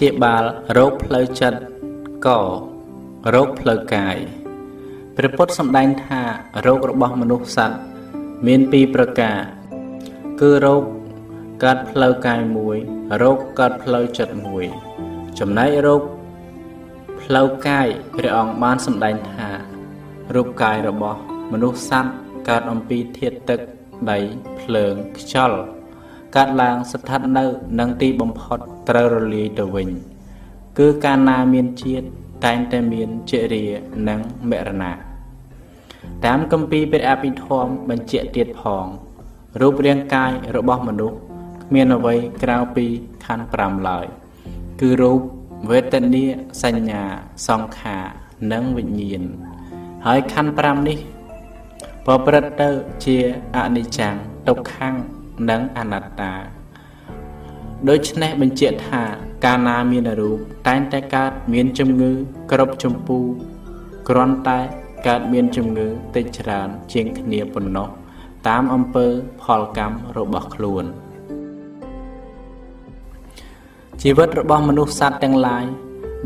ព្យាបាលរោគផ្លូវចិត្តករោគផ្លូវកាយព្រះពុទ្ធសម្ដែងថារោគរបស់មនុស្សសត្វមានពីរប្រការ គឺរោគកើតផ្លូវកាយមួយរោគកើតផ្លូវចិត្តមួយ ចំណែករោគផ្លូវកាយព្រះអង្គបានសម្ដែងថារូបកាយរបស់មនុស្សសត្វកើតអំពីធាតុទឹកដីភ្លើងខ្យល់ កាត់ឡើងស្ថិតនៅនឹងទីបំផុតត្រូវរលាយទៅវិញ គឺកាលណាមានជាតិតែងតែមានជរានិងមរណៈតាមគម្ពីរព្រះអភិធម្មបញ្ជាក់ទៀតផងរូបរាងកាយរបស់មនុស្សគ្មានអ្វីក្រៅពីខណ្ឌ5ឡើយគឺរូបវេទនាសញ្ញាសង្ខារនិងវិញ្ញាណហើយខណ្ឌ5នេះប្រព្រឹត្តទៅជាអនិច្ចំទុក្ខំ និងអនត្តាដូច្នេះបញ្ជាក់ថាកាលណាមានរូបតែងតែកើតមានជំងឺគ្រប់ចម្ពូគ្រាន់តែកើតមានជំងឺតិចច្រើន ជាងគ្នាប៉ុណ្ណោះតាមអំពើផលកម្មរបស់ខ្លួនជីវិតរបស់មនុស្សសត្វទាំងឡាយ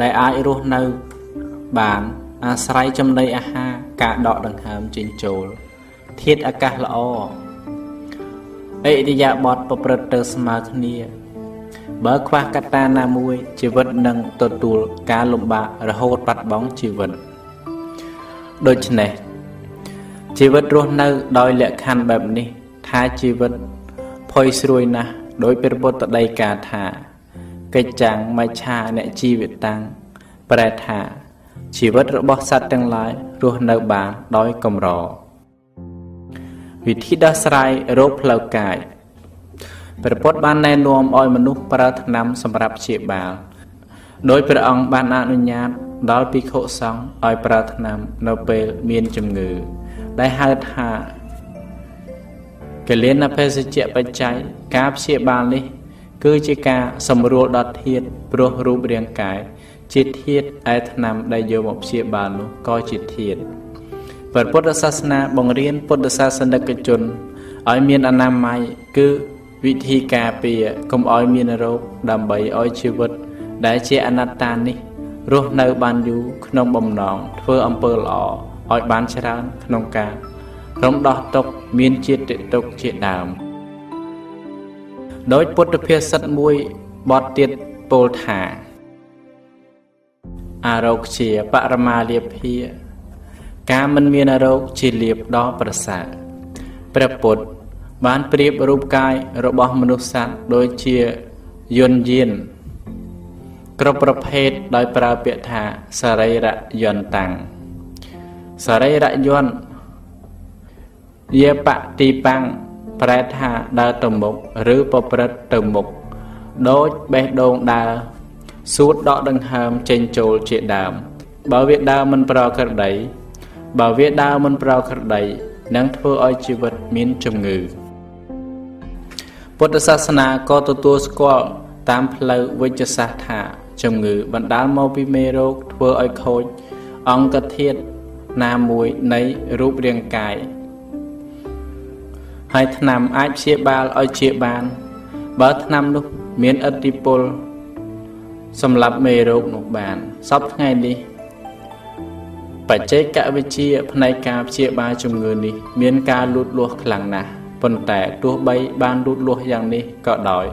ដែលអាចរស់នៅបានអាស្រ័យចំណីអាហារការដកដង្ហើមចេញចូលធាតុអាកាសល្អ អិរិយាបថប្រព្រឹត្តទៅស្មើគ្នា បើខ្វះកត្តាណាមួយ ជីវិតនឹងទទួលការលំបាករហូតបាត់បង់ជីវិតដូច្នេះជីវិតរស់នៅដោយលក្ខខណ្ឌបែបនេះ ថាជីវិតផុយស្រួយណាស់ដោយព្រះពុទ្ធដីកាថាកិច្ចចាំងមច្ឆាអ្នកជីវិតាំងប្រែថា ជីវិតរបស់សត្វទាំងឡាយរស់នៅបានដោយកម្រ វិធីដោះស្រាយរោគផ្លូវកាយព្រះពុទ្ធបានណែនាំឲ្យមនុស្សប្រើថ្នាំសម្រាប់ព្យាបាលដោយព្រះអង្គបានអនុញ្ញាតដល់ភិក្ខុសង្ឃឲ្យប្រើថ្នាំនៅពេលមានជំងឺ ដែលហៅថាកលិនភេសជ្ជៈបច្ច័យការព្យាបាលនេះ គឺជាការសម្រួលដល់ធាតព្រោះរូបរាងកាយជាធាតឯថ្នាំដែលយកមកព្យាបាលនោះក៏ជាធាត ព្រះពុទ្ធសាសនាបង្រៀនពុទ្ធសាសនិកជនឲ្យមានអនាម័យគឺវិធីការពារកុំឲ្យមានរោគដើម្បីឲ្យជីវិត ដែលជាអនត្តានេះរស់នៅបានយូរក្នុងបំណងធ្វើអំពើល្អឲ្យបានច្រើនក្នុងការរំដោះទុកមានជាតិទុកជាដើមដោយពុទ្ធភាសិតមួយបទទៀតពោលថាអារោគជាបរមាលាភា ការមិនមានរោគជាលៀបដ៏ប្រសើរព្រះពុទ្ធបានប្រៀបរូបកាយរបស់មនុស្សសត្វដូចជាយន្តយានគ្រប់ប្រភេទដោយប្រើពាក្យថាសរីរយន្តតាំងសរីរយន្តយេបតិបាំងប្រែថាដើរទៅមុខឬប្រព្រឹត្តទៅមុខដូចបេះដូងដើរសួតដកដង្ហើមចេញចូលជាដើមបើវាដើរមិនប្រក្រតី បើវាដើរមិនប្រក្រតីនឹងធ្វើឲ្យជីវិតមានជំងឺពុទ្ធសាសនាក៏ទទួលស្គាល់តាមផ្លូវវិជ្ជសាស្ត្រថាជំងឺបណ្ដាលមកពីមេរោគធ្វើឲ្យខូចអង្គធាតុណាមួយនៃរូបរាងកាយហើយថ្នាំអាចព្យាបាលឲ្យជាបាន បើថ្នាំនោះមានឥទ្ធិពលសម្រាប់មេរោគនោះបានសពថ្ងៃនេះ បច្ចេកវិទ្យាផ្នែកការព្យាបាលជំងឺនេះ មានការលូតលាស់ខ្លាំងណាស់ប៉ុន្តែទោះបីបានលូតលាស់យ៉ាងនេះក៏ដោយ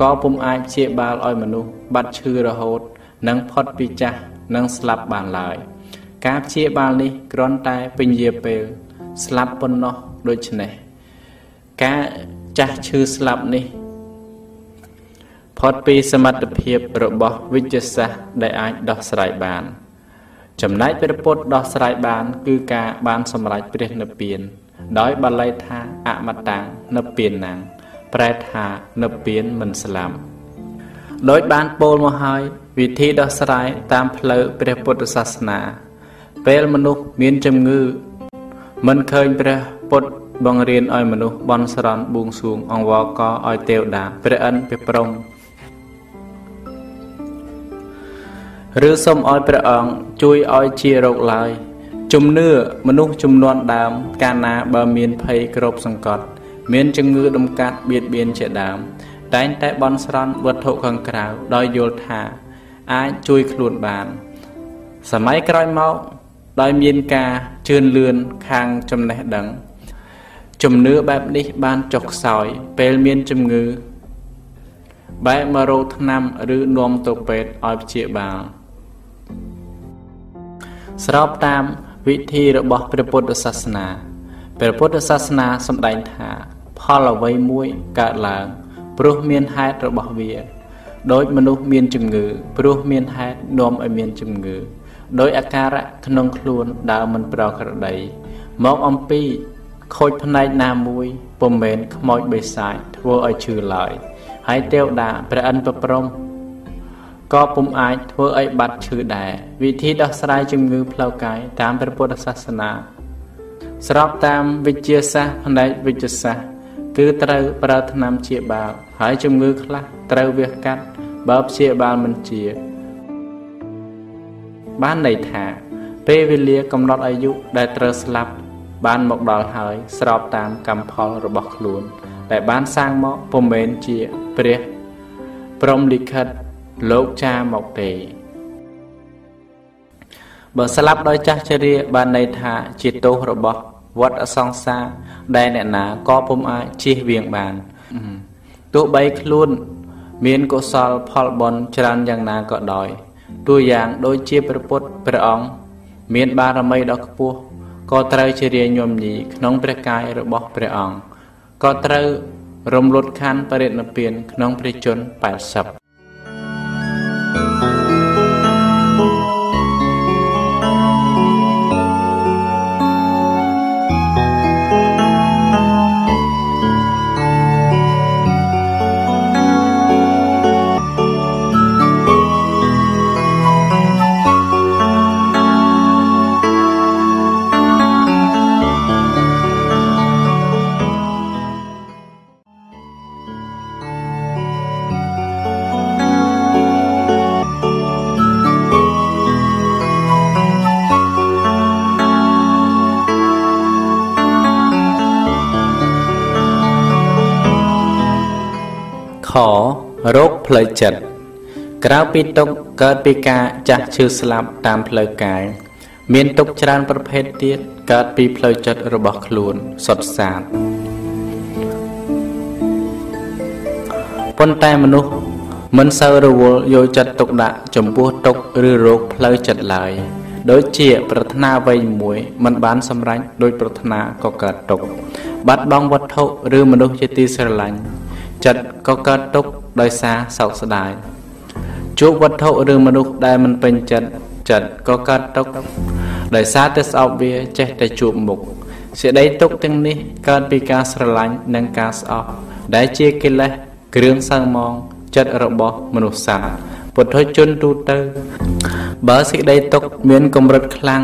ក៏ពុំអាចព្យាបាលឲ្យមនុស្សបាត់ឈឺរហូត និងផុតពីចាស់និងស្លាប់បានឡើយ ការព្យាបាលនេះគ្រាន់តែពន្យាពេល ស្លាប់ប៉ុណ្ណោះដូច្នេះការចាស់ឈឺស្លាប់នេះផុតពីសមត្ថភាពរបស់វិទ្យាសាស្ត្រដែលអាចដោះស្រាយបាន ចំណែកព្រះពុទ្ធដោះស្រាយបាន គឺការបានសម្រេចព្រះនិព្វាន ដោយបាលីថាអមតាំងនិព្វានណាំងប្រែថានិព្វានមិនស្លាប់ដោយបានពោលមកហើយវិធីដោះស្រាយតាមផ្លូវព្រះពុទ្ធសាសនា ពេលមនុស្សមានជំងឺមិនឃើញព្រះពុទ្ធបង្រៀនឲ្យមនុស្សបន់ស្រន់បួងសួងអង្វរកឲ្យទេវតាព្រះអិនព្រះព្រំ ឬសូមឲ្យព្រះអង្គជួយឲ្យជារោគឡើយជំនឿមនុស្សចំនួនដើម កាលណាបើមានភ័យក្របសង្កត់ មានជំងឺដំកាត់បៀតបៀនជាដើម តែងតែបន់ស្រន់វត្ថុខាងក្រៅដោយយល់ថា អាចជួយខ្លួនបាន សម័យក្រោយមកដោយមានការជឿនលឿនខាងចំណេះដឹង ជំនឿបែបនេះបានចុះខ្សោយ ពេលមានជំងឺបែរមករោគថ្នាំ ឬនាំទៅពេទ្យឲ្យព្យាបាល ស្របតាមវិធីរបស់ព្រះពុទ្ធសាសនាព្រះពុទ្ធសាសនាសម្ដែងថា ផលអ្វីមួយកើតឡើង ព្រោះមានហេតុរបស់វាដោយមនុស្សមានជំងឺ ព្រោះមានហេតុនាំឲ្យមានជំងឺដោយអាការៈក្នុងខ្លួនដើមមិនប្រក្រតីមកអំពីខូចផ្នែកណាមួយពុំមែនខ្មោចបិសាចធ្វើឲ្យឈឺឡើយហើយទេវតាព្រះអិនប្រព្រំ ក៏ពុំអាចធ្វើឲ្យបាត់ឈឺដែរវិធីដោះស្រាយជំងឺផ្លូវកាយតាមព្រះពុទ្ធសាសនា ស្របតាមវិទ្យាសាស្ត្រផ្នែកវិទ្យាសាស្ត្រគឺត្រូវប្រើថ្នាំព្យាបាលហើយជំងឺខ្លះត្រូវវះកាត់បើព្យាបាលមិនជា បានន័យថា ពេលវេលាកំណត់អាយុដែលត្រូវស្លាប់ បានមកដល់ហើយ ស្របតាមកម្មផលរបស់ខ្លួន ដែលបានសាងមកពុំមែនជាព្រះព្រមលិខិត លោកចាមកទេបើស្លាប់ដោយចាស់ជរាបានន័យថាជាទោសរបស់វត្តអសង្សារដែលអ្នកណាក៏ពុំអាចជៀសវាងបានទោះបីខ្លួនមានកុសលផលបុណ្យច្រើនយ៉ាងណាក៏ដោយតួយ៉ាងដូចជាព្រះពុទ្ធព្រះអង្គមានបារមីដ៏ខ្ពស់ក៏ត្រូវជារាញញោមញីក្នុងព្រះកាយរបស់ព្រះអង្គក៏ត្រូវរំលត់ខណ្ឌបរិណិព្វានក្នុងព្រះជន្ម80 រោគផ្លូវចិត្តក្រៅពីទុកកើតពីការចាស់ឈឺស្លាប់តាមផ្លូវកាយមានទុកច្រើនប្រភេទទៀតកើតពីផ្លូវចិត្តរបស់ខ្លួនសុទ្ធសាធប៉ុន្តែមនុស្សមិនសូវរវល់យកចិត្តទុកដាក់ចំពោះទុកឬរោគផ្លូវចិត្តឡើយដូចជាប្រាថ្នាអ្វីមួយមិនបានសម្រេចដោយប្រាថ្នាក៏កើតទុកបាត់បង់វត្ថុឬមនុស្សជាទីស្រឡាញ់ចិត្តក៏កើតទុក្ខ ដោយសារសោកស្ដាយជួបវត្ថុឬមនុស្សដែលមិនពេញចិត្តចិត្តក៏កើតទុក្ខដោយសារតែស្អប់វាចេះតែជួបមុខសេចក្តីទុក្ខទាំងនេះកើតពីការស្រឡាញ់និងការស្អប់ដែលជាកិលេសគ្រឿងសៅមងចិត្តរបស់មនុស្សសាពុទ្ធជនទូទៅបើសេចក្តីទុក្ខមានកម្រិតខ្លាំង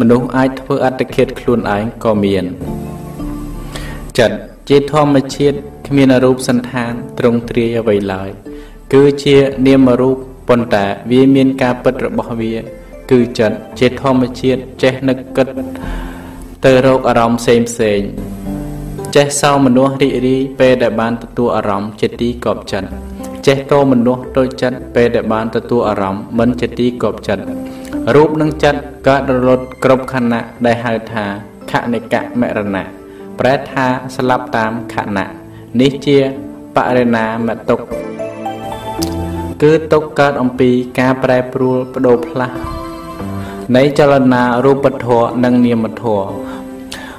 មនុស្សអាចធ្វើអត្តឃាតខ្លួនឯងក៏មានចិត្តជាធម្មជាតិ គ្មានរូបសន្តានត្រង់ទ្រាយអ្វីឡើយ គឺជានាមរូបប៉ុន្តែវាមានការពិតរបស់វា គឺចិត្តជាធម្មជាតិចេះនឹកគិត ទៅរកអារម្មណ៍ផ្សេងផ្សេងចេះសោមនស្សរីករាយពេលដែលបានទទួលអារម្មណ៍ជាទីកប់ចិត្តចេះតោមនស្សដូចចិត្តពេលដែលបានទទួលអារម្មណ៍មិនជាទីកប់ចិត្តរូបនិងចិត្តកើតរលត់គ្រប់ខណៈដែលហៅថាខនិកៈមរណៈប្រែថាស្លាប់តាមខណៈ នេះជាបរិណាមតុកគឺទុកកើតអំពីការប្រែប្រួលបដូរផ្លាស់នៃចលនារូបធម៌និងនាមធម៌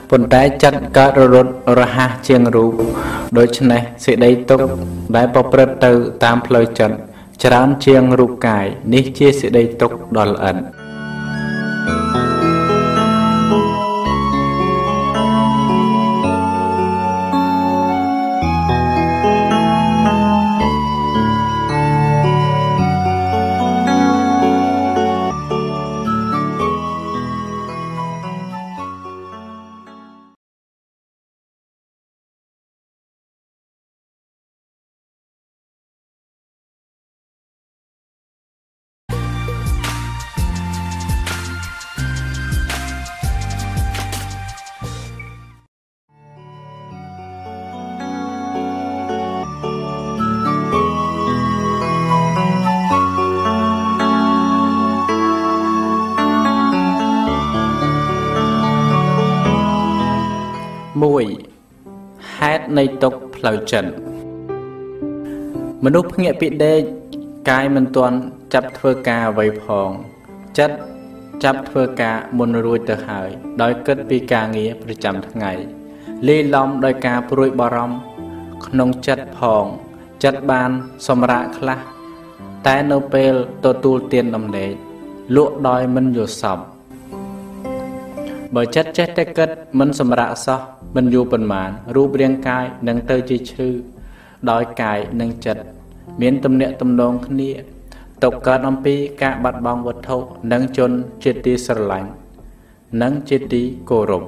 ប៉ុន្តែចិត្តកើតរលត់រហ័សជាងរូបដូច្នេះសេចក្តីទុកដែលប្រព្រឹត្តទៅតាមផ្លូវចិត្តច្រើនជាងរូបកាយនេះជាសេចក្តីទុកដ៏ល្អិត នៃទុកផ្លូវចិត្តមនុស្សភ្ញាក់ពីដេកកាយមិនទាន់ចាប់ធ្វើការអ្វីផង ចិត្តចាប់ធ្វើការមុនរួចទៅហើយ ដោយគិតពីការងារប្រចាំថ្ងៃលាយឡំដោយការព្រួយបារម្ភក្នុងចិត្តផង ចិត្តបានសម្រាកខ្លះតែនៅពេលទទួលទានដំណេកលក់ដោយមិនយល់សពបើចិត្តចេះតែគិតមិនសម្រាកសោះ មិនយូរប៉ុន្មានរូបរាងកាយនឹងទៅជាឈឺដោយកាយនិងចិត្តមានទំនាក់ទំនងគ្នាតកកើតអំពីការបាត់បង់វត្ថុនិងជនជាទីស្រឡាញ់និងជាទីគោរព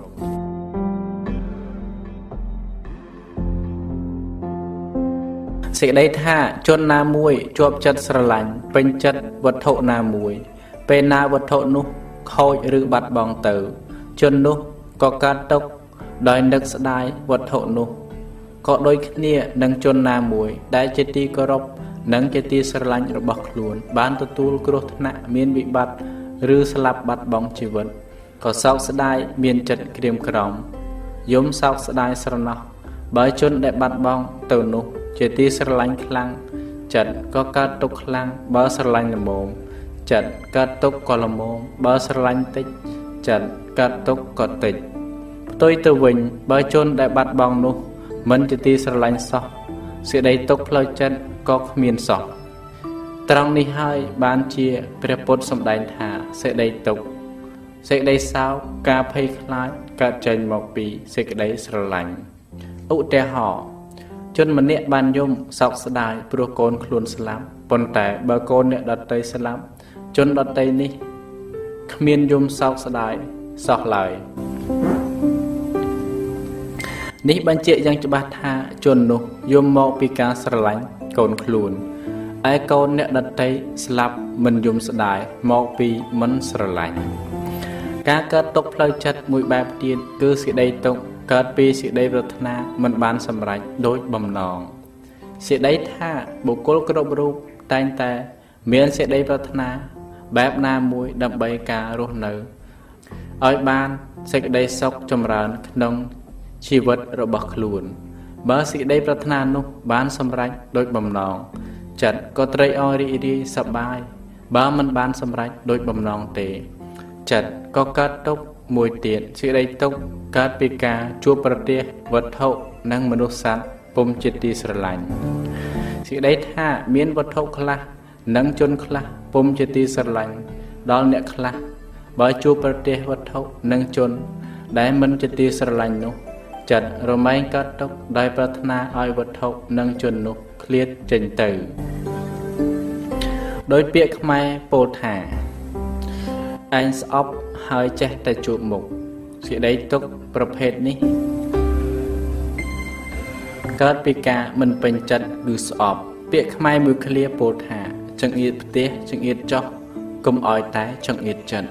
សេចក្តីថាជនណាមួយជាប់ចិត្តស្រឡាញ់ពេញចិត្តវត្ថុណាមួយ ពេលណាវត្ថុនោះខូចឬបាត់បង់ទៅ ជននោះក៏កើតទុក្ខ ដោយនឹកស្ដាយវត្ថុនោះក៏ដូចគ្នានឹងជនណាមួយ ដែលជាទីគោរពនិងជាទីស្រឡាញ់របស់ខ្លួន បានទទួលគ្រោះថ្នាក់មានវិបត្តិឬស្លាប់បាត់បង់ជីវិតក៏សោកស្ដាយមានចិត្តក្រៀមក្រំយំសោកស្ដាយស្រណោះបើជនដែលបាត់បង់ទៅនោះ ជាទីស្រឡាញ់ខ្លាំងចិត្តក៏កើតទុកខ្លាំងបើស្រឡាញ់ល្មមចិត្តកើតទុកក៏ល្មមបើស្រឡាញ់តិចចិត្តកើតទុកក៏តិច ផ្ទុយទៅវិញ បើជនដែលបាត់បង់នោះមិនជាទីស្រឡាញ់សោះសេចក្តីទុកផ្លូវចិត្តក៏គ្មានសោះត្រង់នេះហើយបានជាព្រះពុទ្ធសម្ដែងថាសេចក្តីទុកសេចក្តីសោកការភ័យខ្លាចកើតចេញមកពីសេចក្តីស្រឡាញ់ឧទាហរណ៍ជនម្នាក់បានយំសោកស្ដាយព្រោះកូនខ្លួនស្លាប់ប៉ុន្តែបើកូនអ្នកដតីស្លាប់ជនដតីនេះគ្មានយំសោកស្ដាយសោះឡើយ នេះបញ្ជាក់យ៉ាងច្បាស់ថាជននោះយំមកពីការស្រឡាញ់កូនខ្លួនឯកូនអ្នកដតីស្លាប់មិនយំស្ដាយមកពីមិនស្រឡាញ់ការកើតទុកផ្លូវចិត្តមួយបែបទៀតគឺសេចក្តីទុកកើតពីសេចក្តីប្រាថ្នាមិនបានសម្រេចដូចបំណងសេចក្តីថាបុគ្គលគ្រប់រូបតែងតែមានសេចក្តីប្រាថ្នាបែបណាមួយដើម្បីការរស់នៅឲ្យបានសេចក្តីសុខចម្រើនក្នុង ជីវិតរបស់ខ្លួន បើសេចក្តីប្រាថ្នានោះបានសម្រេចដោយបំណងចិត្តក៏ត្រេកអររីករាយសប្បាយបើមិនបានសម្រេចដោយបំណងទេចិត្តក៏កើតទុក្ខមួយទៀតសេចក្តីទុក្ខកើតពីការជួបប្រទះវត្ថុនិងមនុស្សសត្វពុំជាទីស្រឡាញ់សេចក្តីថាមានវត្ថុខ្លះនិងជនខ្លះពុំជាទីស្រឡាញ់ដល់អ្នកខ្លះបើជួបប្រទះវត្ថុនិងជន ដែលមិនជាទីស្រឡាញ់នោះ ចិត្តរមែងកើតទុកដោយប្រាថ្នាឲ្យវត្ថុនិងជននោះឃ្លាតចេញទៅដោយពាក្យខ្មែរពោលថាឯងស្អប់ហើយចេះតែជួបមុខសេចក្តីទុកប្រភេទនេះកើតពីការមិនពេញចិត្តឬស្អប់ពាក្យខ្មែរមួយឃ្លាពោលថាចង្អៀតផ្ទះចង្អៀតចោះកុំឲ្យតែចង្អៀតចិត្ត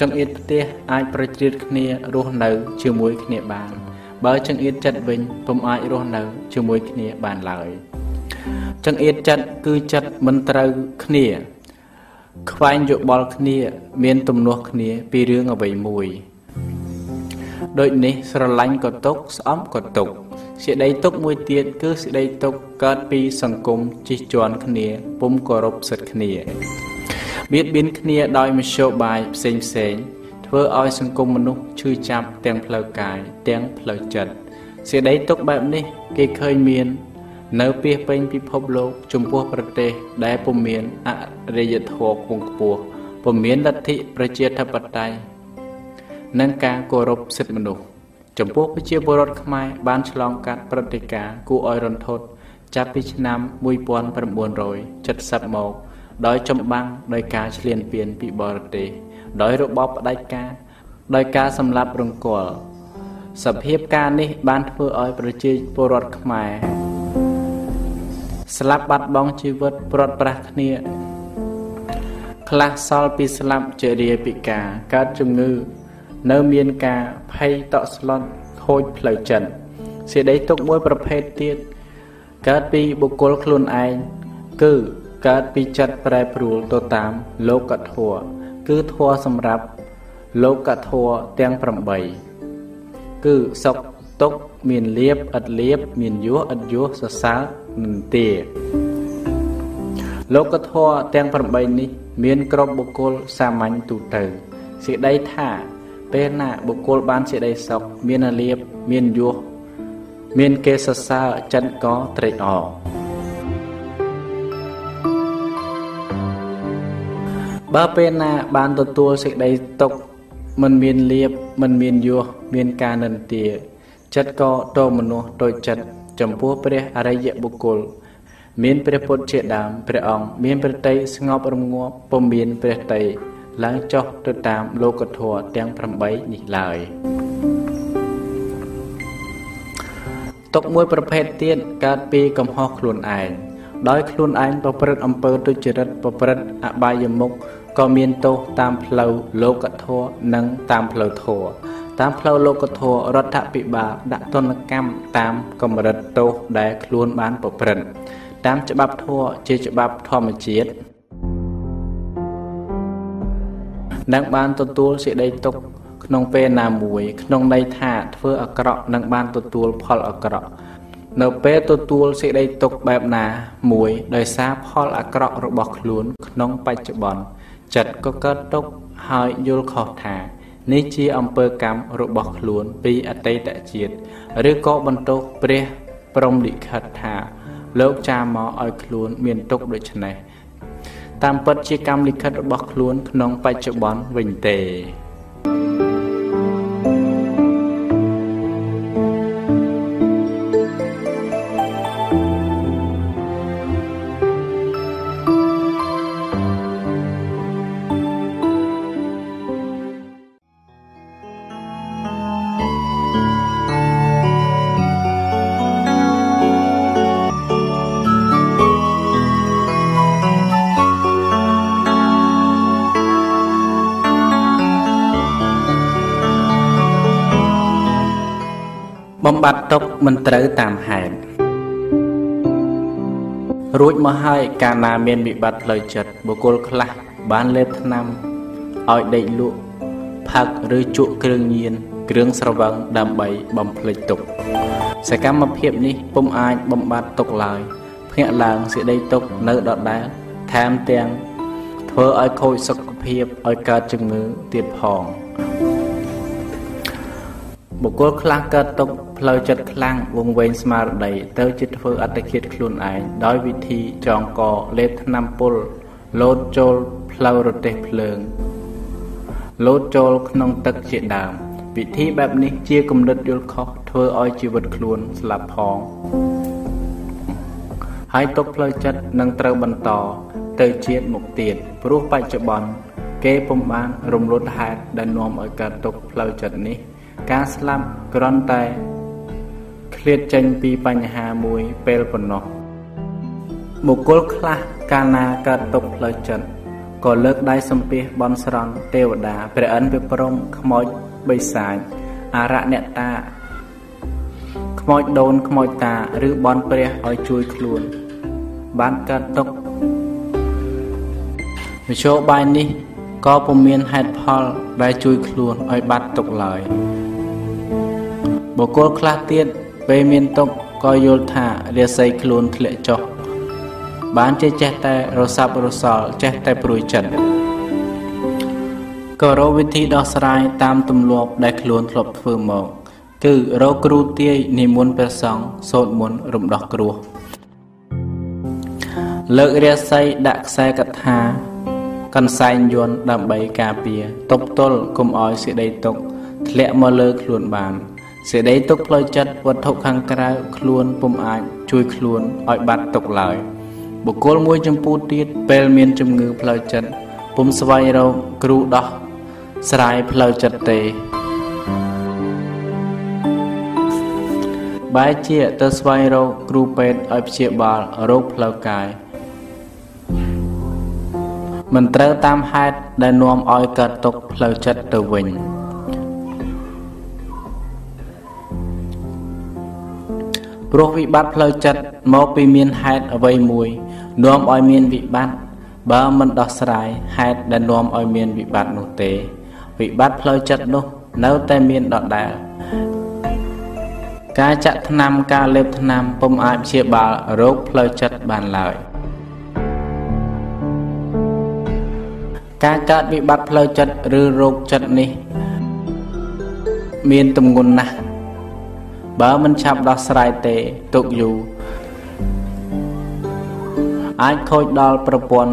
ចង្អៀតផ្ទះអាចប្រជ្រៀតគ្នារស់នៅជាមួយគ្នាបាន បើចង្អៀតចិត្តវិញពុំអាចរស់នៅជាមួយគ្នាបានឡើយចង្អៀតចិត្តគឺចិត្តមិនត្រូវគ្នា ខ្វែងយោបល់គ្នា មានទំនាស់គ្នាពីរឿងអ្វីមួយដូចនេះស្រឡាញ់ក៏ទុកស្អំក៏ទុកសេចក្តីទុកមួយទៀតគឺសេចក្តីទុកកើតពីសង្គមជិះជាន់គ្នាពុំគោរពសិទ្ធិគ្នាបៀតបៀនគ្នាដោយមធ្យោបាយផ្សេងផ្សេង ធ្វើឲ្យសង្គមមនុស្សឈឺចាប់ទាំងផ្លូវកាយទាំងផ្លូវចិត្តសេចក្តីទុកបែបនេះ គេឃើញមាន នៅពីពេញពិភពលោក ចំពោះប្រទេសដែលពុំមានអរិយធម៌ខ្ពង់ខ្ពស់ពុំមានលទ្ធិប្រជាធិបតេយ្យនិងការគោរពសិទ្ធិមនុស្សចំពោះប្រជាពលរដ្ឋខ្មែរបានឆ្លងកាត់ព្រឹត្តិការណ៍គួរឲ្យរន្ធត់ចាប់ពីឆ្នាំ1970មក ដោយចម្បាំងដោយការឈ្លានពានពីបរទេស ដោយរបបផ្ដាច់ការ ដោយការសម្លាប់រង្គាល់សភាពការនេះ បានធ្វើឲ្យប្រជាពលរដ្ឋខ្មែរស្លាប់បាត់បង់ជីវិតព្រាត់ប្រាសគ្នា ខ្លះសល់ពីស្លាប់ជារាយពិការកើតជំងឺ នៅមានការភ័យតក់ស្លុតខូចផ្លូវចិត្តសេចក្តីទុកមួយប្រភេទទៀតកើតពីបុគ្គលខ្លួនឯងគឺកើតពីចិត្តប្រែប្រួលទៅតាមលោកធម៌ គឺធម៌សម្រាប់លោកធម៌ទាំង8គឺសុខទុកមានលៀបឥតលៀបមានយោះឥតយោះសរសើរនឹងទាលោកធម៌ទាំង8នេះ មានក្របបុគ្គលសាមញ្ញទូទៅសេចក្តីថា ពេលណាបុគ្គលបានសេចក្តីសុខមានអាលៀបមានយោះមានគេសរសើរចិត្តក៏ត្រេកអរ បើពេលណាបានទទួលសេចក្តីទុកមិនមានលៀបមិនមានយោះមានការនិន្ទាចិត្តក៏តមនុស្សតូចចិត្តចំពោះព្រះអរិយបុគ្គលមានព្រះពុទ្ធជាដើមព្រះអង្គមានព្រះតីស្ងប់រងាប់ពុំមានព្រះតីឡើងចុះទៅតាមលោកធម៌ទាំង8នេះឡើយទុកមួយប្រភេទទៀតកើតពីកំហុសខ្លួនឯងដោយខ្លួនឯងប្រព្រឹត្តអំពើទុច្ចរិតប្រព្រឹត្តអបាយមុខ ក៏មានទោសតាមផ្លូវលោកធម៌និងតាមផ្លូវធម៌តាមផ្លូវលោកធម៌រដ្ឋភិបាលដាក់ទណ្ឌកម្មតាមកម្រិតទោសដែលខ្លួនបានប្រព្រឹត្តតាមច្បាប់ធម៌ជាច្បាប់ធម្មជាតិនឹងបានទទួលសេចក្តីទុកក្នុងពេលណាមួយ ក្នុងន័យថាធ្វើអាក្រក់នឹងបានទទួលផលអាក្រក់នៅពេលទទួលសេចក្តីទុកបែបណាមួយដោយសារផលអាក្រក់របស់ខ្លួន ក្នុងបច្ចុប្បន្ន ចិត្តក៏កើតទុកហើយយល់ខុសថា នេះជាអំពើកម្មរបស់ខ្លួនពីអតីតជាតិឬក៏បន្ទោសព្រះព្រំលិខិតថា លោកចាមកឲ្យខ្លួនមានទុកដូច្នេះតាមពិតជាកម្មលិខិតរបស់ខ្លួនក្នុងបច្ចុប្បន្នវិញទេបំ បត្តិទុកមិនត្រូវតាមហេតុរួចមកហើយកាលណាមានវិបត្តិផ្លូវចិត្តបុគ្គលខ្លះបានលេបថ្នាំឲ្យដេកលក់ផឹកឬជក់គ្រឿងញៀនគ្រឿងស្រវឹងដើម្បីបំភ្លេចទុកសកម្មភាពនេះពុំអាចបំបត្តិទុកឡើយភ្ញាក់ឡើងសេចក្តីទុកនៅដដែលថែមទាំងធ្វើឲ្យខូចសុខភាពឲ្យកើតជំងឺទៀតផង បុគ្គលខ្លះកើតទុកផ្លូវចិត្តខ្លាំងវង្វេងស្មារតីទៅជាធ្វើអត្តឃាតខ្លួនឯងដោយវិធីចងកលេបថ្នាំពុលលោតចូលផ្លូវរទេះភ្លើងលោតចូលក្នុងទឹកជាដើមវិធីបែបនេះជាគំនិតយល់ខុសធ្វើឲ្យជីវិតខ្លួនស្លាប់ផងហើយទុកផ្លូវចិត្តនឹងត្រូវបន្ត ទៅជាតិមុខទៀតព្រោះបច្ចុប្បន្នគេពុំបានរំលត់ហេតុដែលនាំឲ្យកើតទុកផ្លូវចិត្តនេះ ការស្លាប់គ្រាន់តែឃ្លាតចេញពីបញ្ហាមួយពេលប៉ុណ្ណោះបុគ្គលខ្លះកាលណាកើតទុកផ្លូវចិត្តក៏លើកដៃសំពះបន់ស្រន់ទេវតាព្រះអិនវិព្រមខ្មោចបិសាចអរៈអ្នកតាខ្មោចដូនខ្មោចតាឬបន់ព្រះឲ្យជួយខ្លួន បានកើតទុកមជ្ឈបាយនេះក៏ពុំមានហេតុផលដែលជួយខ្លួនឲ្យបាត់ទុកឡើយ បុគ្គលខ្លះទៀតពេលមានទុកក៏យល់ថារាសីខ្លួនធ្លាក់ចុះបានជាចេះតែរសាប់រសល់ចេះតែព្រួយចិត្តក៏រកវិធីដោះស្រាយតាមទម្លាប់ដែលខ្លួនធ្លាប់ធ្វើមក គឺរកគ្រូទាយនិមន្តព្រះសង្ឃសូត្រមន្តរំដោះគ្រោះលើករាសីដាក់ខ្សែកថាកន្សែងយន្តដើម្បីការពារទប់ទល់កុំឲ្យសេចក្តីទុកធ្លាក់មកលើខ្លួនបាន សេចក្តីទុកផ្លូវចិត្តវត្ថុខាងក្រៅខ្លួនពុំអាចជួយខ្លួនឲ្យបាត់ទុកឡើយបុគ្គលមួយចំពោះទៀតពេលមានជំងឺផ្លូវចិត្តពុំស្វែងរកគ្រូដោះស្រាយផ្លូវចិត្តទេបែរជាទៅស្វែងរកគ្រូពេទ្យឲ្យព្យាបាលរោគផ្លូវកាយមិនត្រូវតាមហេតុដែលនាំឲ្យកើតទុកផ្លូវចិត្តទៅវិញ ព្រោះវិបត្តិផ្លូវចិត្តមកពីមានហេតុអ្វីមួយ នាំឲ្យមានវិបត្តិបើមិនដោះស្រាយហេតុដែលនាំឲ្យមានវិបត្តិនោះទេ វិបត្តិផ្លូវចិត្តនោះនៅតែមានដដែលការចាក់ថ្នាំការលេបថ្នាំពុំអាចព្យាបាលរោគផ្លូវចិត្តបានឡើយការកើតវិបត្តិផ្លូវចិត្តឬរោគចិត្តនេះ មានទម្ងន់ណាស់ បើមិនឆាប់ដោះស្រាយទេទុកយូរអាចខូចដល់ប្រព័ន្ធ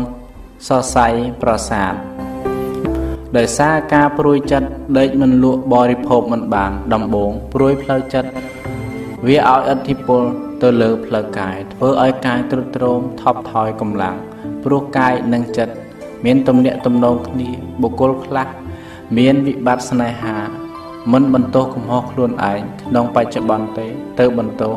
សរសៃប្រសាទដោយសារការព្រួយចិត្តដេកមិនលក់បរិភោគមិនបានដំបងព្រួយផ្លូវចិត្តវាឲ្យឥទ្ធិពលទៅលើផ្លូវកាយធ្វើឲ្យកាយទ្រុឌទ្រោមថប់ថយកម្លាំងព្រោះកាយនិងចិត្តមានទំនាក់ទំនងគ្នាបុគ្គលខ្លះមានវិបត្តិស្នេហា មិនបន្ទោសកំហុសខ្លួនឯងក្នុងបច្ចុប្បន្នទេទៅបន្ទោស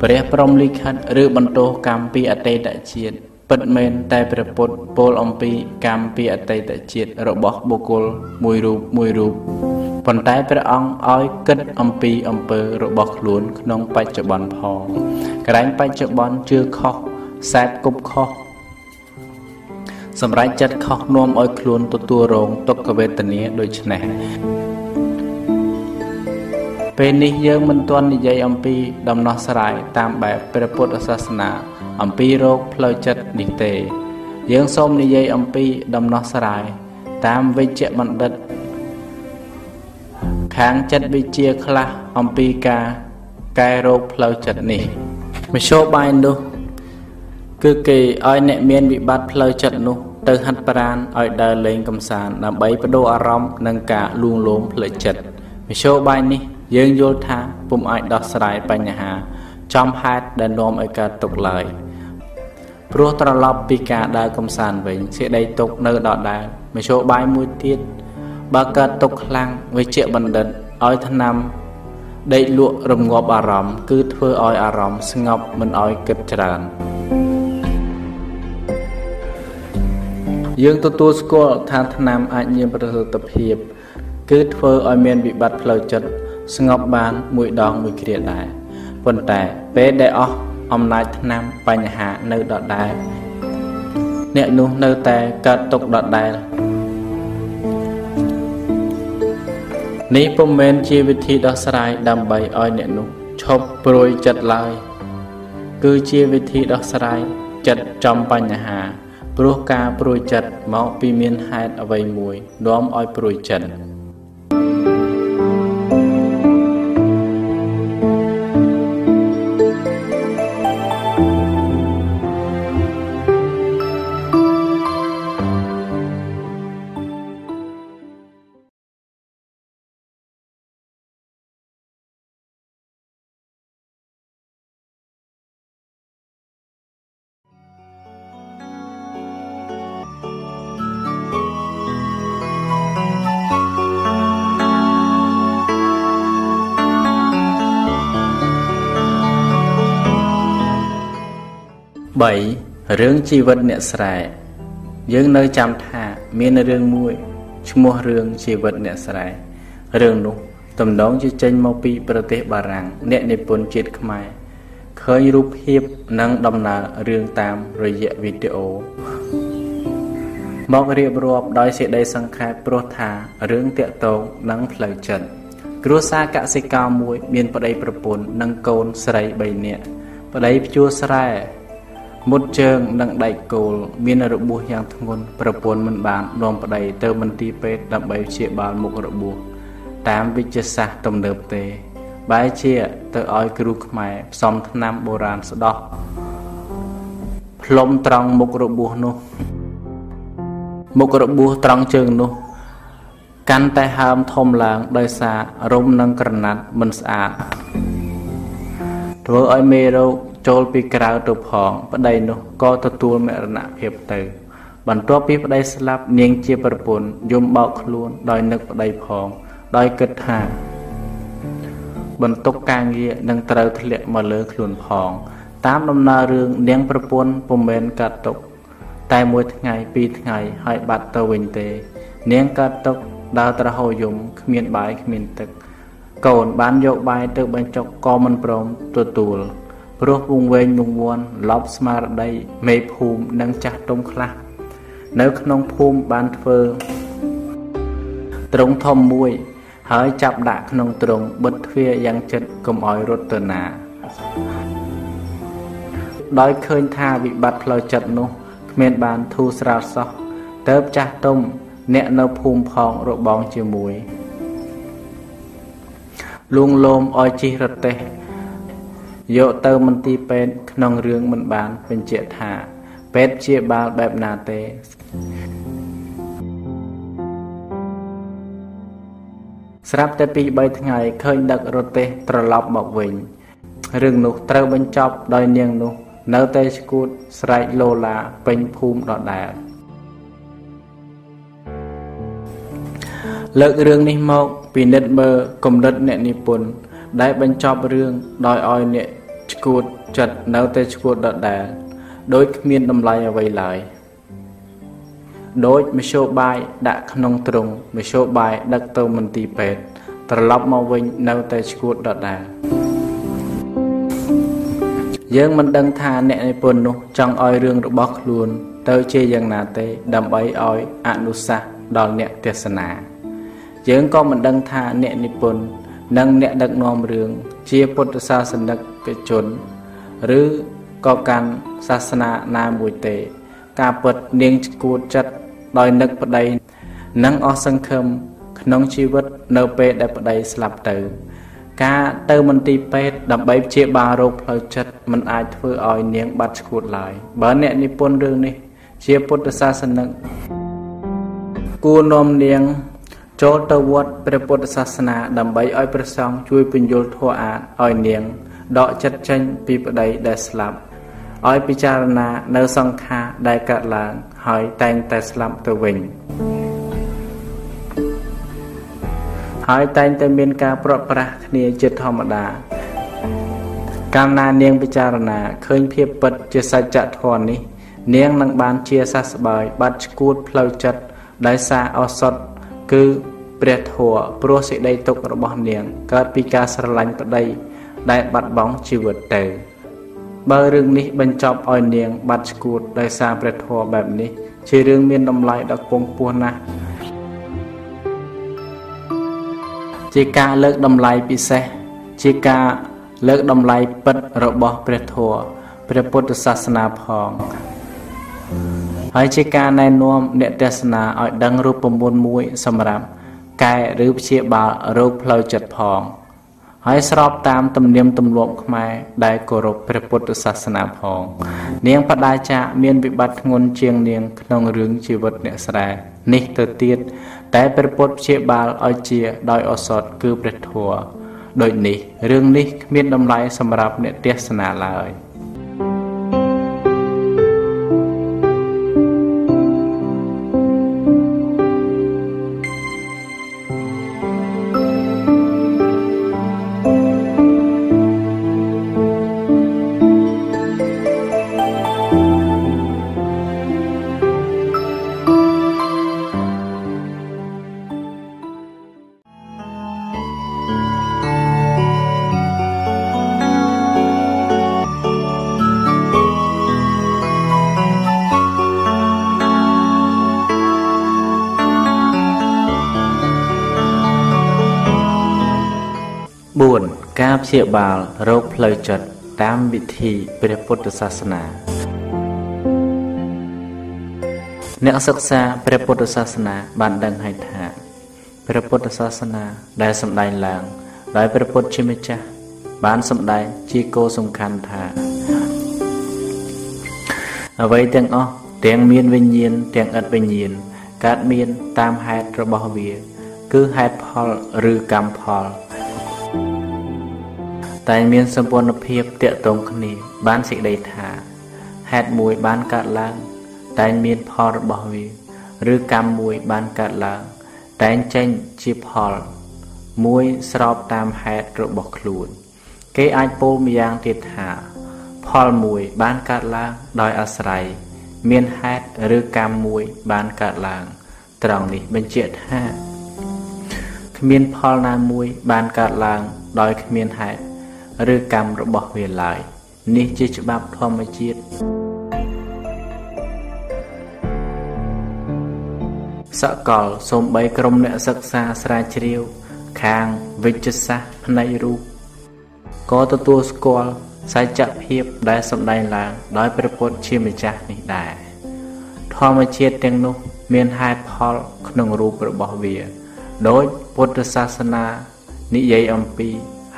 ព្រះព្រំលិខិតឬបន្ទោសកម្មពីអតីតជាតិពិតមែនតែព្រះពុទ្ធពោលអំពីកម្មពីអតីតជាតិរបស់បុគ្គលមួយរូបមួយរូបប៉ុន្តែព្រះអង្គឲ្យគិតអំពីអំពើរបស់ខ្លួនក្នុងបច្ចុប្បន្នផងក្រែងបច្ចុប្បន្នជឿខុសសែបគប់ខុសសម្រាប់ចិត្តខុសនាំឲ្យខ្លួនទទួលរងទុក្ខវេទនាដូចនេះ ពេលនេះយើងមិនទាន់និយាយអំពីដំណោះស្រាយតាមបែបព្រះពុទ្ធសាសនា អំពីโรគផ្លូវចិត្តនេះទេ យើងសូមនិយាយអំពីដំណោះស្រាយតាមវិជ្ជបណ្ឌិត ខាងចិត្តវិទ្យាខ្លះអំពីការកែរោគផ្លូវចិត្តនេះមធ្យោបាយនោះគឺគេឲ្យអ្នកមានវិបត្តិផ្លូវចិត្តនោះទៅហាត់ប្រាណឲ្យដើរលេងកំសាន្តដើម្បីបដូរអារម្មណ៍និងការលួងលោមផ្លូវចិត្តមធ្យោបាយនេះ យើងយល់ថាពុំអាចដោះស្រាយបញ្ហា ចំហេតុដែលនាំឲ្យកើតទុក្ខឡើយព្រោះត្រឡប់ពីការដើរកំសាន្តវិញសេចក្តីទុក្ខនៅដដែលមធ្យោបាយមួយទៀតបើកើតទុក្ខខ្លាំងវិជ្ជបណ្ឌិតឲ្យថ្នាំដេកលក់រងាប់អារម្មណ៍គឺធ្វើឲ្យអារម្មណ៍ស្ងប់មិនឲ្យគិតច្រើនយើងទទួលស្គាល់ថាថ្នាំអាចមានប្រសិទ្ធភាព គឺធ្វើឲ្យមានវិបត្តិផ្លូវចិត្ត ស្ងប់បានមួយដងមួយគ្រាដែរប៉ុន្តែពេលដែលអស់អំណាចថ្នាំបញ្ហានៅដដែលអ្នកនោះនៅតែកើតទុកដដែលនេះពុំមែនជាវិធីដោះស្រាយដើម្បីឲ្យអ្នកនោះឈប់ព្រួយចិត្តឡើយ គឺជាវិធីដោះស្រាយចិត្តចំបញ្ហា ព្រោះការព្រួយចិត្តមកពីមានហេតុអ្វីមួយនាំឲ្យព្រួយចិត្ត 3រឿងជីវិតអ្នកស្រែយើងនៅចាំថាមានរឿងមួយឈ្មោះរឿងជីវិតអ្នកស្រែរឿងនោះតំណងជាចេញមកពីប្រទេសបារាំងអ្នកនិពន្ធជាតិខ្មែរឃើញរូបភាពនិងដំណើររឿងតាមរយៈវីដេអូមករៀបរាប់ដោយសេចក្តីសង្ខេបព្រោះថារឿងតាក់ទងនឹងផ្លូវចិត្តគ្រួសារកសិករមួយ មានប្តីប្រពន្ធនិងកូនស្រី3នាក់ប្តីភ្ជួរស្រែ មុតជើងនិងដៃគោលមានរបួសយ៉ាងធ្ងន់ប្រពន្ធមិនបាននាំប្តីទៅមន្ទីរពេទ្យដើម្បីព្យាបាលមុខរបួសតាមវិទ្យាសាស្ត្រទំនើបទេ បែរជាទៅឲ្យគ្រូខ្មែរផ្សំថ្នាំបុរាណស្ដោះផ្លុំត្រង់មុខរបួសនោះ មុខរបួសត្រង់ជើងនោះ កាន់តែហើមធំឡើងដោយសាររុំនឹងក្រណាត់មិនស្អាតធ្វើឲ្យមេរោគ ចូលពីក្រៅទៅផង ប្តីនោះក៏ទទួលមរណភាពទៅ បន្ទាប់ពីប្តីស្លាប់នាងជាប្រពន្ធយំបោកខ្លួនដោយនឹកប្តីផង ដោយគិតថាបន្ទុកការងារនឹងត្រូវធ្លាក់មកលើខ្លួនផង តាមដំណើររឿងនាងប្រពន្ធពុំមែនកាត់ទុក តែមួយថ្ងៃពីរថ្ងៃហើយបាត់ទៅវិញទេ នាងកាត់ទុកដើរត្រហោយំគ្មានបាយគ្មានទឹក កូនបានយកបាយទៅបញ្ចុកក៏មិនព្រមទទួល ព្រោះវងវែងវងវាន់ឡប់ស្មារតីមេភូមិនិងចាស់ទុំខ្លះនៅក្នុងភូមិបានធ្វើត្រង់ធំមួយ ហើយចាប់ដាក់ក្នុងទ្រុងបិទទ្វារយ៉ាងជិតកុំឲ្យរត់ទៅណាដោយឃើញថាវិបត្តិផ្លូវចិត្តនោះគ្មានបានធូរស្រាលសោះទៅចាស់ទុំអ្នកនៅភូមិផងរបងជាមួយលួងលោមឲ្យជិះរទេះ យកទៅមន្ទីរពេទ្យក្នុងរឿងមិនបានបញ្ជាក់ថាពេទ្យជាបាលបែបណាទេស្រាប់តែពី3ថ្ងៃឃើញដឹករទេះត្រឡប់មកវិញរឿងនោះត្រូវបញ្ចប់ដោយនាងនោះ នៅតែឈួតស្រែកលោឡាពេញភូមិដដែលលើករឿងនេះមកពិនិត្យមើលគំនិតអ្នកនិពន្ធដែលបញ្ចប់រឿងដោយឲ្យអ្នក ឈួតចិត្តនៅតែឈួតដដែលដោយគ្មានតម្លៃអ្វីឡើយដោយមធ្យោបាយដាក់ក្នុងទ្រុងមធ្យោបាយដឹកទៅមន្ទីរពេទ្យត្រឡប់មកវិញនៅតែឈួតដដែលយើងមិនដឹងថាអ្នកនិពន្ធនោះចង់ឲ្យរឿងរបស់ខ្លួន ទៅជាយ៉ាងណាទេ ដើម្បីឲ្យអនុសាសន៍ដល់អ្នកទេសនាយើងក៏មិនដឹងថាអ្នកនិពន្ធនិងអ្នកដឹកនាំរឿង ជាពុទ្ធសាសនិកជន ឬក៏កាន់សាសនាណាមួយទេ ការពិតនាងគួតចិត្តដោយនឹកប្តីនិងអស់សង្ឃឹមក្នុងជីវិតនៅពេលដែលប្តីស្លាប់ទៅ ការទៅមន្ទីរពេទ្យដើម្បីព្យាបាលរោគផ្លូវចិត្តមិនអាចធ្វើឲ្យនាងបាត់ឈួតឡើយបើអ្នកនិពន្ធរឿងនេះ ជាពុទ្ធសាសនិកគួរនាំនាង ចូលទៅវត្តព្រះពុទ្ធសាសនាដើម្បីឲ្យព្រះសង្ឃជួយពន្យល់ធម៌អាតឲ្យនាងដកចិត្តចេញពីប្តីដែលស្លាប់ឲ្យពិចារណានៅសង្ខារដែលកើតឡើងហើយតែងតែស្លាប់ទៅវិញហើយតែងតែមានការប្រត់ប្រាស់គ្នាជាធម្មតាកាលណានាងពិចារណាឃើញភាពពិតជាសច្ចធម៌នេះ នាងនឹងបានជាសះស្បើយបាត់ឈួតផ្លូវចិត្តដោយសារអសត់ គឺព្រះធម៌ព្រោះសេចក្តីទុក្ខរបស់នាងកើតពីការស្រឡាញ់ប្តីដែលបាត់បង់ជីវិតទៅបើរឿងនេះបញ្ចប់ឲ្យនាង បាត់ឈួតដោយសារព្រះធម៌បែបនេះ ជារឿងមានតម្លៃដ៏គង់ខ្ពស់ណាស់ជាការលើកតម្លៃពិសេស ជាការលើកតម្លៃពិតរបស់ព្រះធម៌ព្រះពុទ្ធសាសនាផង ហើយជាការណែនាំអ្នកទេសនាឲ្យដឹងរូបមន្តមួយសម្រាប់កែឬព្យាបាលរោគផ្លូវចិត្តផង ហើយស្របតាមទំនៀមទម្លាប់ខ្មែរដែលគោរពព្រះពុទ្ធសាសនាផង នាងបដាចាមានវិបត្តិធ្ងន់ជាងនាងក្នុងរឿងជីវិតអ្នកស្រែនេះទៅទៀតតែព្រះពុទ្ធព្យាបាលឲ្យជាដោយអសតគឺព្រះធម៌ដូចនេះរឿងនេះគ្មានតម្លៃសម្រាប់អ្នកទេសនាឡើយ។ ព្យាបាលរោគផ្លូវចិត្តតាមវិធីព្រះពុទ្ធសាសនា អ្នកសិក្សាព្រះពុទ្ធសាសនា បានដឹងហើយថាព្រះពុទ្ធសាសនាដែលសម្ដែងឡើងដោយព្រះពុទ្ធជាម្ចាស់បានសម្ដែងជាគោលសំខាន់ថាអ្វីទាំងអស់ទាំងមានវិញ្ញាណទាំងឥតវិញ្ញាណកើតមានតាមហេតុរបស់វា គឺហេតុផលឬកម្មផល តែមានសម្ព័ន្ធភាពតាក់ទងគ្នា បានសេចក្តីថាហេតុមួយបានកើតឡើង តែមានផលរបស់វា ឬកម្មមួយបានកើតឡើង តែចេញជាផល មួយស្របតាមហេតុរបស់ខ្លួន គេអាចពោលម្យ៉ាងទៀតថា ផលមួយបានកើតឡើងដោយអាស្រ័យមានហេតុឬកម្មមួយបានកើតឡើង ត្រង់នេះបញ្ជាក់ថាគ្មានផលណាមួយបានកើតឡើង ដោយគ្មានហេតុ ឬកម្មរបស់វាឡើយនេះជាច្បាប់ធម្មជាតិសកលសូម្បីក្រុមអ្នកសិក្សាស្រាវជ្រាវ ខាងវិជ្ជសាស្ត្រផ្នែករូបក៏ទទួលស្គាល់សច្ចភាពដែលសម្ដែងឡើងដោយព្រះពុទ្ធជាម្ចាស់នេះដែរធម្មជាតិទាំងនោះ មានហេតុផលក្នុងរូបរបស់វា ដោយពុទ្ធសាសនានិយាយអំពី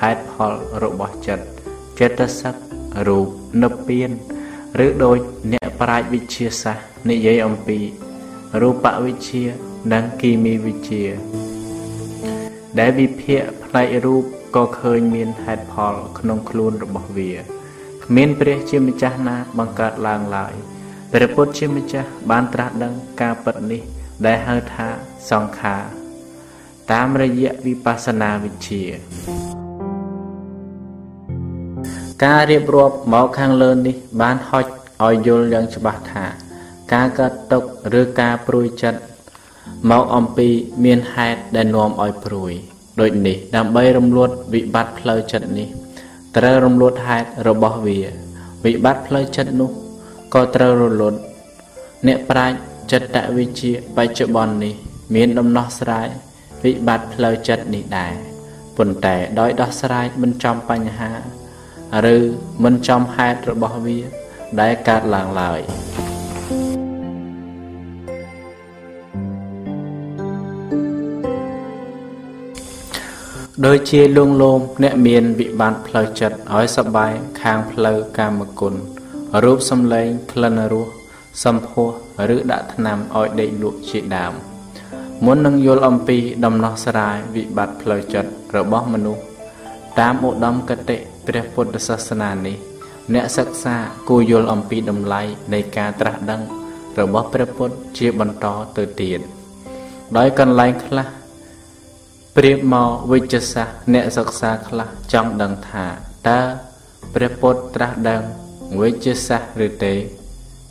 ហេតុផលរបស់ចិត្តចិត្តសឹករូបនិព្វាន ឬដោយអ្នកប្រាជ្ញវិទ្យាសាស្ត្រនិយាយអំពី រូបវិទ្យានិងគីមីវិទ្យាដែលវិភាគផ្នែករូបក៏ឃើញមានហេតុផល ក្នុងខ្លួនរបស់វាគ្មានព្រះជាម្ចាស់ណាបង្កើតឡើងឡើយព្រះពុទ្ធជាម្ចាស់បានត្រាស់ដឹងការពិតនេះ ដែលហៅថាសង្ខារតាមរយៈវិបស្សនាវិជ្ជា ការរៀបរាប់មកខាងលើនេះ បានហុចឲ្យយល់យ៉ាងច្បាស់ថា ការកើតទុកឬការព្រួយចិត្តមកអំពីមានហេតុដែលនាំឲ្យព្រួយដូចនេះ ដើម្បីរំលត់វិបត្តិផ្លូវចិត្តនេះត្រូវរំលត់ហេតុរបស់វា វិបត្តិផ្លូវចិត្តនោះក៏ត្រូវរលត់អ្នកប្រាជ្ញចិត្តវិជ្ជាបច្ចុប្បន្ននេះ មានដំណោះស្រាយវិបត្តិផ្លូវចិត្តនេះដែរប៉ុន្តែដោយដោះស្រាយមិនចំបញ្ហា ឬមិនចំហេតុរបស់វា ដែលកើតឡើងឡើយដូចជាលួងលោមអ្នកមានវិបត្តិផ្លូវចិត្តឲ្យសបាយខាងផ្លូវកាមគុណរូបសំឡេងក្លិនរសសម្ផស្សឬដាក់ថ្នាំឲ្យដេកលក់ជាដើមមុននឹងយល់អំពីដំណោះស្រាយវិបត្តិផ្លូវចិត្តរបស់មនុស្សតាមឧត្តមគតិ ព្រះពុទ្ធសាសនានេះ អ្នកសិក្សាគួរយល់អំពីតម្លៃនៃការត្រាស់ដឹង របស់ព្រះពុទ្ធជាបន្តទៅទៀតដោយកន្លែងខ្លះព្រៀបមកវិជ្ជសាស្ត្រអ្នកសិក្សាខ្លះចង់ដឹងថាតើព្រះពុទ្ធត្រាស់ដឹងវិជ្ជសាស្ត្រឬទេ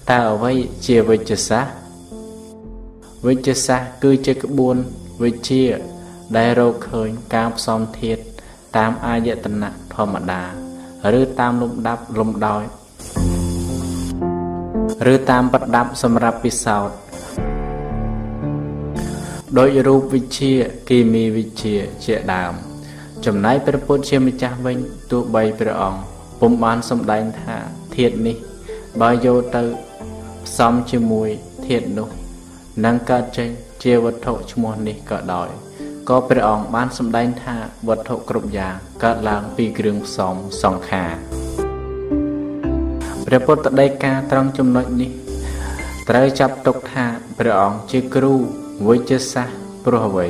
តើអ្វីជាវិជ្ជសាស្ត្រវិជ្ជសាស្ត្រគឺជាក្បួនវិជ្ជាដែលរកឃើញការផ្សំធាតុ តាមអាយតនៈធម្មតា ឬតាមលំដាប់លំដោយឬតាមប្រដាប់សម្រាប់ពិសោធន៍ដោយរូបវិជ្ជាគីមីវិជ្ជាជាដើម ចំណែកព្រះពុទ្ធជាម្ចាស់វិញទោះបីព្រះអង្គពុំបានសម្ដែងថាធាតុនេះ បើយកទៅផ្សំជាមួយធាតុនោះនឹងកើតចេញជាវត្ថុឈ្មោះនេះក៏ដោយ ក៏ព្រះអង្គបានសម្ដែងថាវត្ថុគ្រប់យ៉ាងកើតឡើងពីគ្រឿងផ្សំសង្ខារព្រះពុទ្ធដីកាត្រង់ចំណុចនេះ ត្រូវចាប់ទុកថាព្រះអង្គជាគ្រូវិជ្ជសាស្ត្រព្រោះអ្វី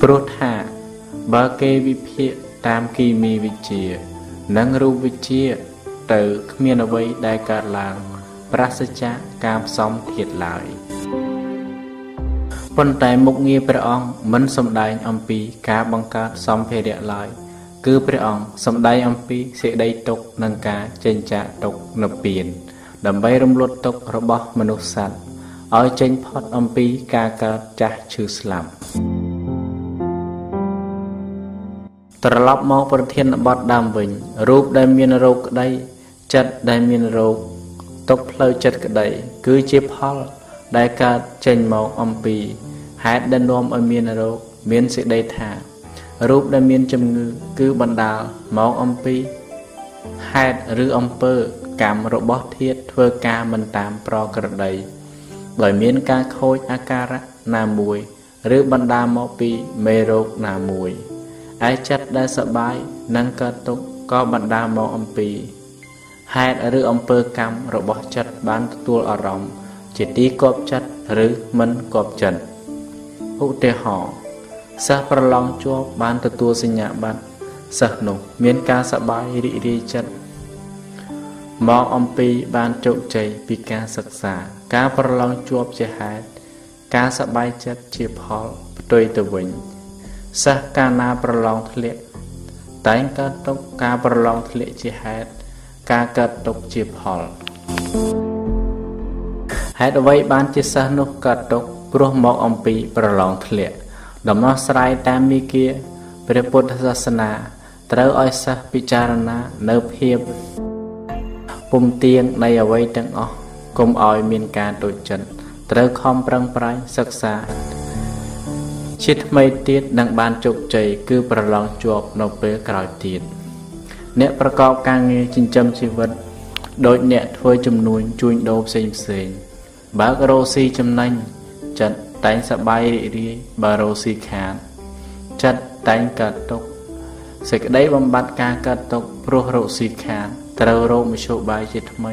ព្រោះថាបើគេវិភាគតាមគីមីវិទ្យា និងរូបវិទ្យាទៅគ្មានអ្វីដែលកើតឡើង ប្រសិទ្ធចាការផ្សំធាតុឡើយ ប៉ុន្តែមុខងារព្រះអង្គមិនសំដែងអំពីការបង្កើតសម្ភារៈឡើយ គឺព្រះអង្គសំដែងអំពីសេចក្តីទុក្ខនិងការចេញចាកទុក្ខនិព្វានដើម្បីរំលត់ទុក្ខរបស់មនុស្សសត្វឲ្យចេញផុតអំពីការកើតចាស់ឈឺស្លាប់ត្រឡប់មកប្រធានបទដើមវិញរូបដែលមានរោគក្តីចិត្តដែលមានរោគទុកផ្លូវចិត្តក្តី គឺជាផល ដែលកើតចេញមកអំពីហេតុដែលនាំឲ្យមានរោគមានសេចក្តីថារូបដែលមានជំងឺគឺបណ្ដាលមកអំពីហេតុឬអំពើកម្មរបស់ធាតុធ្វើការមិនតាមប្រក្រតី ដោយមានការខូចអាការៈណាមួយ ឬបណ្ដាលមកពីមេរោគណាមួយឯចិត្តដែលសបាយនិងកើតទុក្ខក៏បណ្ដាលមកអំពីហេតុឬអំពើកម្មរបស់ចិត្តបានទទួលអារម្មណ៍ ជាទីគប់ចិត្តឬមិនគប់ចិត្តឧទាហរណ៍សិស្សប្រឡងជាប់បានទទួលសញ្ញាបត្រសិស្សនោះមានការសប្បាយរីករាយចិត្តមកអំពីបានជោគជ័យពីការសិក្សា ការប្រឡងជាប់ជាហេតុការសប្បាយចិត្តជាផលផ្ទុយទៅវិញសិស្សកាលណាប្រឡងធ្លាក់តែងកើតទុកការប្រឡងធ្លាក់ជាហេតុការកើតទុកជាផល ហេតុអ្វីបានជាសិស្សនោះកើតទុកព្រោះមកអំពីប្រឡងធ្លាក់ដំណោះស្រាយតាមមីគាព្រះពុទ្ធសាសនាត្រូវឲ្យសិស្សពិចារណានៅភាពពុំទៀងនៃអ្វីទាំងអស់កុំឲ្យមានការតូចចិត្តត្រូវខំប្រឹងប្រែងសិក្សាជាថ្មីទៀតនឹងបានជោគជ័យគឺប្រឡងជាប់នៅពេលក្រោយទៀតអ្នកប្រកបការងារចិញ្ចឹមជីវិត ដោយអ្នកធ្វើចំនួនជួញដូរផ្សេងផ្សេង បើករោស៊ីចំណេញចិត្តតែងសបាយរីករាយបើរោស៊ីខាតចិត្តតែងកើតទុកសេចក្តីបំបត្តិការកើតទុកព្រោះរោស៊ីខាតត្រូវរោមធ្យោបាយជាថ្មី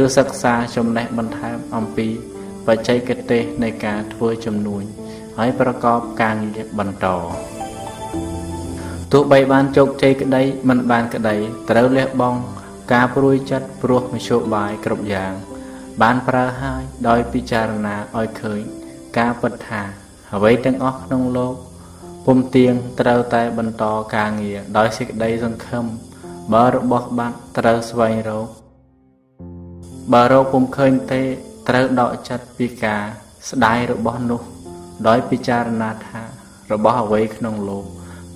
ឬសិក្សាចំណេះបន្ថែមអំពីបច្ចេកទេសនៃការធ្វើចំនួនហើយប្រកបការងារបន្តទោះបីបានជោគជ័យក្តីមិនបានក្តីត្រូវលះបង់ការព្រួយចិត្តព្រោះមធ្យោបាយគ្រប់យ៉ាង បានប្រើហើយដោយពិចារណាឲ្យឃើញការពិតថាអ្វីទាំងអស់ក្នុងលោកពុំទៀងត្រូវតែបន្តការងារដោយសេចក្តីសង្ឃឹមបើរបស់បាត់ត្រូវស្វែងរកបើរកពុំឃើញទេត្រូវដកចិត្តពីការស្ដាយរបស់នោះ ដោយពិចារណាថា របស់អ្វីក្នុងលោក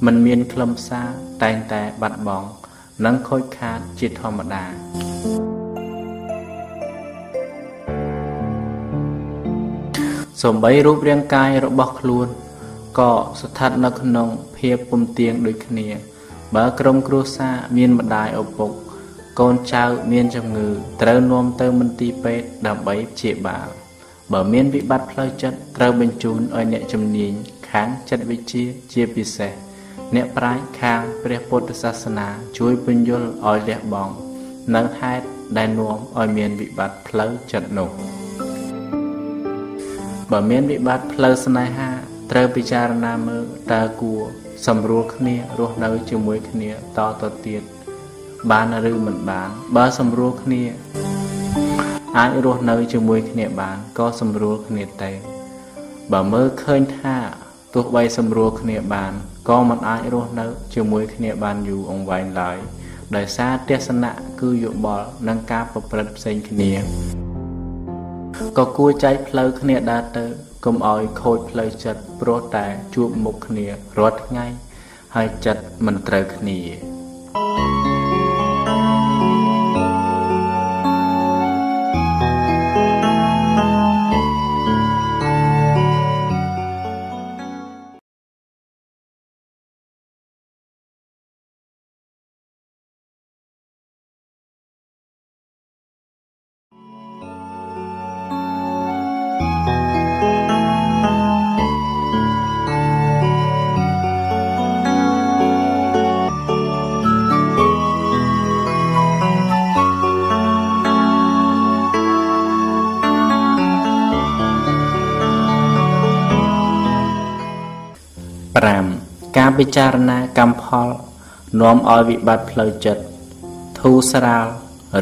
มันមានខ្លឹមសារតែងតែបាត់បង់និងខូចខាតជាធម្មតា សំបីរូបរាងកាយរបស់ខ្លួនក៏ស្ថិតនៅក្នុងភាពពំទៀងដូចគ្នា បើក្រុមគ្រួសារមានម្ដាយឪពុក កូនចៅមានជំងឺ ត្រូវនាំទៅមន្ទីរពេទ្យដើម្បីព្យាបាលបើមានវិបត្តិផ្លូវចិត្តត្រូវបញ្ជូនឲ្យអ្នកជំនាញខាងចិត្តវិទ្យាជាពិសេសអ្នកប្រាជ្ញខាងព្រះពុទ្ធសាសនាជួយពន្យល់ឲ្យលះបង់នៅហេតុដែលនាំឲ្យមានវិបត្តិផ្លូវចិត្តនោះ បើមានវិបត្តិផ្លូវស្នេហា ត្រូវពិចារណាមើលតើគួរសម្រួលគ្នារស់នៅជាមួយគ្នាតទៅទៀតបានឬមិនបាន បើសម្រួលគ្នា អាចរស់នៅជាមួយគ្នាបានក៏សម្រួលគ្នាទៅបើមើលឃើញថាទោះបីសម្រួលគ្នាបានក៏មិនអាចរស់នៅជាមួយគ្នាបានយូរអង្វែងឡើយដោយសារទស្សនៈគឺយោបល់និងការប្រព្រឹត្តផ្សេងគ្នា ក៏គួរចែកផ្លូវគ្នាដើរទៅកុំឲ្យខូចផ្លូវចិត្តព្រោះតែជួបមុខគ្នារាល់ថ្ងៃហើយចិត្តមិនត្រូវគ្នា5កា ពិចារណាកម្មផលនាំឲ្យវិបត្តិផ្លូវចិត្តធូរស្រាល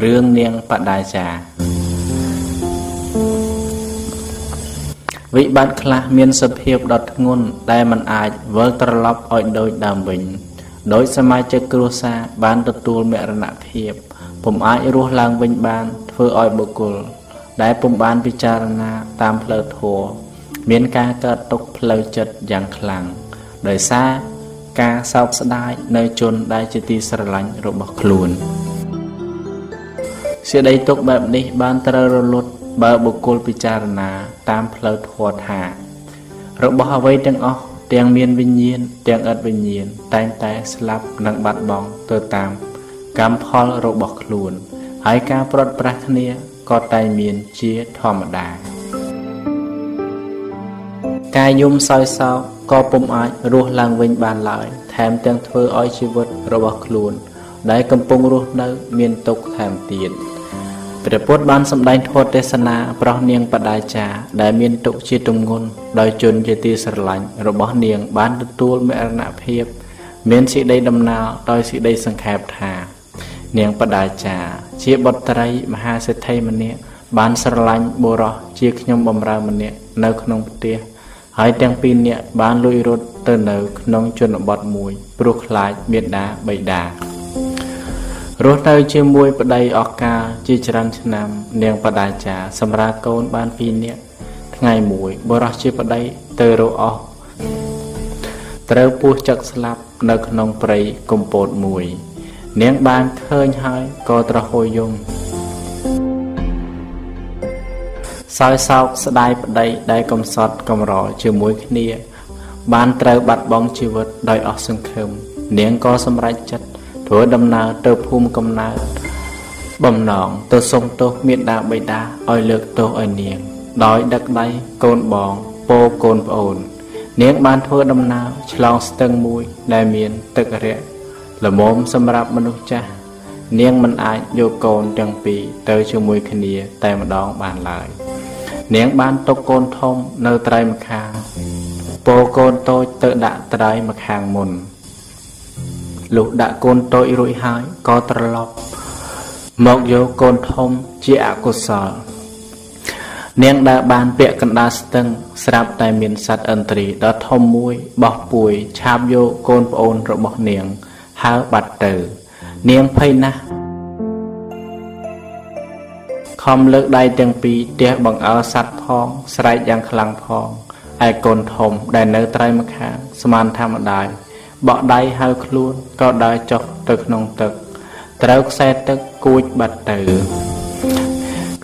រឿងនាងបដាចាវិបត្តិខ្លះមានសភាពដុតធ្ងន់ដែលมันអាចវិលត្រឡប់ឲ្យដូចដើមវិញដោយសមាជិកគ្រួសារបានទទួលមរណភាពពុំអាចរស់ឡើងវិញបាន ធ្វើឲ្យបុគ្គល ដែលពុំបានពិចារណាតាមផ្លូវធម៌មានការកើតទុកផ្លូវចិត្តយ៉ាងខ្លាំងដោយសារ ការសោកស្ដាយនៅជនដែលជាទីស្រឡាញ់របស់ខ្លួនសេចក្តីទុកបែបនេះបានត្រូវរលត់បើបុគ្គលពិចារណាតាមផ្លូវធម៌ថា របស់អ្វីទាំងអស់ទាំងមានវិញ្ញាណទាំងឥតវិញ្ញាណតែងតែស្លាប់និងបាត់បង់ទៅតាមកម្មផលរបស់ខ្លួនហើយការប្រត់ប្រាស់គ្នាក៏តែងមានជាធម្មតាការយំសោយសោក ក៏ពុំអាចរស់ឡើងវិញបានឡើយថែមទាំងធ្វើឲ្យជីវិតរបស់ខ្លួន ដែលកំពុងរស់នៅមានទុក្ខថែមទៀតព្រះពុទ្ធបានសម្ដែងធម៌ទេសនាប្រោះនាងបដាចាដែលមានទុក្ខជាទម្ងន់ដោយជនជាទីស្រឡាញ់របស់នាងបានទទួលមរណភាព មានសេចក្តីដំណើរដោយសេចក្តីសង្ខេបថា នាងបដាចាជាបុត្រីមហាសេដ្ឋីម្នាក់បានស្រឡាញ់បុរសជាខ្ញុំបំរើម្នាក់នៅក្នុងផ្ទះ ហើយទាំងពីរនាក់បានលួចរត់ទៅនៅក្នុងជនបទមួយព្រោះខ្លាចមេដាបៃតារស់នៅជាមួយប្តីអស់កាលជាច្រើនឆ្នាំ នាងបដាចាសម្រាប់កូនបានពីរនាក់ថ្ងៃមួយបរោះជាប្តីទៅរកអស់ត្រូវពោះចឹកស្លាប់នៅក្នុងព្រៃកំពតមួយ នាងបានឃើញហើយក៏ត្រហួយយំ សោយសោកស្ដាយប្តីដែលកំសត់កំរជាមួយគ្នា បានត្រូវបាត់បង់ជីវិតដោយអស់សង្ឃឹមនាងក៏សម្រេចចិត្តធ្វើដំណើរទៅភូមិកំណើតបំណងទៅសុំទោសមេដាបិតាឲ្យលើកទោសឲ្យនាង ដោយដឹកដៃកូនបងពោកូនប្អូន នាងបានធ្វើដំណើរឆ្លងស្ទឹងមួយដែលមានទឹករាក់ល្មមសម្រាប់មនុស្សចាស់នាងមិនអាចយកកូនទាំងពីរទៅជាមួយគ្នាតែម្ដងបានឡើយ នាងបានទុកកូនធំនៅត្រៃម្ខាងពោកូនតូចទៅដាក់ត្រៃម្ខាងមុនលុះដាក់កូនតូចរួចហើយក៏ត្រឡប់មកយកកូនធំជាអកុសល នាងដើរបានពាក់កណ្ដាលស្ទឹង ស្រាប់តែមានសត្វឥន្ទ្រីដ៏ធំមួយបោះពួយឆាបយកកូនប្អូនរបស់នាងហើបាត់ទៅ នាងភ័យណាស់ ខំលើកដៃទាំងពីរទះបង្អើសัตว์ផងស្រែកយ៉ាងខ្លាំងផងឯកូនធំដែលនៅត្រៃម្ខាងស្មានធម្មតាបក់ដៃហៅខ្លួនក៏ដើរចុះទៅក្នុងទឹក ត្រូវខ្សែទឹកគួចបាត់ទៅ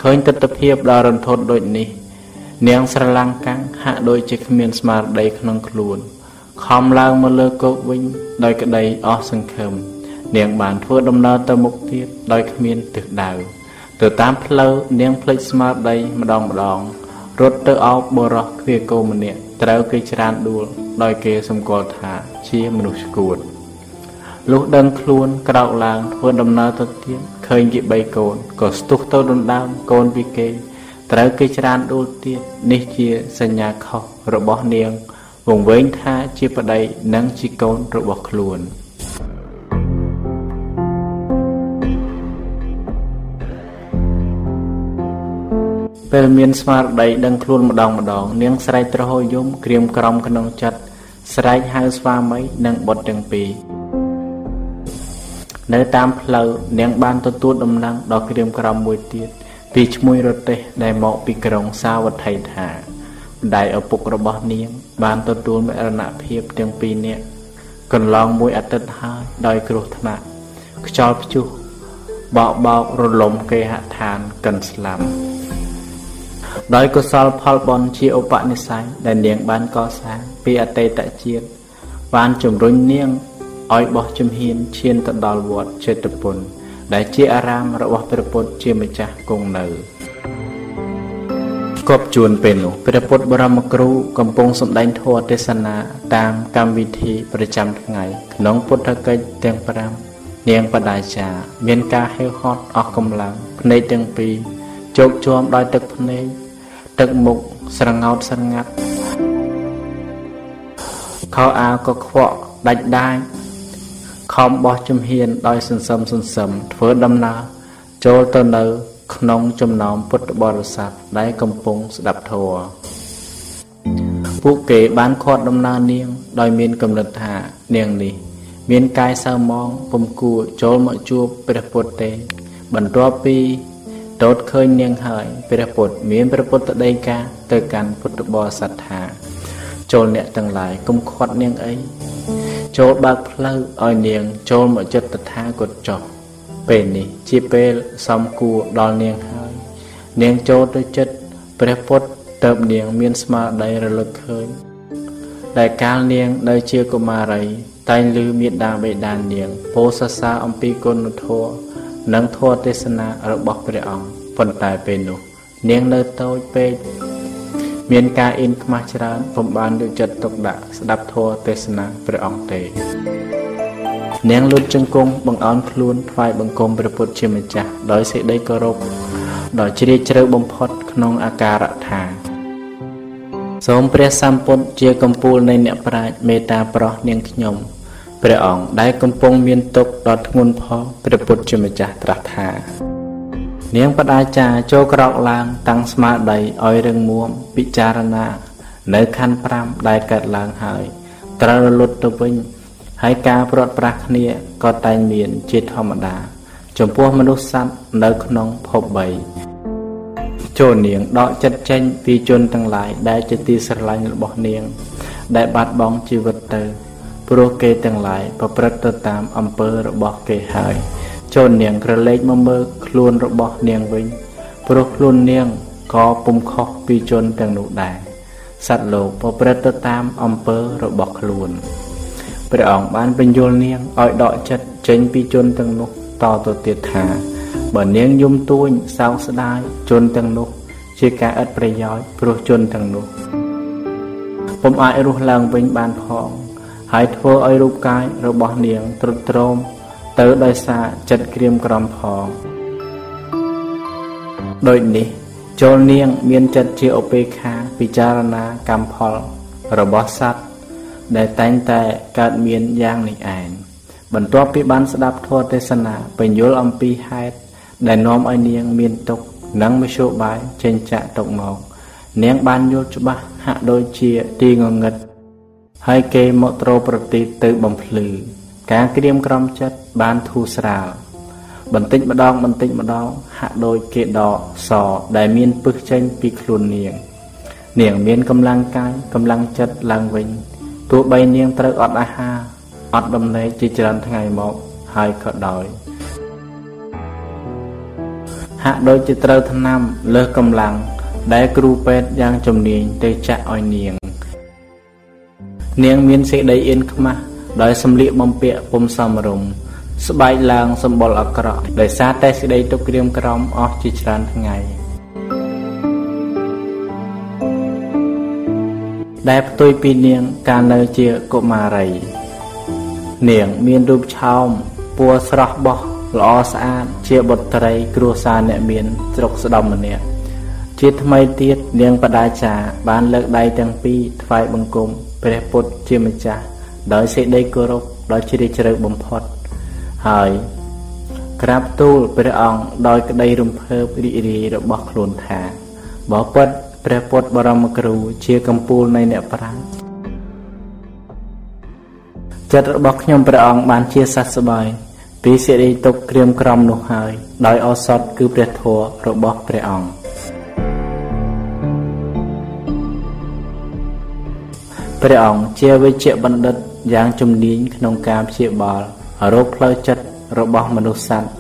ឃើញទស្សនភាពដ៏រន្ធត់ដូចនេះ នាងស្រឡាំងកាំងហាក់ដូចជាគ្មានស្មារតីក្នុងខ្លួនខំឡើងមកលើគោកវិញដោយក្តីអស់សង្ឃឹមនាងបានធ្វើដំណើរទៅមុខទៀតដោយគ្មានទិសដៅ ទៅតាមផ្លូវនាងភ្លេចស្មារតីម្ដងម្ដងរត់ទៅអោបបរោះគ្វាគោម្នាក់ត្រូវគេច្រានដួល ដោយគេសម្គាល់ថាជាមនុស្សឈួតលុះដឹងខ្លួនក្រោកឡើងធ្វើដំណើរទៅទៀតឃើញគេបីកូនក៏ស្ទុះទៅដណ្ដើមកូនពីគេត្រូវគេច្រានដួលទៀតនេះជាសញ្ញាខុសរបស់នាងវង្វេងថាជាប្តីនិងជាកូនរបស់ខ្លួន ពេលមានស្មារតីដឹងខ្លួនម្ដងម្ដង នាងស្រែកត្រហោយំក្រៀមក្រំក្នុងចិត្តស្រែកហៅស្វាមីនិងបុត្រទាំងពីរនៅតាមផ្លូវនាងបានទទួលដំណឹងដល់ក្រៀមក្រំមួយទៀតពីឈ្មោះរទេសដែលមកពីក្រុងសាវត្ថីថាម្ដាយឪពុករបស់នាង បានទទួលមរណភាពទាំងពីរនាក់កន្លងមួយអាទិត្យហើយដោយគ្រោះថ្នាក់ខ្យល់ព្យុះបោកបោករលំគេហដ្ឋានកិនស្លាប់ ដោយកុសលផលបុណ្យជាឧបនិស្ស័យដែលនាងបានកសាងពីអតីតជាតិបានជំរុញនាងឲ្យបោះជំហានឈានទៅដល់វត្តចេតពុនដែលជាអារាមរបស់ព្រះពុទ្ធជាម្ចាស់គង់នៅគប់ជួនពេលនោះព្រះពុទ្ធបរមគ្រូកំពុងសម្ដែងធម៌ទេសនាតាមកម្មវិធីប្រចាំថ្ងៃក្នុងពុទ្ធកិច្ចទាំង5នាងបដាចាមានការហេវហត់អស់កម្លាំងភ្នែកទាំងពីរជោគជាំដោយទឹកភ្នែក ទឹកមុខស្រងោតស្រងាត់ខោអាវក៏ខ្វក់ដាច់ដាច់ខំបោះជំហានដោយសន្សឹមសន្សឹមធ្វើដំណើរចូលទៅនៅ ក្នុងចំណោមពុទ្ធបរិស័ទដែលកំពុងស្ដាប់ធម៌ពួកគេបានខាត់ដំណើរនាង ដោយមានគំនិតថានាងនេះ មានកាយសៅមងពុំគួរចូលមកជួបព្រះពុទ្ធទេ បន្ទាប់ពី ទតឃើញនាងហើយព្រះពុទ្ធមានព្រះពុទ្ធដីកាទៅកាន់ពុទ្ធបរិស័ទថាចូលអ្នកទាំងឡាយកុំខាត់នាងអីចូលបើកផ្លូវឲ្យនាង ចូលមកចិត្តតថាគតចុះពេលនេះជាពេលសំគួរដល់នាងហើយ នាងចូលទៅចិត្តព្រះពុទ្ធទៅនាងមានស្មារតីរលឹកឃើញដែលកាលនាងនៅជាកុមារីតែងឮមេដាបេដានាងពោសសាអំពីគុណធម៌ និងធម៌ទេសនារបស់ព្រះអង្គប៉ុន្តែពេលនោះ នាងនៅតូចពេកមានការអៀនខ្មាស់ច្រើនពុំបានយកចិត្តទុកដាក់ស្ដាប់ធម៌ទេសនាព្រះអង្គទេ នាងលុតជង្គង់បង្អោនខ្លួនថ្វាយបង្គំព្រះពុទ្ធជាម្ចាស់ដោយសេចក្តីគោរពដ៏ជ្រាលជ្រៅបំផុតក្នុងអាការៈថាសូមព្រះសម្ពុទ្ធជាកំពូលនៃអ្នកប្រាជ្ញមេត្តាប្រោះនាងខ្ញុំ ព្រះអង្គដែលកំពុងមានទុក្ខដ៏ធ្ងន់ផងព្រះពុទ្ធជាម្ចាស់ត្រាស់ថានាងបដាចាចូលក្រោកឡើងតាំងស្មារតីឲ្យរឹងមាំពិចារណា នៅខណ្ឌ5ដែលកើតឡើងហើយត្រូវរលត់ទៅវិញហើយការព្រាត់ប្រាសគ្នាក៏តែងមានជាធម្មតា ចំពោះមនុស្សសត្វនៅក្នុងភព3ចូលនាងដកចិត្តចេញពីជនទាំងឡាយដែលជាទីស្រឡាញ់របស់នាង ដែលបាត់បង់ជីវិតទៅ ព្រោះគេទាំងឡាយប្រព្រឹត្តទៅតាមអំពើរបស់គេហើយចូលនាងក្រឡេកមកមើលខ្លួនរបស់នាងវិញព្រោះខ្លួននាងក៏ពុំខុសពីជនទាំងនោះដែរសត្វលោកប្រព្រឹត្តទៅតាមអំពើរបស់ខ្លួនព្រះអង្គបានបញ្យល់នាងឲ្យដកចិត្តចេញពីជនទាំងនោះតទៅទៀតថាបើនាងយំទួញសោកស្ដាយជនទាំងនោះ ជាការឥតប្រយោជន៍ព្រោះជនទាំងនោះពុំអាចរស់ឡើងវិញបានផង ហើយធ្វើឲ្យរូបកាយរបស់នាងទ្រុឌទ្រោមទៅដោយសារចិត្តក្រៀមក្រំផងដូចនេះចូលនាងមានចិត្តជាឧបេក្ខាពិចារណាកម្មផលរបស់សត្វដែលតែងតែកើតមានយ៉ាងនេះឯងបន្ទាប់ពីបានស្ដាប់ធម៌ទេសនាបញ្យល់អំពីហេតុដែលនាំឲ្យនាងមានទុក្ខនិងមធ្យោបាយចេញចាក់ទុកមក នាងបានយល់ច្បាស់ហាក់ដូចជាទីងងឹត ហើយគេមកត្រោប្រទីទៅបំភ្លឺ ការក្រៀមក្រំចិត្តបានធូរស្រាលបន្តិចម្ដងបន្តិចម្ដងហាក់ដូចគេដកសដែលមានពឹសចេញពីខ្លួននាង នាងមានកម្លាំងកាយកម្លាំងចិត្តឡើងវិញទោះបីនាងត្រូវអត់អាហារអត់ដំណេកជាច្រើនថ្ងៃមកហើយក៏ដោយហាក់ដូចជាត្រូវថ្នាំលើសកម្លាំងដែលគ្រូពេទ្យយ៉ាងជំនាញទៅចាក់ឲ្យនាង នាងមានសេចក្តីអៀនខ្មាស់ដោយសម្លៀកបំពាក់ពុំសមរម្យស្បែកឡើងសម្បុរអាក្រក់ដោយសារតែសេចក្តីទុក្ខក្រៀមក្រំអស់ជាច្រើនថ្ងៃដែលផ្ទុយពីនាងកាលនៅជាកុមារី នាងមានរូបឆោមពណ៌ស្រស់បោះល្អស្អាតជាបុត្រី គ្រួសារអ្នកមានស្រុកស្ដំម្នាក់ជាថ្មីទៀតនាងបដាចាបានលើកដៃទាំងពីរថ្វាយបង្គំ ព្រះពុទ្ធជាម្ចាស់ដោយសេចក្តីគោរពដ៏ជ្រាលជ្រៅបំផុតហើយក្រាបទូលព្រះអង្គដោយក្តីរំភើបរីករាយរបស់ខ្លួនថាបបិទ្ធព្រះពុទ្ធបរមគ្រូជាកម្ពូលនៃអ្នកប្រាជ្ញចិត្តរបស់ខ្ញុំព្រះអង្គបានជាសះស្បើយពីសេរីទុកក្រៀមក្រំនោះហើយដោយឱសថគឺព្រះធម៌របស់ព្រះអង្គ ព្រះអង្គជាវិជ្ជបណ្ឌិតយ៉ាងជំនាញក្នុងការព្យាបាលរោគផ្លូវចិត្តរបស់មនុស្សសត្វ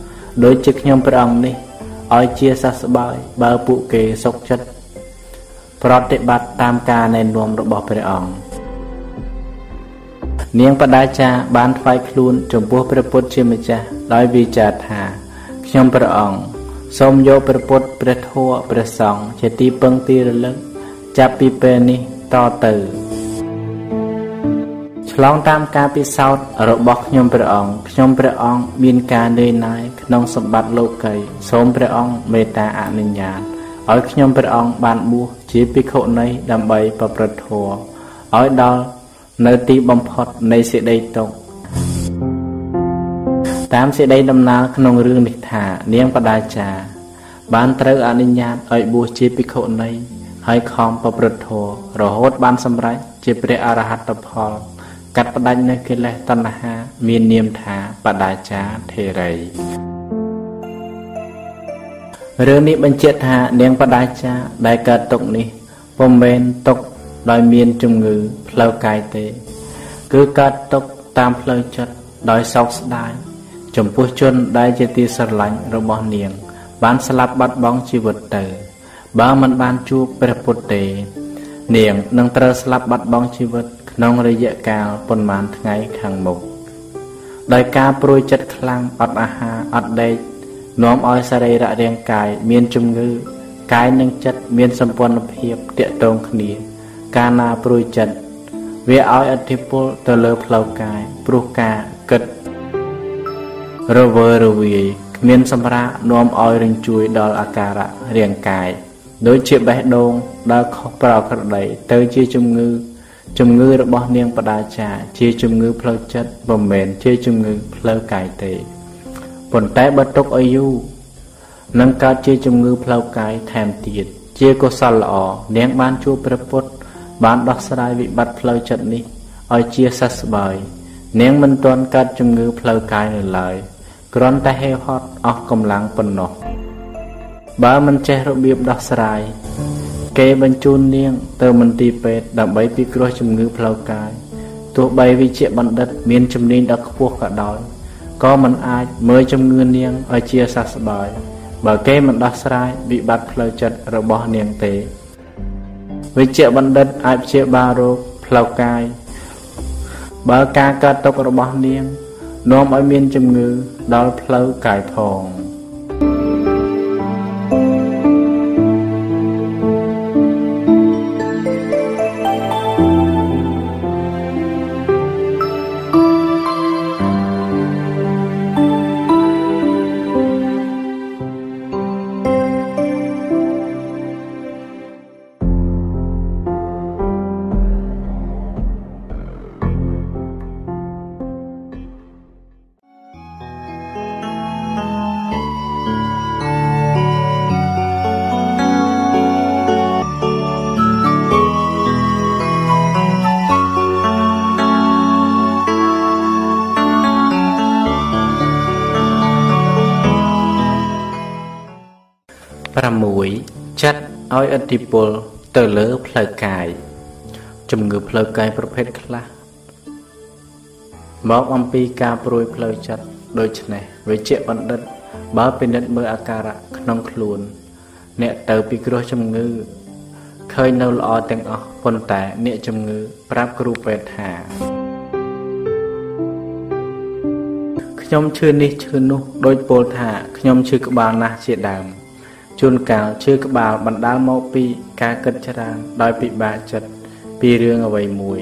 ដូចជាខ្ញុំព្រះអង្គនេះឲ្យជាសះស្បើយបើពួកគេសុខចិត្តប្រតិបត្តិតាមការណែនាំរបស់ព្រះអង្គនាងបដាចាបានថ្វាយខ្លួនចំពោះព្រះពុទ្ធជាម្ចាស់ដោយវិចារថាខ្ញុំព្រះអង្គសូមយកព្រះពុទ្ធព្រះធម៌ព្រះសង្ឃជាទីពឹងទីរលឹកចាប់ពីពេលនេះតទៅ ឆ្លងតាមការពិសោធន៍របស់ខ្ញុំព្រះអង្គខ្ញុំព្រះអង្គមានការនឿយណាយក្នុងសម្បត្តិលោកីសូមព្រះអង្គមេត្តាអនុញ្ញាតឲ្យខ្ញុំព្រះអង្គបានបួសជាភិក្ខុនីដើម្បីប្រព្រឹត្តធម៌ឲ្យដល់នៅទីបំផុតនៃសេចក្តីទុក្ខតាមសេចក្តីដំណើរក្នុងរឿងនេះថា នាងបដាចា បានត្រូវអនុញ្ញាតឲ្យបួសជាភិក្ខុនីហើយខំប្រព្រឹត្តធម៌រហូតបានសម្រេចជាព្រះអរហត្តផល កាត់ផ្ដាច់នូវកិលេសតណ្ហា មាននាមថាបដាចាធេរីរឿងនេះបញ្ជាក់ថានាងបដាចាដែលកើតទុកនេះពុំមែនទុកដោយមានជំងឺផ្លូវកាយទេ គឺកើតទុកតាមផ្លូវចិត្តដោយសោកស្ដាយចំពោះជនដែលជាទីស្រឡាញ់របស់នាង បានស្លាប់បាត់បង់ជីវិតទៅ បើមិនបានជួបព្រះពុទ្ធទេ នាងនឹងត្រូវស្លាប់បាត់បង់ជីវិត ក្នុងរយៈកាលប៉ុន្មានថ្ងៃខាងមុខដោយការព្រួយចិត្តខ្លាំងអត់អាហារអត់ដេកនាំឲ្យសរីរៈរាងកាយមានជំងឺកាយនិងចិត្តមានសម្ព័ន្ធភាពតាក់ទងគ្នា កាលណាព្រួយចិត្តវាឲ្យអធិពលទៅលើផ្លូវកាយព្រោះការគិតរវើរវាយគ្មានសម្រាប់នាំឲ្យរញ្ជួយដល់អាការៈរាងកាយដូចជាបេះដូងដែលខុសប្រក្រតីទៅជាជំងឺ ជំងឺរបស់នាងបដាចាជាជំងឺផ្លូវចិត្តមិនមែនជាជំងឺផ្លូវកាយទេប៉ុន្តែបើទុកឲ្យយូរនឹងកើតជាជំងឺផ្លូវកាយថែមទៀតជាកុសលល្អនាងបានជួបព្រះពុទ្ធបានដោះស្រាយវិបត្តិផ្លូវចិត្តនេះឲ្យជាសះស្បើយនាងមិនទាន់កើតជំងឺផ្លូវកាយនៅឡើយគ្រាន់តែហេវហត់អស់កម្លាំងប៉ុណ្ណោះបើមិនចេះរបៀបដោះស្រាយ គេបញ្ជូននាង ទៅមន្ទីរពេទ្យដើម្បីពិគ្រោះជំងឺផ្លូវកាយទោះបីវិជ្ជាបណ្ឌិត មានជំនាញដ៏ខ្ពស់ក៏ដោយក៏មិនអាចមើលជំងឺនាងឲ្យជាសះស្បើយបើគេមិនដោះស្រាយវិបត្តិផ្លូវចិត្តរបស់នាងទេវិជ្ជបណ្ឌិតអាចព្យាបាលរោគផ្លូវកាយបើការកើតទុករបស់នាងនាំឲ្យមានជំងឺដល់ផ្លូវកាយផង ទ្ធិពលទៅលើផ្លូវកាយជំងឺផ្លូវកាយប្រភេទខ្លះមកអំពីការព្រួយផ្លូវចិត្តដូច្នេះវិជ្ជបណ្ឌិត បើពិនិត្យមើលអាការៈក្នុងខ្លួន អ្នកទៅពិគ្រោះជំងឺឃើញនៅល្អទាំងអស់ប៉ុន្តែអ្នកជំងឺប្រាប់គ្រូពេទ្យថាខ្ញុំឈឺនេះឈឺនោះដោយពោលថាខ្ញុំឈឺក្បាលណាស់ជាដើម ជួនកាលឈឺក្បាលបណ្ដាលមកពីការគិតច្រើនដោយពិបាកចិត្តពីរឿងអ្វីមួយ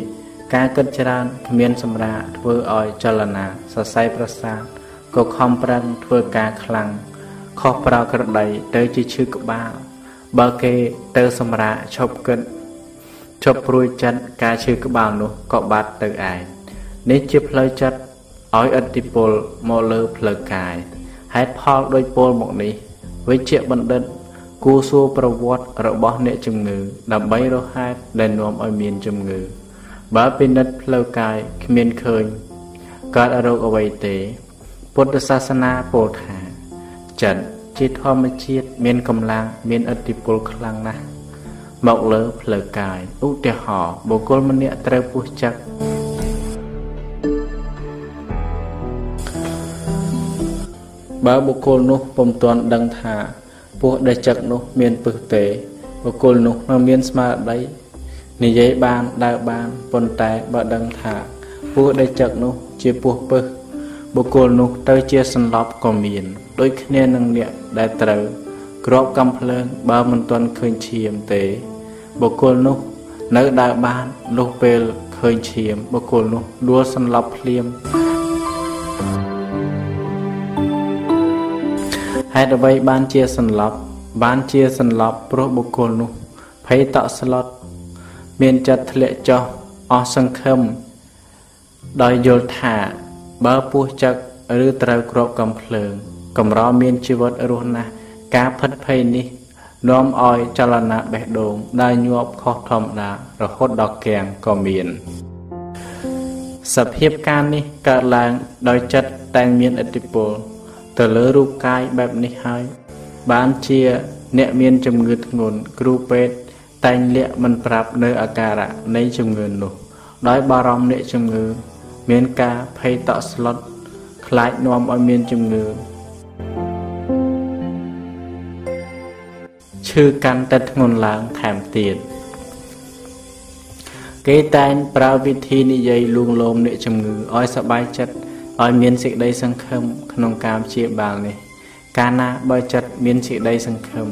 ការគិតច្រើនគ្មានសម្រាប់ធ្វើឲ្យចលនាសរសៃប្រសាទក៏ខំប្រឹងធ្វើការខ្លាំងខុសប្រក្រតីទៅជាឈឺក្បាលបើគេទៅសម្រាប់ឈប់គិតឈប់ព្រួយចិត្តការឈឺក្បាលនោះក៏បាត់ទៅឯងនេះជាផ្លូវចិត្តឲ្យឥទ្ធិពលមកលើផ្លូវកាយហេតុផលដោយពលមកនេះ វិជ្ជបណ្ឌិតគួរសួរប្រវត្តិរបស់អ្នកជំងឺដើម្បីរកហេតុដែលនាំឲ្យមានជំងឺ បើពិនិត្យផ្លូវកាយគ្មានឃើញកើតរោគអ្វីទេ ពុទ្ធសាសនាពោលថាចិត្តជាធម្មជាតិមានកម្លាំងមានឥទ្ធិពលខ្លាំងណាស់មកលើផ្លូវកាយឧទាហរណ៍បុគ្គលម្នាក់ត្រូវពោះចិត្បើបុគ្គលនោះពុំទាន់ដឹងថាពោះដែលចឹកនោះមានពឹសទេបុគ្គលនោះមិនមានស្មារតីនិយាយបានដើរបានប៉ុន្តែបើដឹងថាពោះដែលចឹកនោះជាពោះពឹសបុគ្គលនោះទៅជាសន្លប់ក៏មានដូចគ្នានឹងអ្នកដែលត្រូវក្របកំភ្លើងបើមិនទាន់ឃើញឈាមទេ បុគ្គលនោះនៅដើរបានលុះពេលឃើញឈាមបុគ្គលនោះដួលសន្លប់ភ្លាម តុអ្វីបានជាសន្លប់ បានជាសន្លប់ព្រោះបុគ្គលនោះភ័យតក់ស្លុតមានចិត្តធ្លាក់ចុះអស់សង្ឃឹមដោយយល់ថា បើពោះចឹកឬត្រូវគ្របកំភ្លើង កម្រមានជីវិតរស់ណាស់ការផិតភ័យនេះនាំឲ្យចលនាបេះដូងដែលញាប់ខុសធម្មតារហូតដល់កៀងក៏មានសភាពការនេះកើតឡើងដោយចិត្តតែងមានឥទ្ធិពល ទៅលើរូបកាយបែបនេះហើយបានជាអ្នកមានជំងឺធ្ងន់គ្រូពេទ្យតែងលាក់មិនប្រាប់នៅអាការៈនៃជំងឺនោះដោយបារម្ភអ្នកជំងឺមានការភ័យតក់ស្លុតខ្លាចនាំឲ្យមានជំងឺឈឺកាន់តែធ្ងន់ឡើងថែមទៀតគេតែងប្រើវិធីនិយាយលួងលោមអ្នកជំងឺឲ្យសบายចិត្ត ឲ្យមានសេចក្តីសង្ឃឹមក្នុងការព្យាបាលនេះ កាលណាបើចិត្តមានសេចក្តីសង្ឃឹម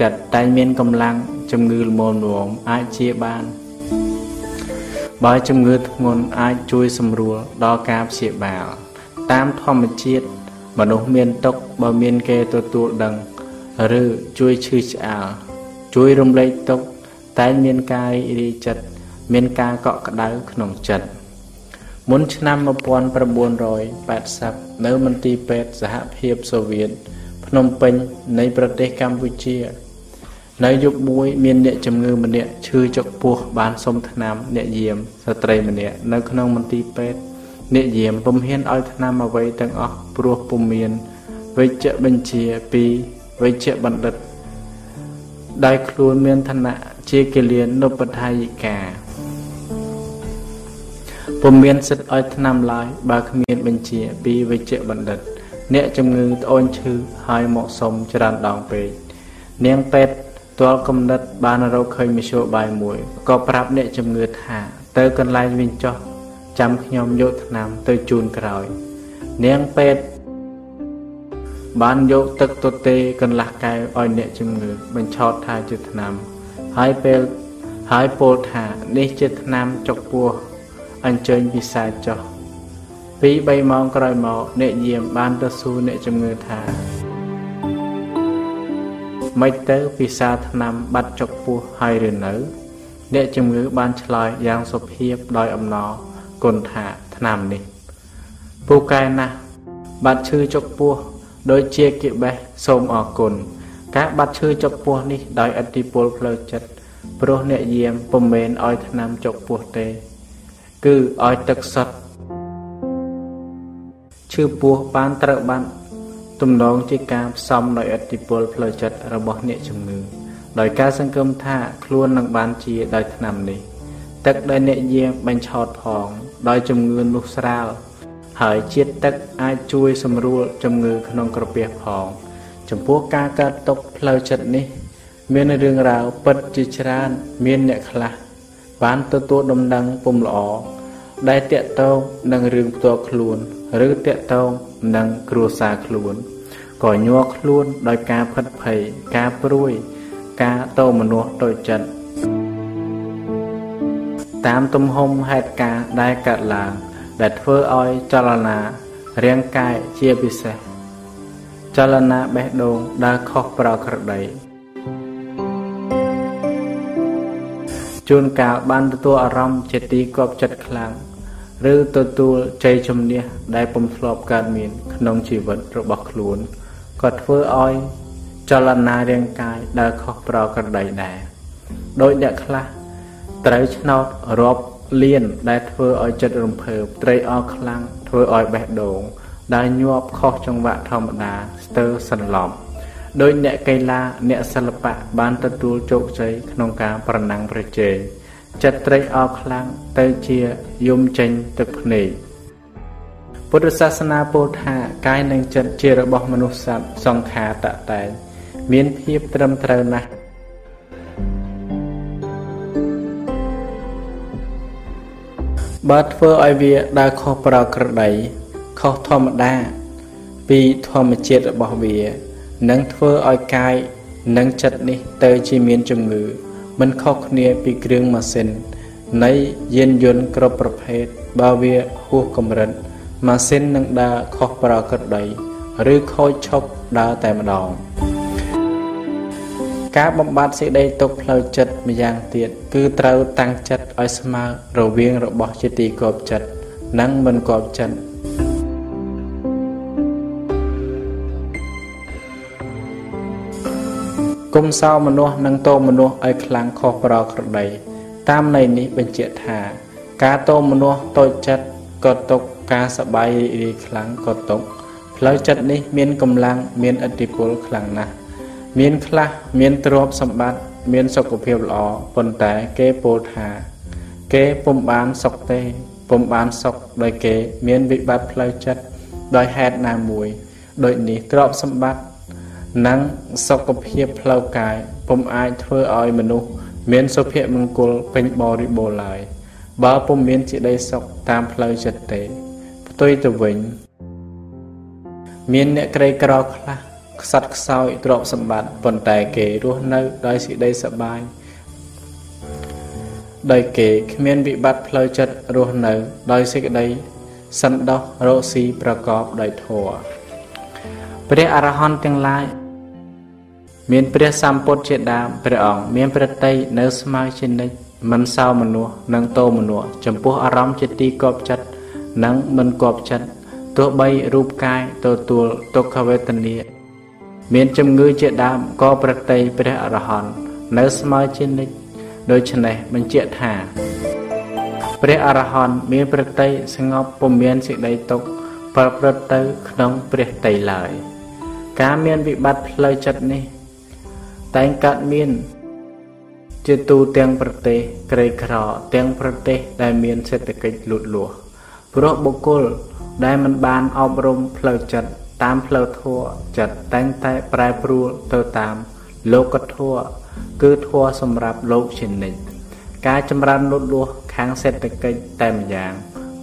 ចិត្តតែងមានកម្លាំងជំងឺល្មមនំអាចជាបាន បើជំងឺធ្ងន់អាចជួយសម្រួលដល់ការព្យាបាល តាមធម្មជាតិមនុស្សមានទុកបើមានគេទទួលដឹង ឬជួយឈឺឆ្អាលជួយរំលែកទុកតែងមានការរីករាយចិត្តមានការកក់ក្ដៅក្នុងចិត្ត មុនឆ្នាំ1980នៅមន្ទីរពេទ្យសហភាពសូវៀតភ្នំពេញនៃប្រទេសកម្ពុជា នៅយប់មួយមានអ្នកជំងឺម្នាក់ឈឺចុកពោះបានសុំថ្នាំអ្នកយាមស្ត្រីម្នាក់នៅក្នុងមន្ទីរពេទ្យអ្នកយាមពុំហ៊ានឲ្យថ្នាំអ្វីទាំងអស់ព្រោះពុំមានវិជ្ជបញ្ជាពីវិជ្ជបណ្ឌិតដែលខ្លួនមានឋានៈជាគិលានុបដ្ឋាយិកា ពុំមានសិទ្ធឲ្យថ្នាំឡើយបើគ្មានបញ្ជាពីវិជ្ជបណ្ឌិត អ្នកជំងឺត្អូញឈឺហើយមកសុំច្រើនដងពេកនាងពេទ្យទាល់កំណត់បានរកឃើញមធ្យោបាយមួយក៏ប្រាប់អ្នកជំងឺថា ទៅកន្លែងវិញចុះចាំខ្ញុំយកថ្នាំទៅជូនក្រោយ នាងពេទ្យបានយកទឹកទទេកន្លះកែវឲ្យអ្នកជំងឺបញ្ឆោតថាជាថ្នាំ ហើយពេលហើយពោលថានេះជាថ្នាំចុកពោះ អញ្ជើញពិសាចុះពី3ម៉ោងក្រោយមកអ្នកយាមបានទៅសួរអ្នកជំងឺថាមិនទៅពិសាថ្នាំបាត់ចុកពោះហើយឬនៅ អ្នកជំងឺបានឆ្លើយយ៉ាងសុភាពដោយអំណរគុណថាថ្នាំនេះពូកែណាស់បាត់ឈឺចុកពោះដោយជាកិបេះសូមអរគុណការបាត់ឈឺចុកពោះនេះដោយអតិពលផ្លូវចិត្តព្រោះអ្នកយាមពុំមែនឲ្យថ្នាំចុកពោះទេ គឺឲ្យទឹកសុទ្ធឈឺពោះបានត្រូវបានទំនងជាការផ្សំដោយអតិពលផ្លូវចិត្តរបស់អ្នកជំងឺដោយការសង្ឃឹមថាខ្លួននឹងបានជាដោយថ្នាំនេះ ទឹកដែលអ្នកយាមបញ្ឆោតផង ដោយជំងឺនោះស្រាលហើយជាតិទឹកអាចជួយសម្រួលជំងឺក្នុងក្រពះផង ចំពោះការកើតទុកផ្លូវចិត្តនេះ មានរឿងរ៉ាវពិតជាច្រើនមានអ្នកខ្លះបានទទួលដំណឹងពុំល្អ ដែលតាក់ទងនឹងរឿងផ្ទាល់ខ្លួន ឬតាក់ទងនឹងគ្រួសារខ្លួនក៏ញ័រខ្លួនដោយការផិតភ័យការព្រួយ ការតោមនុស្សតូចចិត្តតាមទំហំហេតុការណ៍ដែលកើតឡើង ដែលធ្វើឲ្យចលនារាងកាយជាពិសេសចលនាបេះដូងដើរខុសប្រក្រតីជួនកាលបានទទួលអារម្មណ៍ជាទីគប់ចិត្តខ្លាំង ឬទទួលជ័យជំនះដែលពុំធ្លាប់កើតមាន ក្នុងជីវិតរបស់ខ្លួនក៏ធ្វើឲ្យចលនារាងកាយដើរខុសប្រក្រតីដែរដោយអ្នកខ្លះត្រូវឆ្នោតរាប់លៀនដែលធ្វើឲ្យចិត្តរំភើបត្រីអខ្លាំងធ្វើឲ្យបេះដូងដែលញាប់ខុសចង្វាក់ធម្មតាស្ទើរសន្លប់ដោយអ្នកកីឡាអ្នកសិល្បៈបានទទួលជោគជ័យក្នុងការប្រណាំងប្រជែង ចិត្តត្រេកអរខ្លាំងទៅជាយំចេញទឹកភ្នែកពុទ្ធសាសនាពោលថាកាយនិងចិត្តជារបស់មនុស្សសត្វសង្ខារតតែងមានភាពត្រឹមត្រូវណាស់បើធ្វើឲ្យវាដើរខុសប្រក្រតីខុសធម្មតា ពីធម្មជាតិរបស់វានឹងធ្វើឲ្យកាយនិងចិត្តនេះទៅជាមានជំងឺ មិនខុសគ្នាពីគ្រឿងម៉ាស៊ីននៃយានយន្តគ្រប់ប្រភេទបើវាហួសកម្រិតម៉ាស៊ីននឹងដើរខុសប្រក្រតីឬខូចឈប់ដើរតែម្ដងការបំបត្តិសេចក្តីទុក្ខផ្លូវចិត្តម្យ៉ាងទៀតគឺត្រូវតាំងចិត្តឲ្យស្មើរវាងរបស់ជាទីគប់ចិត្តនិងមិនគប់ចិត្ត គុំសោមនុស្សនិងតោមនុស្សឲ្យខ្លាំងខុសប្រក្រតីតាមន័យនេះបញ្ជាក់ថា ការតោមនុស្សតូចចិត្តក៏ຕົកការសបាយរីករាយខ្លាំងក៏ຕົកផ្លូវចិត្តនេះមានកម្លាំងមានឥទ្ធិពលខ្លាំងណាស់មានខ្លះមានទ្រព្យសម្បត្តិមានសុខភាពល្អប៉ុន្តែគេពោលថា គេពុំបានសុខទេពុំបានសុខដោយគេ មានវិបត្តិផ្លូវចិត្តដោយហេតុណាមួយ ដូចនេះទ្រព្យសម្បត្តិ និងសុខភាពផ្លូវកាយពុំអាចធ្វើឲ្យមនុស្សមានសុភមង្គលពេញបរិបូរណ៍ឡើយបើពុំមានសេចក្តីសុខតាមផ្លូវចិត្តទេផ្ទុយទៅវិញ មានអ្នកក្រីក្រខ្លះខ្សត់ខ្សោយទ្រព្យសម្បត្តិប៉ុន្តែគេរស់នៅដោយសេចក្តីសប្បាយដោយគេគ្មានវិបត្តិផ្លូវចិត្តរស់នៅ ដោយសេចក្តីសន្តោសរកស៊ីប្រកបដោយធម៌ព្រះអរហន្តទាំងឡាយ មានព្រះសម្ពុទ្ធជាដើមព្រះអង្គមានប្រតិយនៅស្មើជានិច្ចមិនសោមនុស្សនិងតោមនុស្សចំពោះអារម្មណ៍ជាទីគប់ចិត្តនិងមិនគប់ចិត្តទោះបីរូបកាយទទួលទុក្ខវេទនា មានជំងឺជាដើមក៏ប្រតិយព្រះអរហន្តនៅស្មើជានិច្ចដូច្នេះបញ្ជាក់ថា ព្រះអរហន្តមានប្រតិយស្ងប់ពុំមានសេចក្តីទុក្ខប្រព្រឹត្តទៅក្នុងព្រះតីឡើយ ការមានវិបត្តិផ្លូវចិត្តនេះ តែងកើតមាន ជាទូទាំងប្រទេសក្រីក្រទាំងប្រទេសដែលមានសេដ្ឋកិច្ចលូតលាស់ព្រោះបុគ្គលដែលមិនបានអប់រំផ្លូវចិត្តតាមផ្លូវធម៌ចិត្តតែងតែប្រែប្រួលទៅតាមលោកធម៌គឺធัวសម្រាប់លោកជានិច្ចការចម្រើនលូតលាស់ខាងសេដ្ឋកិច្ចតែម្យ៉ាង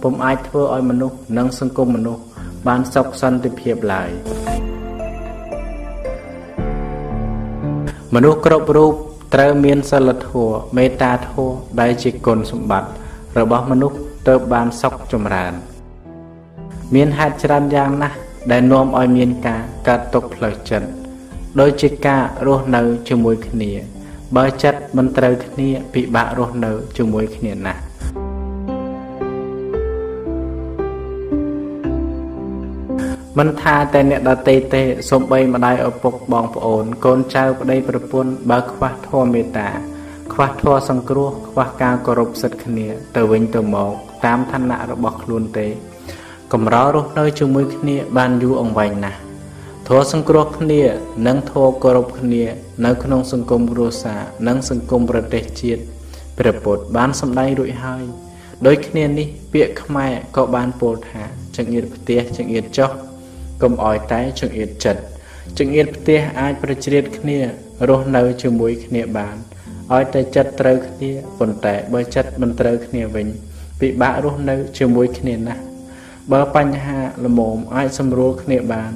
ពុំអាចធ្វើឲ្យមនុស្សនិងសង្គមមនុស្សបានសុខសន្តិភាពឡើយ មនុស្សគ្រប់រូបត្រូវមានសិលធម៌មេត្តាធម៌ដែលជាគុណសម្បត្តិរបស់មនុស្សទើបបានសុខចម្រើន មានហេតុច្រើនយ៉ាងណាស់ដែលនាំឲ្យមានការកើតទុកផ្លូវចិត្តដូចជាការរស់នៅជាមួយគ្នា បើចិត្តមិនត្រូវគ្នាពិបាករស់នៅជាមួយគ្នាណាស់ មិនថាតែអ្នកដតីទេសូម្បីម្ដាយឪពុកបងប្អូន កូនចៅប្តីប្រពន្ធបើខ្វះធម៌មេត្តា ខ្វះធម៌សង្គ្រោះខ្វះការគោរពសិទ្ធិគ្នា ទៅវិញទៅមក តាមឋានៈរបស់ខ្លួនទេកម្ររស់នៅជាមួយគ្នាបានយូរអង្វែងណាស់ធម៌សង្គ្រោះគ្នា និងធម៌គោរពគ្នា នៅក្នុងសង្គមគ្រួសារនិងសង្គមប្រទេសជាតិព្រះពុទ្ធបានសម្ដែងរួចហើយដោយគ្នានេះពាក្យខ្មែរក៏បានពោលថាចង្អៀតផ្ទះចង្អៀតចុះ កុំអោយតែចង្អៀតចិត្តចង្អៀតផ្ទះអាចប្រជ្រៀតគ្នារស់នៅជាមួយគ្នាបានឲ្យតែចិត្តត្រូវគ្នាប៉ុន្តែបើចិត្តមិនត្រូវគ្នាវិញពិបាករស់នៅជាមួយគ្នាណាស់បើបញ្ហាល្មមអាចសម្រួលគ្នាបាន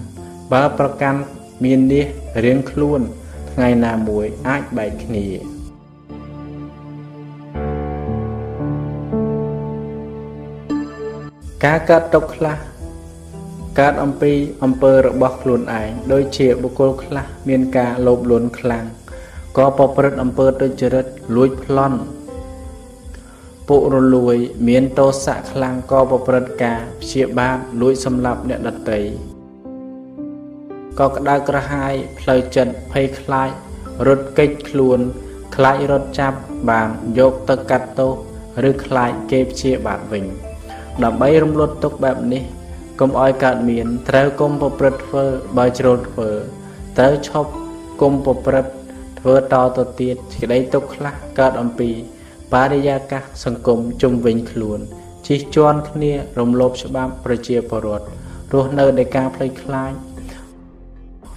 បើប្រកាន់មាននេះរៀងខ្លួនថ្ងៃណាមួយអាចបែកគ្នាការកាត់ទុកខ្លះ កើតអំពីអំពើរបស់ខ្លួនឯងដូចជាបុគ្គលខ្លះមានការលោភលន់ខ្លាំងក៏ប្រព្រឹត្តអំពើទុច្ចរិតលួចប្លន់ពុករលួយ មានទោសៈខ្លាំងក៏ប្រព្រឹត្តការព្យាបាទលួចសម្លាប់អ្នកដទៃក៏ក្តៅក្រហាយផ្លូវចិត្តភ័យខ្លាចរត់គេចខ្លួន ខ្លាចរត់ចាប់បានយកទៅកាត់ទោសឬខ្លាចគេព្យាបាទវិញ ដើម្បីរំលត់ទុកបែបនេះ កុំឲ្យកើតមានត្រូវគុំប្រព្រឹត្តធ្វើបើជ្រុលធ្វើត្រូវឈប់គុំប្រព្រឹត្តធ្វើតទៅទៀតសេចក្តីទុកខ្លះកើតអំពី បរិយាកាសសង្គមជុំវិញខ្លួនជិះជាន់គ្នារំលោភច្បាប់ប្រជាពលរដ្ឋរស់នៅដោយការផ្លេចខ្លាច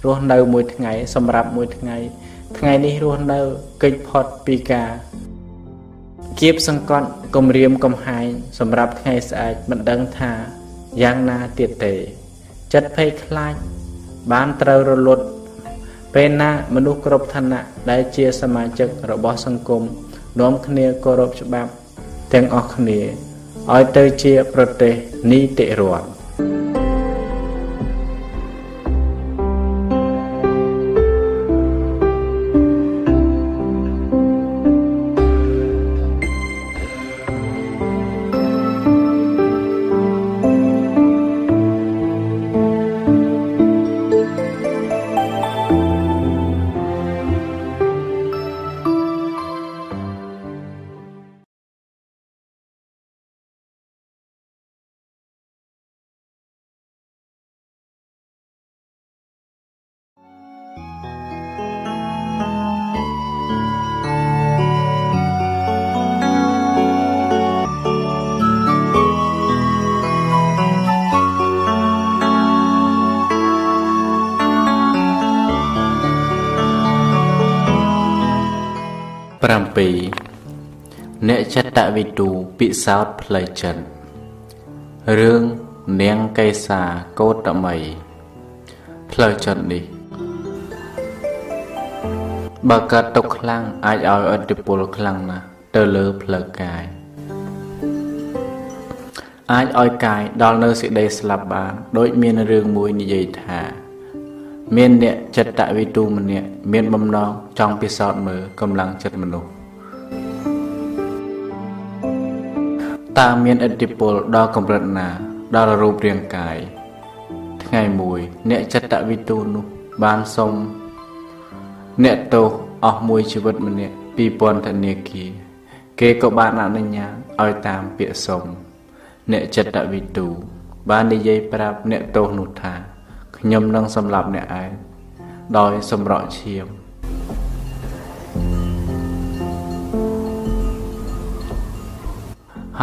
រស់នៅមួយថ្ងៃ សម្រាប់មួយថ្ងៃ ថ្ងៃនេះរស់នៅកិច្ចផុតពីការគៀបសង្កត់គម្រាមកំហែងសម្រាប់ថ្ងៃស្អែកមិនដឹងថា យ៉ាងណាទៀតទេ ចិត្តភ័យខ្លាចបានត្រូវរលត់ពេលណាមនុស្សគ្រប់ឋានៈដែលជាសមាជិករបស់សង្គមនាំគ្នាគោរពច្បាប់ទាំងអស់គ្នាឲ្យទៅជាប្រទេសនីតិរដ្ឋ វិទូពិសោធន៍ផ្លូវចិត្តរឿងនាងកេសាកោតមីផ្លូវចិត្តនេះបើកើតទុកខ្លាំងអាចឲ្យអតិពលខ្លាំងណាស់ទៅលើផ្លូវកាយអាចឲ្យកាយដល់នៅសេចក្តីស្លាប់បានដូចមានរឿងមួយនិយាយថា មានអ្នកចិត្តវិទូម្នាក់មានបំណងចង់ពិសោធន៍មើលកម្លាំងចិត្តមនុស្ស តើមានឥទ្ធិពលដល់កម្រិតណា ដល់រូបរាងកាយថ្ងៃមួយ អ្នកចិត្តវិទូនោះបានសុំអ្នកទោសអស់មួយជីវិតម្នាក់2000ធនាគារគេក៏បានអនុញ្ញាតឲ្យតាមពាក្យសុំអ្នកចិត្តវិទូ បាននិយាយប្រាប់អ្នកទោសនោះថាខ្ញុំនឹងសម្លាប់អ្នកឯងដោយសម្រក់ឈាម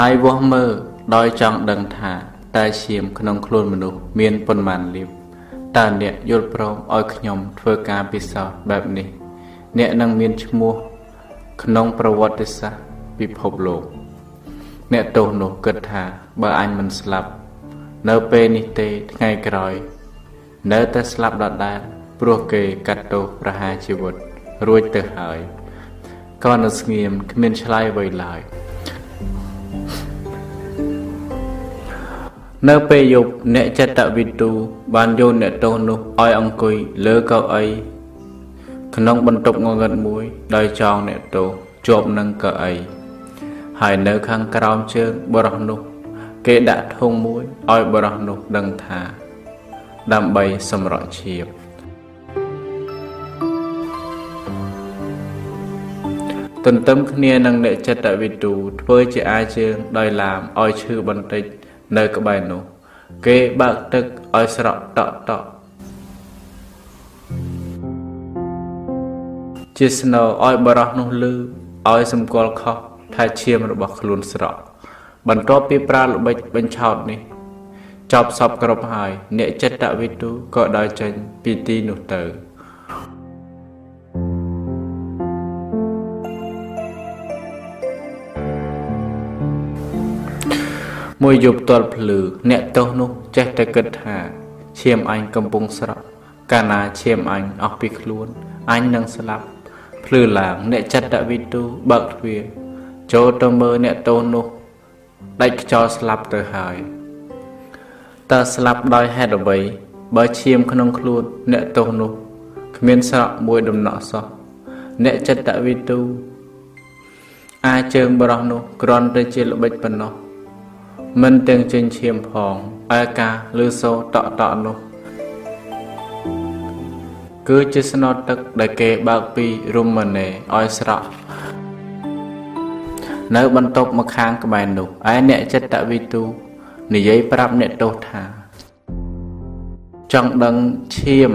ហើយវាស់មើលដោយចង់ដឹងថាតើឈាមក្នុងខ្លួនមនុស្សមានប៉ុន្មានលាបតើអ្នកយល់ព្រមឲ្យខ្ញុំធ្វើការពិសោធន៍បែបនេះ អ្នកនឹងមានឈ្មោះក្នុងប្រវត្តិសាស្ត្រពិភពលោក អ្នកទោសនោះគិតថាបើអញមិនស្លាប់ នៅពេលនេះទេថ្ងៃក្រោយ នៅតែស្លាប់ដដែលព្រោះគេកាត់ទោសប្រហារជីវិត រួចទៅហើយក៏នៅស្ងៀមគ្មានឆ្លើយអ្វីឡើយ នៅពេលយប់អ្នកចិត្តវិទូបានយកអ្នកទោសនោះឲ្យអង្គុយលើកៅអីក្នុងបន្ទប់ងងឹតមួយ ដោយចងអ្នកទោសជាប់នឹងកៅអីហើយនៅខាងក្រោមជើងបរោះនោះ គេដាក់ធុងមួយឲ្យបរោះនោះដឹងថា ដើម្បីសម្រក់ឈាបទន្ទឹមគ្នានឹងអ្នកចិត្តវិទូធ្វើជាអាជើងដោយឡាមឲ្យឈឺបន្តិច នៅក្បែរនោះ គេបើកទឹកឲ្យស្រក់តក់តក់ជាស្នូឲ្យបរោះនោះលឺឲ្យសម្គាល់ខុសថាឈាមរបស់ខ្លួនស្រក់បន្ទាប់ពីប្រើល្បិចបញ្ឆោតនេះចប់សពគ្រប់ហើយ អ្នកចិត្តវិទូក៏ដើរចេញពីទីនោះទៅ មួយយប់ទាល់ភ្លឺអ្នកទោសនោះចេះតែគិតថាឈាមអញកំពុងស្រក់កាលណាឈាមអញអស់ពីខ្លួនអញនឹងស្លាប់ភ្លឺឡើងអ្នកចិត្តវិទូបើកទ្វារចូលទៅមើលអ្នកទោសនោះដាច់ខ្យល់ស្លាប់ទៅហើយតើស្លាប់ដោយហេតុអ្វីបើឈាមក្នុងខ្លួនអ្នកទោសនោះគ្មានស្រក់មួយដំណក់សោះអ្នកចិត្តវិទូអាចជើងបរោះនោះគ្រាន់តែជាល្បិចប៉ុណ្ណោះ មិនទាំងចេញឈាមផងឯការលឺសូរតក់តក់នោះគឺជាស្នោទឹកដែលគេបើកពីរុំម៉ាណេឲ្យស្រក់នៅបន្ទប់មកខាងក្បែរនោះឯអ្នកចិត្តវិទូនិយាយប្រាប់អ្នកទោសថា ចង់ដឹងឈាម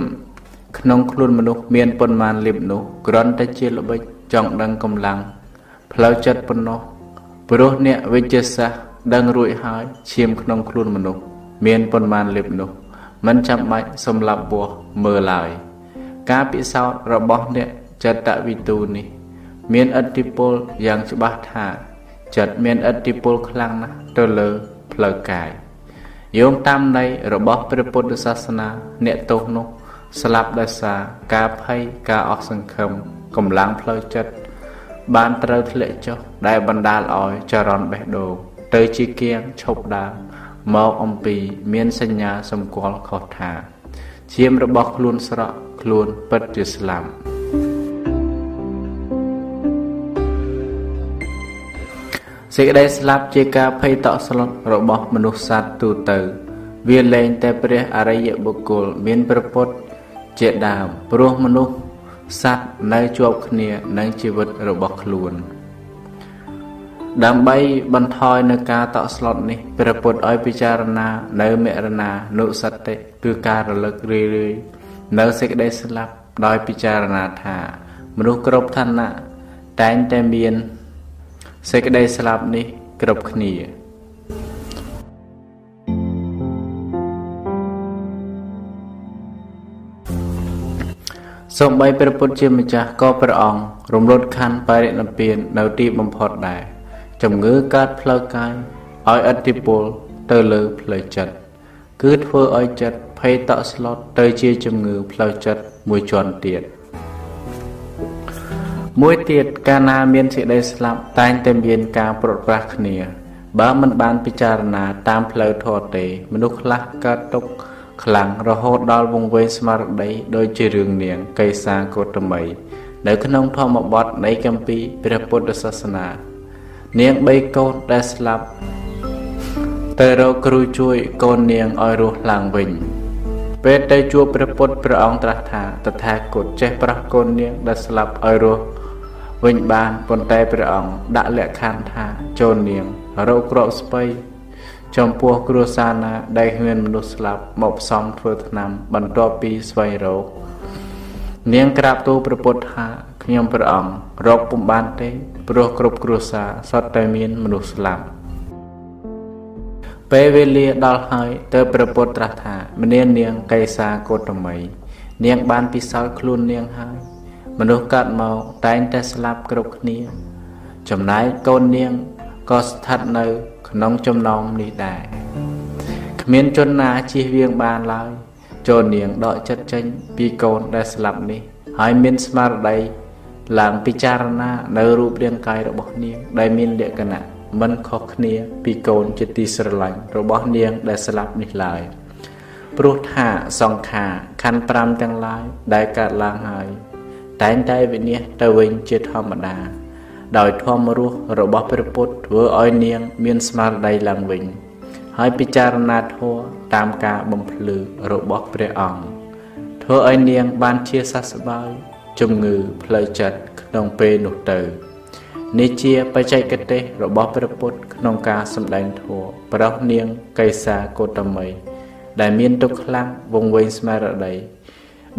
ក្នុងខ្លួនមនុស្សមានប៉ុន្មានលៀបនោះគ្រាន់តែជាល្បិចចង់ដឹងកម្លាំងផ្លូវចិត្តប៉ុណ្ណោះព្រោះអ្នកវិទ្យាសាស្ត្រ ដឹងរួចហើយឈាមក្នុងខ្លួនមនុស្សមានប៉ុន្មានលៀបនោះមិនចាំបាច់សម្លាប់បោះមើលឡើយ ការពិសោធន៍របស់អ្នកចិត្តវិទូនេះ មានឥទ្ធិពលយ៉ាងច្បាស់ថាចិត្តមានឥទ្ធិពលខ្លាំងណាស់ទៅលើផ្លូវកាយយោងតាមន័យរបស់ព្រះពុទ្ធសាសនា អ្នកទោសនោះ ស្លាប់ដោយសារការភ័យការអស់សង្ឃឹមកម្លាំងផ្លូវចិត្តបានត្រូវធ្លាក់ចុះដែលបណ្ដាលឲ្យចរន្តបេះដូង ទៅជាគៀងឈប់ដើរមកអំពី មានសញ្ញាសម្គាល់ខុសថាឈាមរបស់ខ្លួនស្រក់ខ្លួនពិតជាស្លាប់សេចក្តីស្លាប់ជាការភ័យតក់ស្លុតរបស់មនុស្សសត្វទូទៅ វាលែងតែព្រះអរិយបុគ្គលមានព្រះពុទ្ធជាដើមព្រោះមនុស្សសត្វនៅជាប់គ្នានឹងជីវិតរបស់ខ្លួន ដើម្បីបន្ថយនៅការតក់ស្លុតនេះព្រះពុទ្ធឲ្យពិចារណានៅមរណានុសតិគឺការរលឹករឿយៗនៅសេចក្តីស្លាប់ដោយពិចារណាថា មនុស្សគ្រប់ឋានៈតែងតែមានសេចក្តីស្លាប់នេះគ្រប់គ្នាសូម្បីព្រះពុទ្ធជាម្ចាស់ក៏ព្រះអង្គរំលត់ខណ្ឌបរិនិព្វាននៅទីបំផុតដែរ ជំងឺកើតផ្លូវកាយឲ្យឥទ្ធិពលទៅលើផ្លូវចិត្តគឺធ្វើឲ្យចិត្តភ័យតក់ស្លុតទៅជាជំងឺផ្លូវចិត្តមួយជាន់ទៀតមួយទៀតកាលណាមានសេចក្តីស្លាប់តែងតែមានការព្រាត់ប្រាសគ្នា បើមិនបានពិចារណាតាមផ្លូវធម៌ទេ មនុស្សខ្លះកើតទុកខ្លាំងរហូតដល់វង្វេងស្មារតីដូចជារឿងនាងកេសាកោតមី នៅក្នុងធម្មបទនៃកម្ពីព្រះពុទ្ធសាសនា នាងបីកូនដែលស្លាប់ទៅរកគ្រូជួយកូននាងឲ្យរស់ឡើងវិញពេលទៅជួបព្រះពុទ្ធព្រះអង្គត្រាស់ថាតថាគតចេះប្រោះកូននាងដែលស្លាប់ឲ្យរស់វិញបានប៉ុន្តែព្រះអង្គដាក់លក្ខខណ្ឌថាចូលនាងរកក្របស្បៃចំពោះគ្រួសារណាដែលគ្មានមនុស្សស្លាប់មកផ្សំធ្វើថ្នាំបន្ទាប់ពីស្វែងរកនាងក្រាបទូលព្រះពុទ្ធថា ខ្ញុំព្រះអង្គរកពុំបានទេព្រោះគ្រប់គ្រួសារសុទ្ធតែមានមនុស្សស្លាប់ពេលវេលាដល់ហើយទើបព្រះពុទ្ធត្រាស់ថាម្នានាងកេសាកោតមីនាងបានពិសោធន៍ខ្លួននាងហើយមនុស្សកើតមកតែងតែស្លាប់គ្រប់គ្នា ចំណែកកូននាងក៏ស្ថិតនៅក្នុងចំណោមនេះដែរគ្មានជនណាជៀសវាងបានឡើយចូលនាងដកចិត្តចេញពីកូនដែលស្លាប់នេះ ហើយមានស្មារតី ឡើងពិចារណានៅរូបរាងកាយរបស់នាង ដែលមានលក្ខណៈមិនខុសគ្នាពីកូនជាទីស្រឡាញ់របស់នាងដែលស្លាប់នេះឡើយព្រោះថាសង្ខារខណ្ឌ5ទាំងឡាយដែលកើតឡើងហើយតែងតែវិនិច្ឆ័យទៅវិញជាធម្មតា ដោយធម្មរស់របស់ព្រះពុទ្ធធ្វើឲ្យនាង មានស្មារតីឡើងវិញ ហើយពិចារណាធម៌តាមការបំភ្លឺរបស់ព្រះអង្គធ្វើឲ្យនាងបានជាសះស្បើយ ជំងឺផ្លូវចិត្តក្នុងពេលនោះទៅនេះជាបច្ចេកទេសរបស់ព្រះពុទ្ធក្នុងការសម្ដែងធម៌ប្រោសនាងកៃសាកោតមីដែលមានទុកខ្លាំងវង្វេងស្មារតី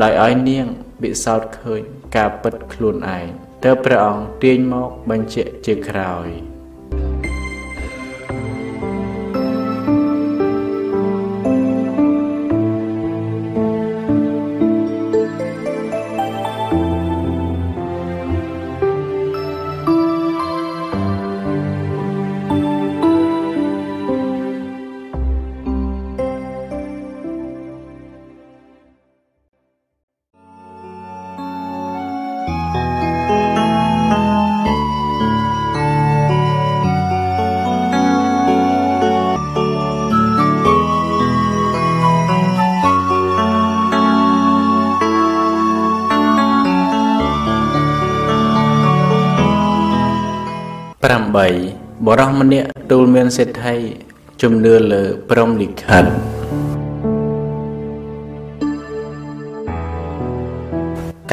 ដោយឲ្យនាងពិសោធន៍ឃើញការពិតខ្លួនឯងទើបព្រះអង្គទាញមកបញ្ជាក់ជាក្រោយ។ រោះម្នាក់ទូលមានសេដ្ឋីជំនឿលើព្រំលិខិត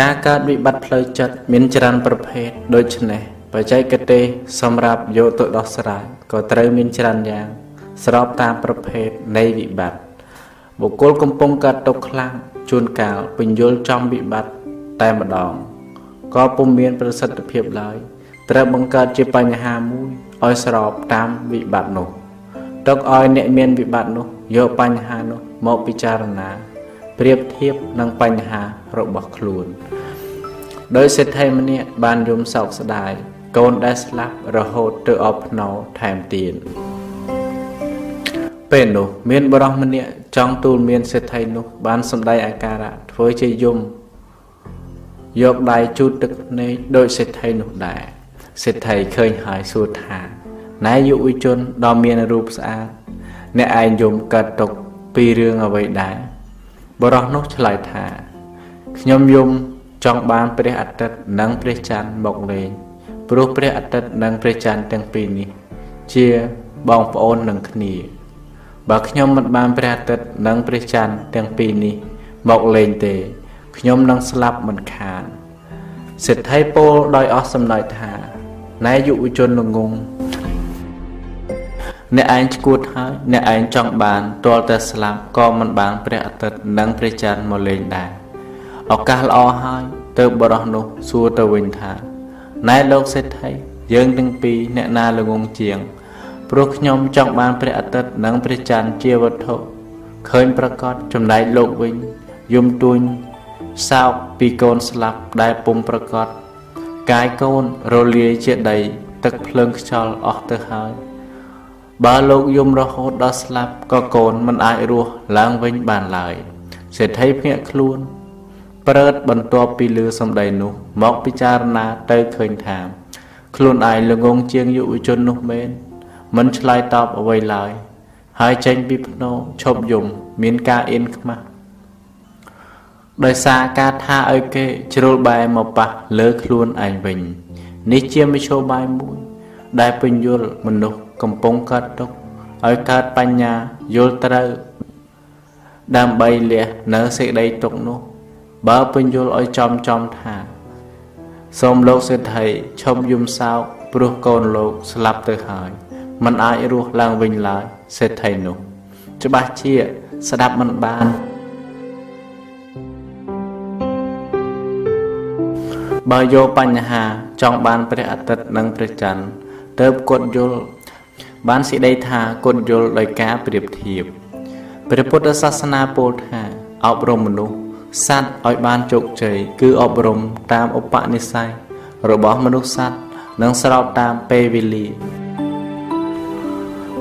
ការកើតវិបត្តិផ្លូវចិត្តមានច្រើនប្រភេទដូចនេះបច្ចេកទេសសម្រាប់យកទៅដោះស្រាយក៏ត្រូវមានច្រើនយ៉ាង ស្របតាមប្រភេទនៃវិបត្តិបុគ្គលកំពុងកើតទុក្ខខ្លាំងជួនកាលពញ្ញុលចំវិបត្តិតែម្ដងក៏ពុំមានប្រសិទ្ធភាពឡើយត្រូវបង្កើតជាបញ្ហាមួយ ឲ្យស្របតាមវិបត្តិនោះទុកឲ្យអ្នកមានវិបត្តិនោះយកបញ្ហានោះមកពិចារណាប្រៀបធៀបនឹងបញ្ហារបស់ខ្លួនដោយសេដ្ឋីម្នាក់បានយំសោកស្ដាយកូនដែលស្លាប់រហូតទៅអបភ្នោថែមទៀតពេលនោះមានបរិះម្នាក់ចង់ទូលមានសេដ្ឋីនោះ បានសម្ដែងអាការៈធ្វើជាយំយកដៃជូតទឹកភ្នែកដោយសេដ្ឋីនោះដែរ សេដ្ឋីឃើញហើយសួរថាណែយុវជនដ៏មានរូបស្អាតអ្នកឯងយំកើតទុកពីរឿងអ្វីដែរបរោះនោះឆ្លើយថាខ្ញុំយំចង់បានព្រះអាទិត្យនិងព្រះច័ន្ទមកលេងព្រោះព្រះអាទិត្យនិងព្រះច័ន្ទទាំងពីរនេះ ជាបងប្អូននឹងគ្នាបើខ្ញុំមិនបានព្រះអាទិត្យនិងព្រះច័ន្ទទាំងពីរនេះ មកលេងទេ ខ្ញុំនឹងស្លាប់មិនខានសិទ្ធិពោលដោយអស់សំណើចថា ណែយុវជនល្ងងអ្នកឯងឈួតហើយអ្នកឯងចង់បានទាល់តែស្លាប់ក៏មិនបានព្រះអាទិត្យនិងព្រះច័ន្ទមកលេងដែរឱកាសល្អហើយទៅបរោះនោះសួរទៅវិញថាណែលោកសេដ្ឋីយើងទាំងពីរអ្នកណាល្ងងជាងព្រោះខ្ញុំចង់បានព្រះអាទិត្យនិងព្រះច័ន្ទជាវត្ថុឃើញប្រកាសចំណែកលោកវិញយំទួញសោកពីកូនស្លាប់ដែលពុំប្រកាស កាយកូនរលាយជាដី ទឹកភ្លើងខ្យល់អស់ទៅហើយ បើលោកយំរហូតដល់ស្លាប់ក៏កូនមិនអាចរស់ឡើងវិញបានឡើយសេដ្ឋីភ្ញាក់ខ្លួនប្រើតបន្ទាប់ពីលឺសម្ដីនោះ មកពិចារណាទៅឃើញថា ខ្លួនឯងល្ងងជាងយុវជននោះមែនមិនឆ្លើយតបអ្វីឡើយ ហើយចេញពីភ្នោឈប់យំមានការអៀនខ្មាស់ ដោយសារការថាឲ្យគេជ្រុលបែរមកប៉ះលើខ្លួនឯងវិញ នេះជាមធ្យោបាយមួយ ដែលពញ្ញុលមនុស្សកំពុងកើតទុកឲ្យកើតបញ្ញាយល់ត្រូវដើម្បីលះនៅសេចក្តីទុកនោះ បើពញ្ញុលឲ្យចំចំថាសូមលោកសេដ្ឋីឈប់យំសោកព្រោះកូនលោកស្លាប់ទៅហើយมันអាចរស់ឡើងវិញឡើយសេដ្ឋីនោះ ច្បាស់ជាស្ដាប់មិនបាន បើយកបញ្ហាចង់បានព្រះអាទិត្យនិងព្រះច័ន្ទទៅគត់យល់បានសេចក្តីថាគត់យល់ដោយការប្រៀបធៀបព្រះពុទ្ធសាសនាពោលថាអប់រំមនុស្សសត្វឲ្យបានជោគជ័យគឺអប់រំតាមឧបនិស្ស័យរបស់មនុស្សសត្វនិងស្របតាមពេលវេលា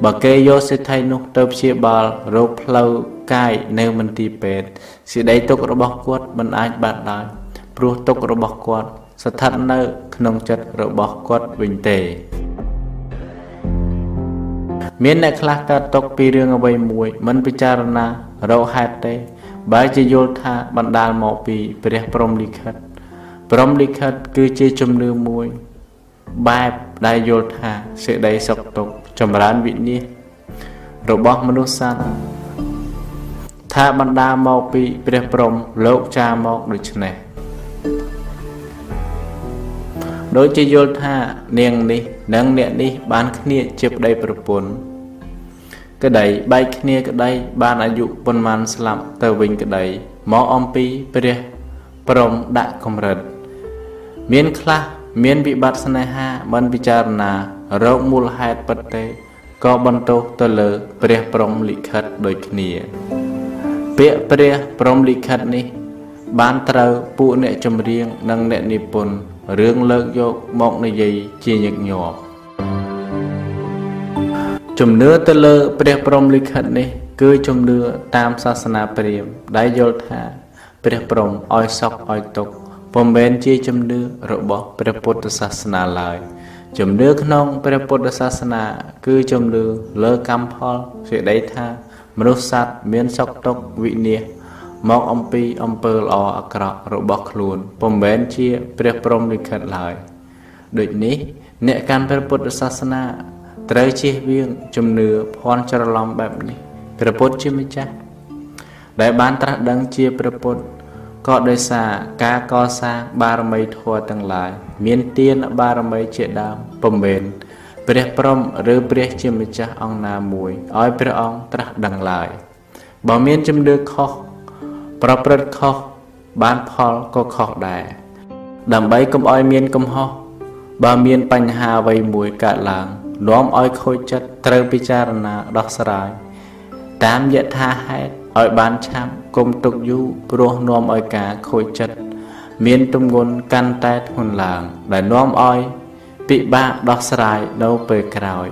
បើគេយកសិទ្ធិនោះទៅព្យាបាលរោគផ្លូវកាយនៅមន្ទីរពេទ្យសេចក្តីទុក្ខរបស់គាត់មិនអាចបាត់ឡើយ ព្រោះទុក្ខរបស់គាត់ ស្ថិតនៅក្នុងចិត្តរបស់គាត់វិញទេ មានអ្នកខ្លះកើតទុកពីរឿងអ្វីមួយ មិនពិចារណារកហេតុទេ បើជាយល់ថាបណ្ដាលមកពីព្រះព្រំលិខិតព្រំលិខិតគឺជាជំនឿមួយ បែបដែលយល់ថាសេចក្តីសុខទុក្ខចម្រើនវិនិច្ឆ័យរបស់មនុស្សសត្វថាបណ្ដាលមកពីព្រះព្រំលោកចាមកដូច្នេះ ដូចជាយល់ថានាងនេះនិងអ្នកនេះបានគ្នាជាប្តីប្រពន្ធក្តីបែកគ្នាក្តីបានអាយុប៉ុន្មានស្លាប់ទៅវិញក្តីមកអំពីព្រះព្រំដាក់កម្រិត មានខ្លះមានវិបត្តិស្នេហាមិនពិចារណារោគមូលហេតុពិតទេក៏បន្ទោសទៅលើព្រះព្រំលិខិតដូចគ្នា ពាក្យព្រះព្រំលិខិតនេះ បានត្រូវពួកអ្នកចម្រៀងនិងអ្នកនិពន្ធ រឿងលើកយកមកនិយាយជាញឹកញាប់ជំនឿទៅលើព្រះព្រំលិខិតនេះ គឺជំនឿតាមសាសនាព្រាហ្មណ៍ដែលយល់ថា ព្រះព្រំឲ្យសុខឲ្យទុក្ខពុំមែនជាជំនឿរបស់ព្រះពុទ្ធសាសនាឡើយជំនឿក្នុងព្រះពុទ្ធសាសនា គឺជំនឿលើកម្មផលសេចក្តីថា មនុស្សសត្វមានសុខទុក្ខវិនិច្ឆ័យ មកអំពីអំពើល្អអាក្រក់របស់ខ្លួនពុំមែនជាព្រះព្រំលិខិតឡើយដូចនេះ អ្នកកាន់ព្រះពុទ្ធសាសនាត្រូវជៀសវាងជំនឿភ័ន្តច្រឡំបែបនេះព្រះពុទ្ធជាម្ចាស់ដែលបានត្រាស់ដឹងជាព្រះពុទ្ធក៏ដោយសារការកសាងបារមីធម៌ទាំងឡាយមានទានបារមីជាដើមពុំមែនព្រះព្រំឬព្រះជាម្ចាស់អង្គណាមួយឲ្យព្រះអង្គត្រាស់ដឹងឡើយបើមានជំនឿខុស ប្រព្រឹត្តខុសបានផលក៏ខុសដែរដើម្បីកុំឲ្យមានកំហុសបើមានបញ្ហាអ្វីមួយកើតឡើងនាំឲ្យខូចចិត្តត្រូវពិចារណាដោះស្រាយតាមយថាហេតុឲ្យបានឆាប់គុំទុកយូរព្រោះនាំឲ្យការខូចចិត្តមានទម្ងន់កាន់តែធ្ងន់ឡើង ដែលនាំឲ្យពិបាកដោះស្រាយនៅពេលក្រោយ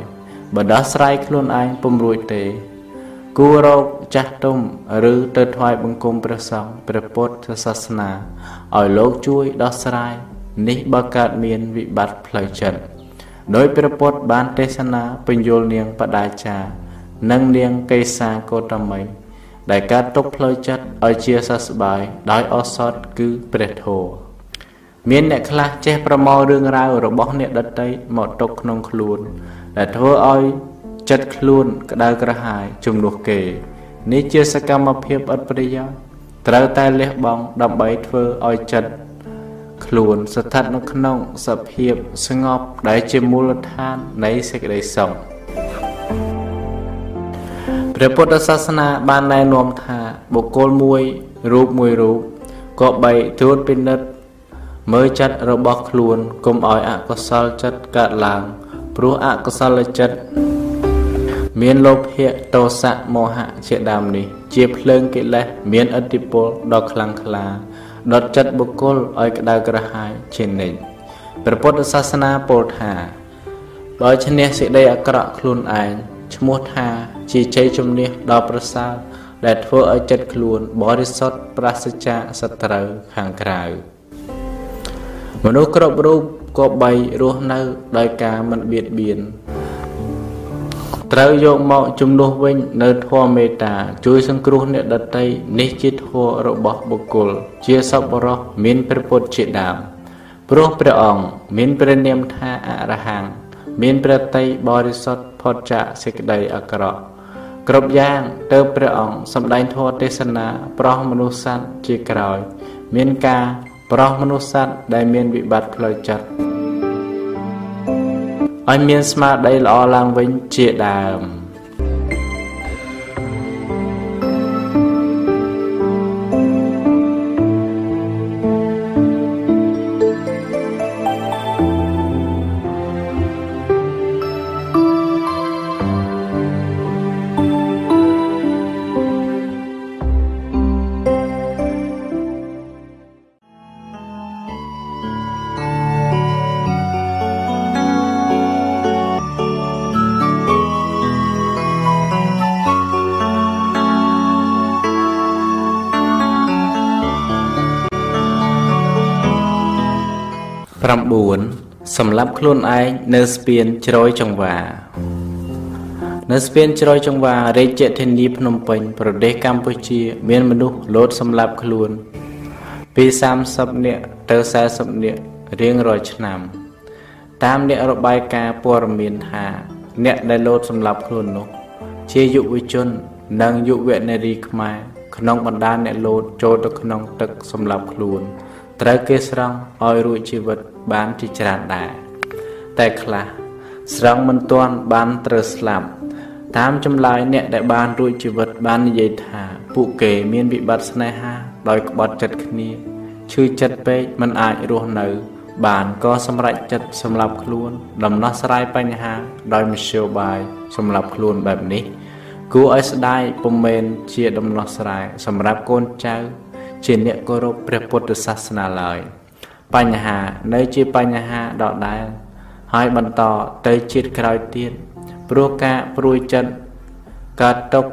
បើដោះស្រាយខ្លួនឯងពុំរួចទេ គួររកចាស់ទុំឬទៅថ្វាយបង្គំព្រះសង្ឃព្រះពុទ្ធសាសនាឲ្យលោកជួយដោះស្រាយនេះបើកើតមានវិបត្តិផ្លូវចិត្តដោយព្រះពុទ្ធបានទេសនាពញ្ញុលនាងបដាចានិងនាងកេសាកោតមីដែលកើតទុកផ្លូវចិត្តឲ្យជាសះស្បើយដោយអសតគឺព្រះធម៌មានអ្នកខ្លះចេះប្រមូលរឿងរ៉ាវរបស់អ្នកដតីមកទុកក្នុងខ្លួនដែលធ្វើឲ្យ ចិត្តខ្លួនក្តៅក្រហាយជំនួសគេនេះជាសកម្មភាពឥតប្រយោជន៍ត្រូវតែលះបង់ដើម្បីធ្វើឲ្យចិត្តខ្លួនស្ថិតនៅក្នុងសភាពស្ងប់ដែលជាមូលដ្ឋាននៃសេចក្តីសុខព្រះពុទ្ធសាសនាបានណែនាំថាបុគ្គលមួយរូបមួយរូបក៏បីត្រួតពិនិត្យមើលចិត្តរបស់ខ្លួនកុំឲ្យអកុសលចិត្តកើតឡើងព្រោះអកុសលចិត្ត មានលោភៈទោសៈមោហៈជាដើមនេះ ជាភ្លើងកិលេសមានឥទ្ធិពលដ៏ខ្លាំងក្លាដុតចិត្តបុគ្គលឲ្យក្តៅក្រហាយជានិច្ចព្រះពុទ្ធសាសនាពោលថាបើឈ្នះសេចក្តីអាក្រក់ខ្លួនឯងឈ្មោះថាជាជ័យជំនះដ៏ប្រសើរដែលធ្វើឲ្យចិត្តខ្លួនបរិសុទ្ធប្រសិទ្ធចាសត្រូវខាងក្រៅមនុស្សគ្រប់រូបក៏បីរស់នៅដោយការមិនបៀតបៀន ត្រូវយកមកជំនួសវិញនៅធម៌មេត្តា ជួយសង្គ្រោះអ្នកដតីនេះជាធម៌របស់បុគ្គល ជាសពរោះមានព្រះពុទ្ធជាដើមព្រោះព្រះអង្គមានព្រះនាមថាអរហង្គមានព្រះតីបរិសុទ្ធផុតចាកសេចក្តីអាក្រក់គ្រប់យ៉ាងទៅព្រះអង្គសម្ដែងធម៌ទេសនាប្រោះមនុស្សសត្វជាក្រោយ មានការប្រោះមនុស្សសត្វដែលមានវិបត្តិផ្លូវចិត្ត ឲ្យមានស្មារតីល្អឡើងវិញជាដើម សម្រាប់ខ្លួនឯងនៅស្ពានជ្រោយចង្វានៅស្ពានជ្រោយចង្វារាជធានីភ្នំពេញ ប្រទេសកម្ពុជា មានមនុស្សលោតសម្លាប់ខ្លួន ពី30នាក់ទៅ40នាក់រៀងរាល់ឆ្នាំ តាមអ្នករបាយការណ៍ព័ត៌មានថា អ្នកដែលលោតសម្លាប់ខ្លួននោះ ជាយុវជន និងយុវនារីខ្មែរក្នុងបណ្ដាអ្នកលោតចូលទៅក្នុងទឹកសម្លាប់ខ្លួន ត្រូវគេស្រង់ឲ្យរួចជីវិត បានជាច្រើនដែរតែខ្លះស្រង់មិនទាន់បានត្រូវស្លាប់តាមចម្លើយអ្នកដែលបានរួចជីវិតបាននិយាយថា ពួកគេមានវិបត្តិស្នេហា ដោយក្បត់ចិត្តគ្នាឈឺចិត្តពេកមិនអាចរស់នៅ បានក៏សម្រេចចិត្តសម្លាប់ខ្លួន ដំណោះស្រាយបញ្ហា ដោយមធ្យោបាយសម្លាប់ខ្លួនបែបនេះ គួរឲ្យស្ដាយពុំមែនជាដំណោះស្រាយសម្រាប់កូនចៅ ជាអ្នកគោរពព្រះពុទ្ធសាសនាឡើយ បញ្ហានៅជាបញ្ហាដដែលហើយបន្តទៅជាតិក្រោយទៀតព្រោះការព្រួយចិត្តកើតទុក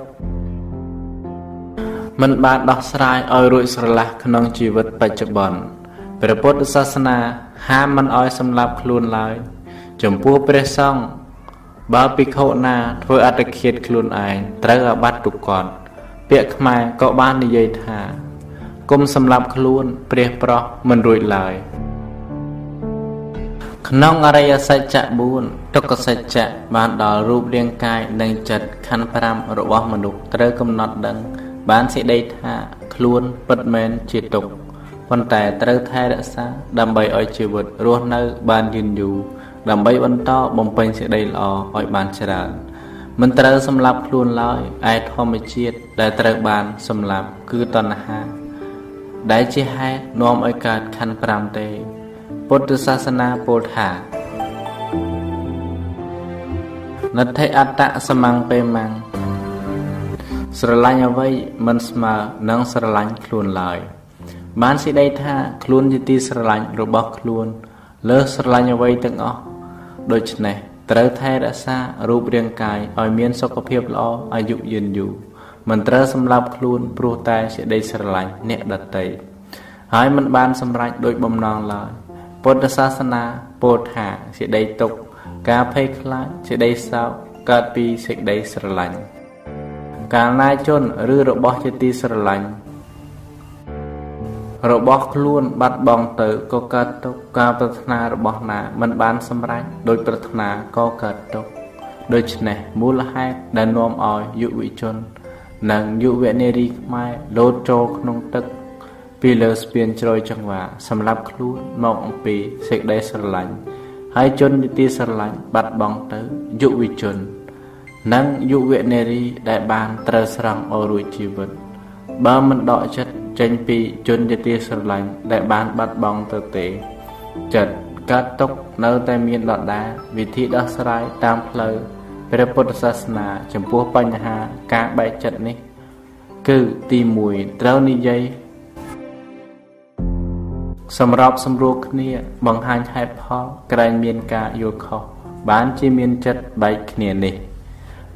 មិនបានដោះស្រាយឲ្យរួចស្រឡះក្នុងជីវិតបច្ចុប្បន្នព្រះពុទ្ធសាសនាហាមមិនឲ្យសម្លាប់ខ្លួនឡើយ ចំពោះព្រះសង្ឃបើភិក្ខុណាធ្វើអត្តឃាតខ្លួនឯងត្រូវអាបត្តិទុកតពាក្យខ្មែរក៏បាននិយាយថា គុំសម្លាប់ខ្លួនព្រះប្រោះមិនរួចឡើយក្នុងអរិយសច្ចៈ4ទុក្ខសច្ចៈបានដល់រូបរាងកាយនិងចិត្តខណ្ឌ5របស់មនុស្សត្រូវកំណត់ដឹង បានសេចក្តីថាខ្លួនពិតមែនជាទុក្ខប៉ុន្តែត្រូវថែរក្សា ដើម្បីឲ្យជីវិតរស់នៅបានយឺនយូរដើម្បីបន្តបំពេញសេចក្តីល្អឲ្យបានច្រើនមិនត្រូវសម្លាប់ខ្លួនឡើយឯធម្មជាតិដែលត្រូវបានសម្លាប់គឺតណ្ហា ដែលជាហេតុនាំឲ្យកើតខណ្ឌ5ទេ ពុទ្ធសាសនាពោលថានទ្ធិអត្តសមង្ពេមੰស្រឡាញ់អ្វីមិនស្មើនឹងស្រឡាញ់ខ្លួនឡើយ បានសេចក្តីថាខ្លួនជាទីស្រឡាញ់របស់ខ្លួន លើសស្រឡាញ់អ្វីទាំងអស់ដូច្នេះត្រូវថែរក្សារូបរាងកាយឲ្យមានសុខភាពល្អអាយុយឺនយូរ មិនត្រូវសម្លាប់ខ្លួនព្រោះតែសេចក្តីស្រឡាញ់អ្នកដតីហើយមិនបានសម្រេចដោយបំណងឡើយពុទ្ធសាសនាពោលថាសេចក្តីទុក្ខការភ័យខ្លាចសេចក្តីសោកកើតពីសេចក្តីស្រឡាញ់កាលណាជនឬរបស់ជាទីស្រឡាញ់របស់ខ្លួនបាត់បង់ទៅក៏កើតទុក្ខការប្រាថ្នារបស់ណាមិនបានសម្រេចដោយប្រាថ្នាក៏កើតទុក្ខដូច្នេះមូលហេតុដែលនាំឲ្យយុវជន និងយុវនារីខ្មែរលោតចូលក្នុងទឹក ពីលើស្ពានជ្រោយចង្វាសម្រាប់ខ្លួនមកអំពីសេចក្តីស្រឡាញ់ហើយជននីតិស្រឡាញ់បាត់បង់ទៅយុវជន និងយុវនារីដែលបានត្រូវស្រង់ឲ្យរួចជីវិត បើមិនដកចិត្តចេញពីជននីតិស្រឡាញ់ដែលបានបាត់បង់ទៅទេ ចិត្តកើតទុកនៅតែមានដដាវិធីដោះស្រាយតាមផ្លូវ ព្រះពុទ្ធសាសនា ចំពោះបញ្ហាការបែកចិត្តនេះ គឺទី1ត្រូវនិយាយសម្របសម្រួលគ្នា បង្ហាញហេតុផលក្រែងមានការយល់ខុសបានជាមានចិត្តបែកគ្នានេះ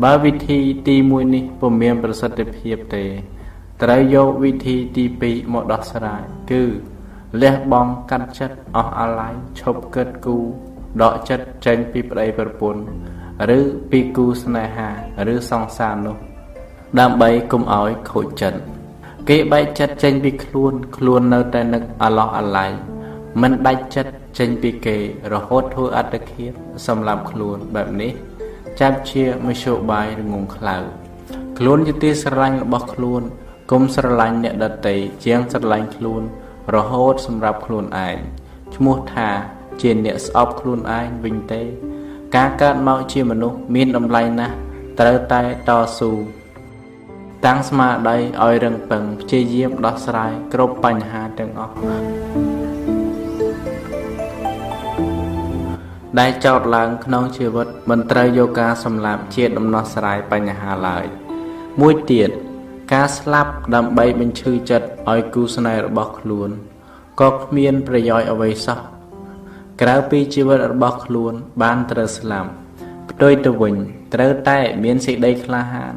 បើវិធីទី1នេះពុំមានប្រសិទ្ធភាពទេត្រូវយកវិធីទី2មកដោះស្រាយគឺលះបង់កាត់ចិត្តអស់អាល័យឈប់គិតគូដកចិត្តចេញពីប្តីប្រពន្ធ ឬពីគូស្នេហាឬសង្សារនោះ ដើម្បីកុំឲ្យខូចចិត្តគេបែកចិត្តចេញពីខ្លួន ខ្លួននៅតែនឹកអាឡោះអាល័យមិនដាច់ចិត្តចេញពីគេរហូតធ្វើអត្តឃាតសម្រាប់ខ្លួនបែបនេះ ចាប់ជាមធ្យោបាយរងងខ្លៅខ្លួនជាទីស្រឡាញ់របស់ខ្លួន គុំស្រឡាញ់អ្នកដតីជាងស្រឡាញ់ខ្លួន រហូតសម្រាប់ខ្លួនឯងឈ្មោះថាជាអ្នកស្អប់ខ្លួនឯងវិញទេ ការកើតមកជាមនុស្សមានតម្លៃណាស់ត្រូវតែតស៊ូតាំងស្មារតីឲ្យរឹងពឹងព្យាយាមដោះស្រាយគ្រប់បញ្ហាទាំងអស់ដែលចោតឡើងក្នុងជីវិតមិនត្រូវយកការសម្លាប់ជាដំណោះស្រាយបញ្ហាឡើយមួយទៀតការស្លាប់ដើម្បីបញ្ឈឺចិត្តឲ្យគូស្នេហ៍របស់ខ្លួនក៏គ្មានប្រយោជន៍អ្វីសោះ ក្រៅពីជីវិតរបស់ខ្លួន បានត្រូវស្លាប់ផ្ទុយទៅវិញត្រូវតែមានសេចក្តីក្លាហាន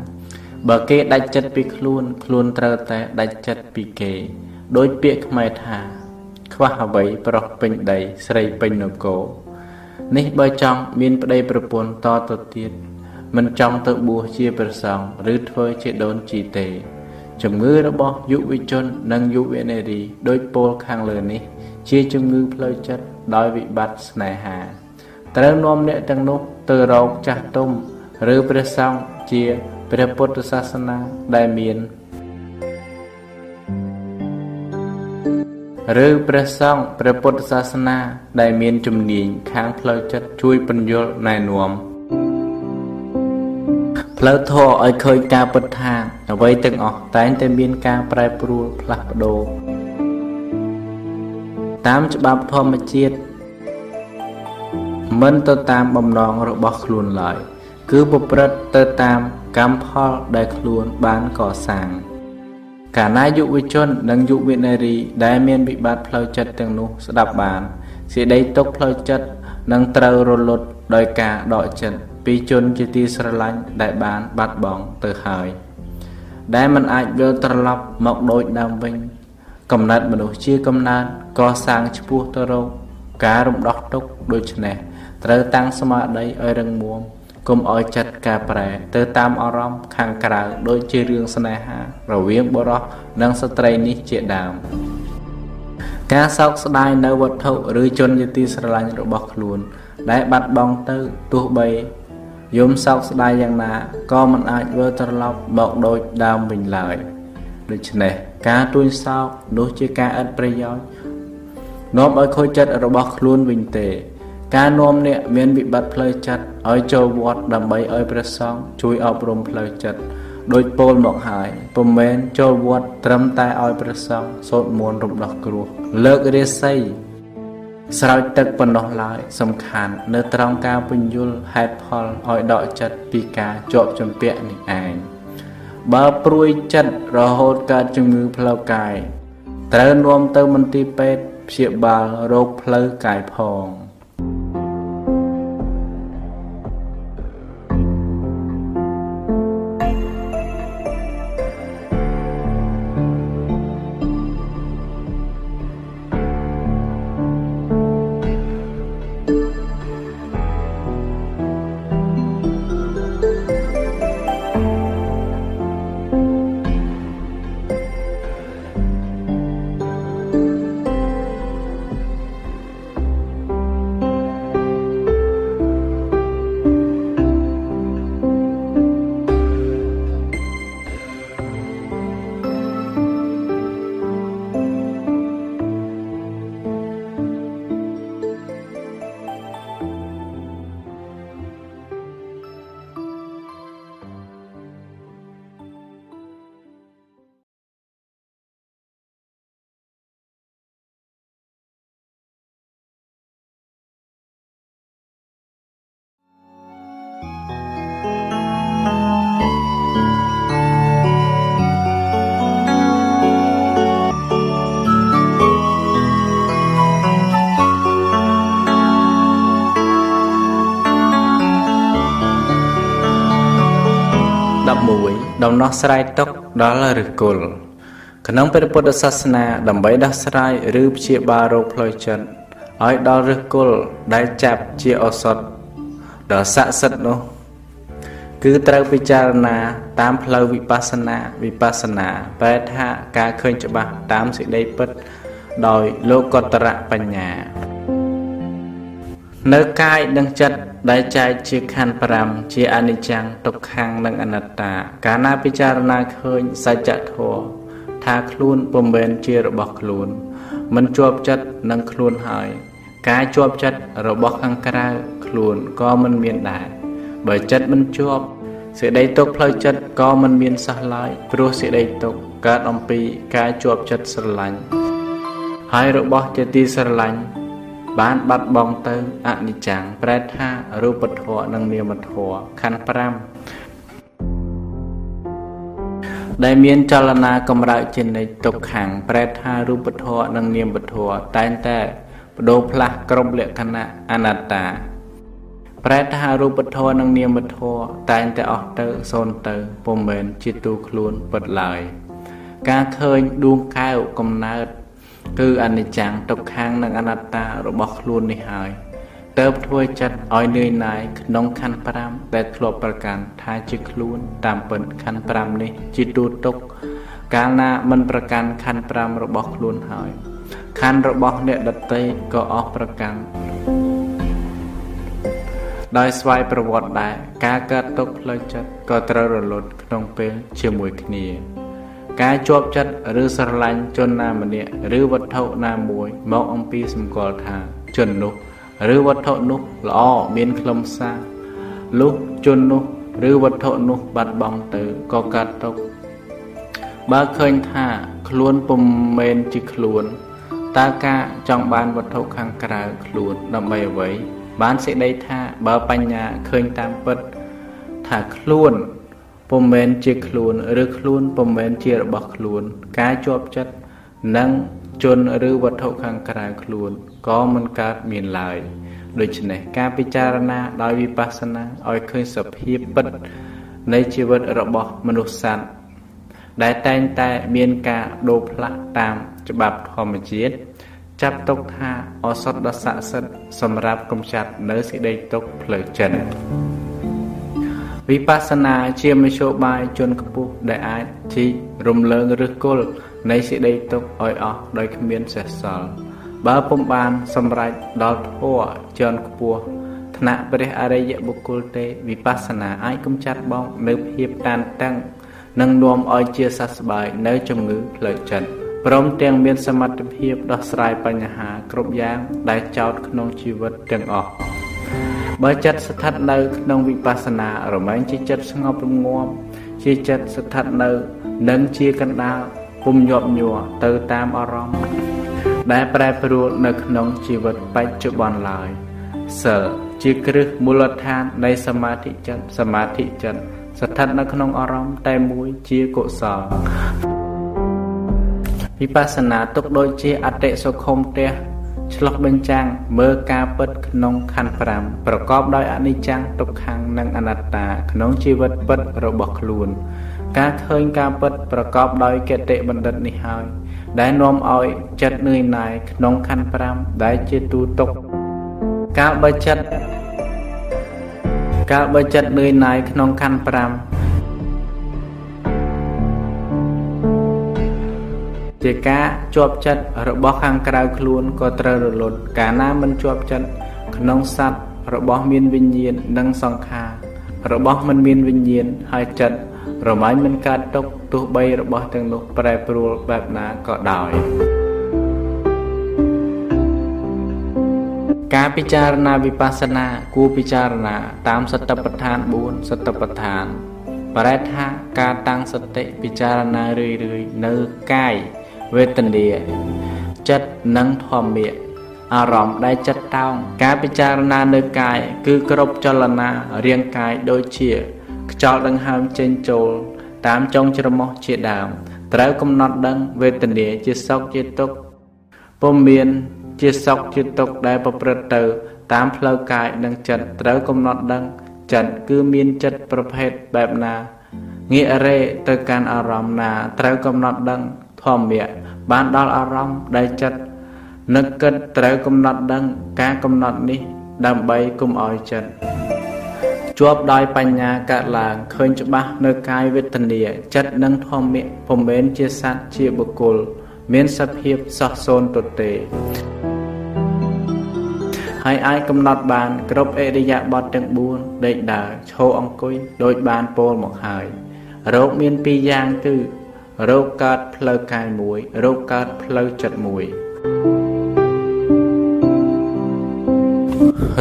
បើគេដាច់ចិត្តពីខ្លួន ខ្លួនត្រូវតែដាច់ចិត្តពីគេ ដោយពាក្យខ្មែរថា ខ្ខ្វះអ្វីប្រុសពេញដី ស្រីពេញនគរនេះបើចង់មានប្តីប្រពន្ធតទៅទៀតមិនចង់ទៅបួសជាព្រះសង្ឃឬធ្វើជាដូនជីទេជំងឺរបស់យុវជននិងយុវនារីដោយពោលខាងលើនេះ ជាជំងឺផ្លូវចិត្តដោយវិបត្តិស្នេហាត្រូវនាំអ្នកទាំងនោះទៅរកចាស់ទុំ ឬព្រះសង្ឃជាព្រះពុទ្ធសាសនាដែលមានឬព្រះសង្ឃព្រះពុទ្ធសាសនា ដែលមានជំនាញខាងផ្លូវចិត្តជួយពន្យល់ណែនាំផ្លូវធម៌ឲ្យឃើញការពិតថាអ្វីទាំងអស់តែងតែមានការប្រែប្រួលផ្លាស់ប្ដូរ តាមច្បាប់ធម្មជាតិមិនទៅតាមបំណងរបស់ខ្លួនឡើយ គឺប្រព្រឹត្តទៅតាមកម្មផលដែលខ្លួនបានកសាងកាលណាយុវជននិងយុវនារីដែលមានវិបត្តិផ្លូវចិត្តទាំងនោះស្ដាប់បានសេចក្តីទុកផ្លូវចិត្តនឹងត្រូវរលត់ដោយការដកចិត្តពីជនជាទីស្រឡាញ់ដែលបានបាត់បង់ទៅហើយ ដែលมันអាចវិលត្រឡប់មកដូចដើមវិញ កំណត់មនុស្សជាកំណើតកសាងឈ្មោះទៅរកការរំដោះទុកដូច្នេះត្រូវតាំងស្មារតីឲ្យរឹងមាំកុំឲ្យចិត្តការប្រែទៅតាមអារម្មណ៍ខាងក្រៅដូចជារឿងស្នេហា រវាងបុរសនិងស្ត្រីនេះជាដើមការសោកស្ដាយនៅវត្ថុឬជនជាទីស្រឡាញ់របស់ខ្លួន ដែលបាត់បង់ទៅទោះបីយំសោកស្ដាយយ៉ាងណាក៏មិនអាចវិលត្រឡប់មកដូចដើមវិញឡើយ ដូច្នេះការទួញសោកនោះជាការឥតប្រយោជន៍នាំឲ្យខូចចិត្តរបស់ខ្លួនវិញទេ ការនាំអ្នកមានវិបត្តិផ្លូវចិត្តឲ្យចូលវត្តដើម្បីឲ្យព្រះសង្ឃជួយអប់រំផ្លូវចិត្តដោយពោលមកហើយពុំមែនចូលវត្តត្រឹមតែឲ្យព្រះសង្ឃសូត្រមន្តរំដោះគ្រោះលើករាសីស្រោចទឹកប៉ុណ្ណោះឡើយសំខាន់នៅត្រង់ការពន្យល់ហេតុផលឲ្យដកចិត្តពីការជាប់ជំពាក់នេះឯង បើព្រួយចិត្តរហូតកើតជំងឺផ្លូវកាយត្រូវនាំទៅមន្ទីរពេទ្យព្យាបាលរោគផ្លូវកាយផង ស្រាយទុកដល់ឫសគល់ក្នុងព្រះពុទ្ធសាសនា ដើម្បីដោះស្រាយឬព្យាបាលរោគផ្លូវចិត្តឲ្យដល់ឫសគល់ដែលចាប់ជាឱសថដ៏ស័ក្តិសិទ្ធិនោះ គឺត្រូវពិចារណាតាមផ្លូវវិបស្សនាវិបស្សនាប្រែថាការឃើញច្បាស់តាមសេចក្តីពិតដោយលោកតរៈបញ្ញា នៅកាយនិងចិត្ត ដែលចែកជាខណ្ឌ5ជាអនិច្ចំទុក្ខំនិងអនត្តា កាលណាពិចារណាឃើញសច្ចធម៌ថាខ្លួនពុំមែនជារបស់ខ្លួន មិនជាប់ចិត្តនឹងខ្លួនហើយ ការជាប់ចិត្តរបស់ខាងក្រៅខ្លួនក៏មិនមានដែរបើចិត្តមិនជាប់សេចក្តីទុកផ្លូវចិត្តក៏មិនមានសោះឡើយព្រោះសេចក្តីទុកកើតអំពីការជាប់ចិត្តស្រឡាញ់ហើយរបស់ជាទីស្រឡាញ់ បានបាត់បង់ទៅអនិច្ចំប្រែថារូបធម៌និងនាមធម៌ខណ្ឌ5ដែលមានចលនាកម្រើកជានិច្ចទុកខាងប្រែថារូបធម៌និងនាមធម៌តែងតែបដូរផ្លាស់គ្រប់លក្ខណៈអនត្តាប្រែថារូបធម៌និងនាមធម៌តែងតែអស់ទៅសូន្យទៅពុំមែនជាទូខ្លួនពិតឡើយការឃើញដួងកែវកំណើត គឺអនិច្ចំទុក្ខំនិងអនត្តារបស់ខ្លួននេះហើយតើបធ្វើចិត្តឲ្យនឿយណាយក្នុងខណ្ឌ5ដែលធ្លាប់ប្រកាន់ថាជាខ្លួនតាមពិតខណ្ឌ5នេះជាទូទុកកាលណាមិនប្រកាន់ខណ្ឌ5របស់ខ្លួនហើយខណ្ឌរបស់អ្នកដតីក៏អស់ប្រកាន់ដោយស្វ័យប្រវត្តិដែរការកើតទុកផ្លូវចិត្តក៏ត្រូវរលត់ក្នុងពេលជាមួយគ្នា ការជាប់ចិត្តឬស្រឡាញ់ជនណាម្នាក់ឬវត្ថុណាមួយមកអំពីសម្គាល់ថាជននោះឬវត្ថុនោះល្អមានខ្លឹមសារលុះជននោះឬវត្ថុនោះបាត់បង់ទៅក៏កាត់ទុកបើឃើញថាខ្លួនពុំមែនជាខ្លួនតើការចង់បានវត្ថុខាងក្រៅខ្លួនដើម្បីអ្វីបានសេចក្តីថាបើបញ្ញាឃើញតាមពិតថាខ្លួន ពុំមែនជាខ្លួនឬខ្លួនពុំមែនជារបស់ខ្លួន ការជាប់ចិត្តនឹងជនឬវត្ថុខាងក្រៅខ្លួនក៏មិនកើតមានឡើយដូច្នេះការពិចារណាដោយវិបស្សនាឲ្យឃើញសភាពពិតនៃជីវិតរបស់មនុស្សសត្វដែលតែងតែមានការដូរផ្លាស់តាមច្បាប់ធម្មជាតិចាត់ទុកថាអសតដ៏ស័ក្តិសិទ្ធិសម្រាប់កំចាត់នៅសេចក្តីទុកផ្លូវចិត្ត វិបស្សនាជាមធ្យោបាយជនខ្ពស់ដែលអាចជីករំលើងឬគល់នៃសេចក្តីទុកឲ្យអស់ដោយគ្មានសេះសល់បើពុំបានសម្រេចដល់ធម៌ជាន់ខ្ពស់ថ្នាក់ព្រះអរិយបុគ្គលទេវិបស្សនាអាចកំចាត់បងនៅភាពតានតឹងនិងនាំឲ្យជាសះស្បើយនៅជំងឺផ្លូវចិត្តព្រមទាំងមានសមត្ថភាពដោះស្រាយបញ្ហាគ្រប់យ៉ាងដែលចោទក្នុងជីវិតទាំងអស់ បើចិត្តស្ថិតនៅក្នុងវិបស្សនារមែងជាចិត្តស្ងប់រងាប់ជាចិត្តស្ថិតនៅនឹងជាកណ្ដាលពុំញាប់ញ័រទៅតាមអារម្មណ៍ដែលប្រែប្រួលនៅក្នុងជីវិតបច្ចុប្បន្នឡើយសិលជាគ្រឹះមូលដ្ឋាននៃសមាធិចិត្តសមាធិចិត្តស្ថិតនៅក្នុងអារម្មណ៍តែមួយជាកុសលវិបស្សនាទុកដូចជាអតិសុខុមផ្ទះ ឆ្លុះបញ្ចាំងមើលការពិតក្នុងខណ្ឌ5ប្រកបដោយអនិច្ចំទុក្ខំនិងអនត្តា ក្នុងជីវិតពិតរបស់ខ្លួន ការឃើញការពិតប្រកបដោយកតិបណ្ឌិតនេះហើយ ដែលនាំឲ្យចិត្តនឿយណាយក្នុងខណ្ឌ5ដែលជាទូទុកកាលបើចិត្តកាលបើចិត្តនឿយណាយក្នុងខណ្ឌ5 ជាការជាប់ចិត្តរបស់ខាងក្រៅខ្លួនក៏ត្រូវរលត់កាលណាមិនជាប់ចិត្តក្នុងសត្វរបស់មានវិញ្ញាណនិងសង្ខាររបស់មិនមានវិញ្ញាណហើយចិត្តរមាញ់មិនកើតទុកទោះបីរបស់ទាំងនោះប្រែប្រួលបែបណាក៏ដោយការពិចារណាវិបស្សនាគួរពិចារណា តាមសតិប្បដ្ឋាន4សតិប្បដ្ឋានប្រែថាការតាំងសតិពិចារណារឿយៗនៅកាយ វេទនាចិត្តនិងធម្មៈអារម្មណ៍ដែលចិត្តតោងការពិចារណានៅកាយគឺគ្រប់ចលនារាងកាយដូចជា ខ្យល់ដង្ហើមចេញចូល តាមចុងច្រមុះជាដើមត្រូវកំណត់ដឹងវេទនាជាសុខជាទុក្ខពុំមានជាសុខជាទុក្ខដែលប្រព្រឹត្តទៅ តាមផ្លូវកាយនិងចិត្តត្រូវកំណត់ដឹងចិត្តគឺមានចិត្តប្រភេទបែបណាងាករេទៅកាន់អារម្មណ៍ណាត្រូវកំណត់ដឹងធម្មៈ បានដល់អារម្មណ៍ដែលចិត្តនឹកគិតត្រូវកំណត់ដឹងការកំណត់នេះ ដើម្បីកុំឲ្យចិត្តជាប់ដោយបញ្ញាកើតឡើងឃើញច្បាស់នៅកាយវេទនាចិត្តនិងធម្មៈពុំមែនជាសត្វជាបុគ្គល មានសភាពសោះសូន្យទទេហើយអាចកំណត់បានគ្រប់អេរិយាបថទាំង4ដេកដើរឈរអង្គុយដោយបានពោលមកហើយរោគមានពីរយ៉ាងគឺ រោគកើតផ្លូវកាយមួយរោគកើតផ្លូវចិត្តមួយ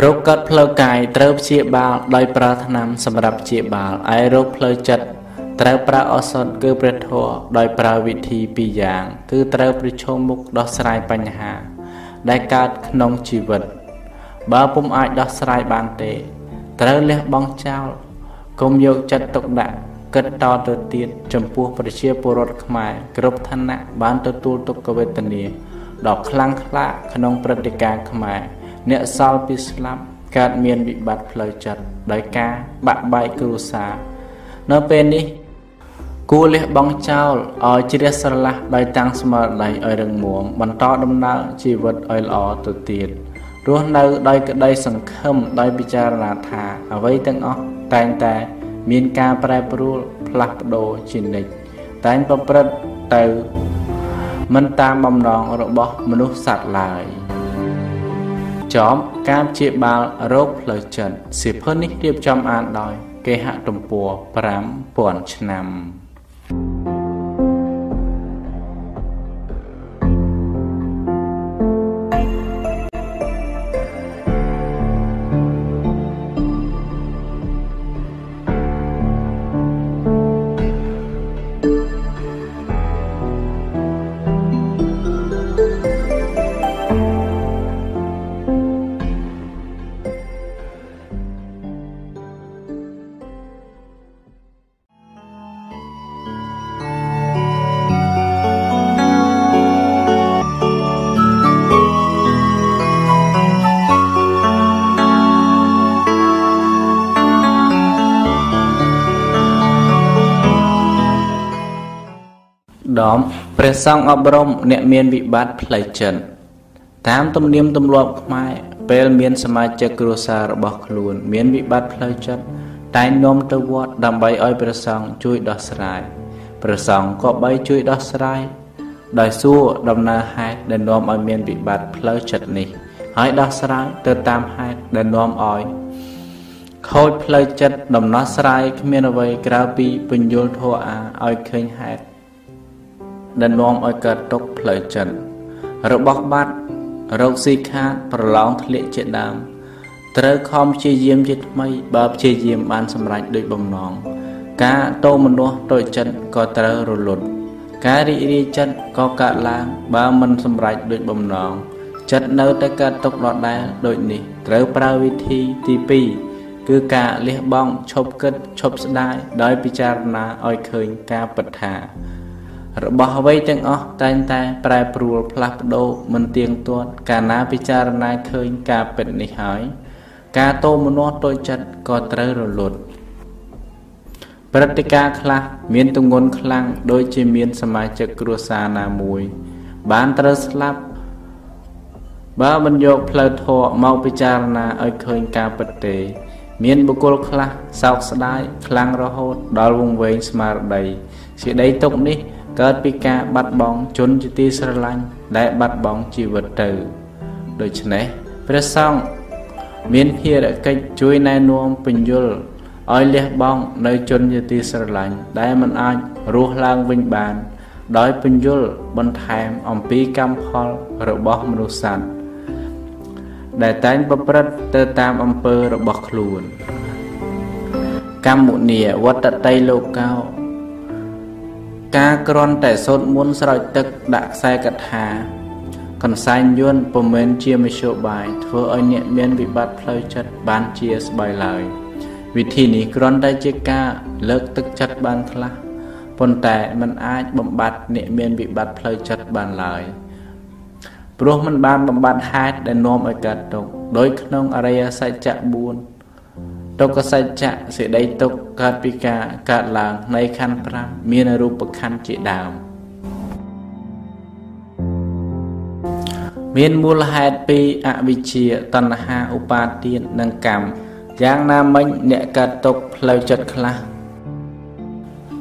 រោគកើតផ្លូវកាយត្រូវព្យាបាលដោយប្រើថ្នាំសម្រាប់ព្យាបាលឯរោគផ្លូវចិត្តត្រូវប្រើឱសថគឺព្រះធម៌ដោយប្រើវិធីពីរយ៉ាង គឺត្រូវប្រឈមមុខដោះស្រាយបញ្ហា ដែលកើតក្នុងជីវិត បើពុំអាចដោះស្រាយបានទេ ត្រូវលះបង់ចោលកុំយកចិត្តទុកដាក់ គិតតទៅទៀតចំពោះប្រជាពលរដ្ឋខ្មែរគ្រប់ឋានៈបានទទួលទុក្ខវេទនាដ៏ខ្លាំងក្លាក្នុងព្រឹត្តិការណ៍ខ្មែរអ្នកសល់ពីស្លាប់កើតមានវិបត្តិផ្លូវចិត្តដោយការបាក់បែកគ្រួសារនៅពេលនេះគួរលះបង់ចោលឲ្យជ្រះស្រឡះដោយតាំងស្មារតីឲ្យរឹងមាំបន្តដំណើរជីវិតឲ្យល្អទៅទៀតរស់នៅដោយក្តីសង្ឃឹមដោយពិចារណាថាអ្វីទាំងអស់តែងតែ មានការប្រែប្រួលផ្លាស់ប្ដូរជានិច្ចតែងប្រព្រឹត្តទៅមិនតាមបំណងរបស់មនុស្សសត្វឡើយចំការព្យាបាលរោគផ្លូវចិត្តសៀវភៅនេះរៀបចំអានដោយគេហទំព័រ5000ឆ្នាំ ព្រះសង្ឃអប់រំអ្នកមានវិបត្តិផ្លូវចិត្តតាមទំនៀមទម្លាប់ខ្មែរពេលមានសមាជិកគ្រួសាររបស់ខ្លួន មានវិបត្តិផ្លូវចិត្តតែងនាំទៅវត្តដើម្បីឲ្យព្រះសង្ឃជួយដោះស្រាយព្រះសង្ឃក៏បីជួយដោះស្រាយដោយសួរដំណើរហេតុដែលនាំឲ្យមានវិបត្តិផ្លូវចិត្តនេះ ហើយដោះស្រាយទៅតាមហេតុដែលនាំឲ្យខូចផ្លូវចិត្តដំណោះស្រាយគ្មានអ្វីក្រៅពីពញ្ញុលធัวអាឲ្យឃើញហេតុ ដែលនាំឲ្យកើតទុកផ្លូវចិត្តរបស់បាត់រោគស៊ីខាតប្រឡងធ្លាក់ជាដើមត្រូវខំព្យាយាមជាថ្មីបើព្យាយាមបានសម្រេចដូចបំណងការតោមនោះតូចចិត្តក៏ត្រូវរលត់ការរីករាយចិត្តក៏កើតឡើងបើមិនសម្រេចដូចបំណងចិត្តនៅតែកើតទុកដដែលដូចនេះត្រូវប្រើវិធីទី2គឺការលះបង់ឈប់គិតឈប់ស្ដាយដោយពិចារណាឲ្យឃើញការពិតថា របស់អ្វីទាំងអស់តែងតែប្រែប្រួលផ្លាស់ប្ដូរមិនទៀងទាត់ កាលណាពិចារណាឃើញការពិតនេះហើយ ការតោមនោះតូចចិត្តក៏ត្រូវរលត់ព្រឹត្តិការណ៍ខ្លះមានទម្ងន់ខ្លាំងដូចជាមានសមាជិកគ្រួសារណាមួយ បានត្រូវស្លាប់បើមិនយកផ្លូវធម៌មកពិចារណាឲ្យឃើញការពិតទេ មានបុគ្គលខ្លះសោកស្ដាយខ្លាំងរហូតដល់វង្វេងស្មារតីសេចក្តីទុកនេះ កើតពីការបាត់បង់ជនជាទីស្រឡាញ់ដែលបាត់បង់ជីវិតទៅ ដូច្នេះព្រះសង្ឃមានភារកិច្ចជួយណែនាំពន្យល់ឲ្យលះបង់នៅជនជាទីស្រឡាញ់ដែលមិនអាចរស់ឡើងវិញបាន ដោយពន្យល់បន្ថែមអំពីកម្មផលរបស់មនុស្សសត្វដែលតែងប្រព្រឹត្តទៅតាមអំពើរបស់ខ្លួន កម្មមុនីវត្តតីលោកោ ការគ្រាន់តែសូត្រមន្តស្រោចទឹកដាក់ខ្សែកថាកន្សែងយួនពុំមែនជាមធ្យោបាយធ្វើឲ្យអ្នកមានវិបត្តិផ្លូវចិត្តបានជាស្បៃឡើយវិធីនេះគ្រាន់តែជាការលើកទឹកចិត្តបានខ្លះប៉ុន្តែมันអាចបំបត្តិអ្នកមានវិបត្តិផ្លូវចិត្តបានឡើយព្រោះมันបានបំបត្តិហេតុដែលនាំឲ្យកើតទុក្ខដោយក្នុងអរិយសច្ចៈ4 ទុក្ខសច្ចៈសេចក្តីទុក្ខកើតពីការកើតឡើងនៃខណ្ឌ5មានរូបខណ្ឌជាដើមមានមូលហេតុពីអវិជ្ជាតណ្ហាឧបាទាននិងកម្មយ៉ាងណាមិញអ្នកកើតទុក្ខផ្លូវចិត្តខ្លះ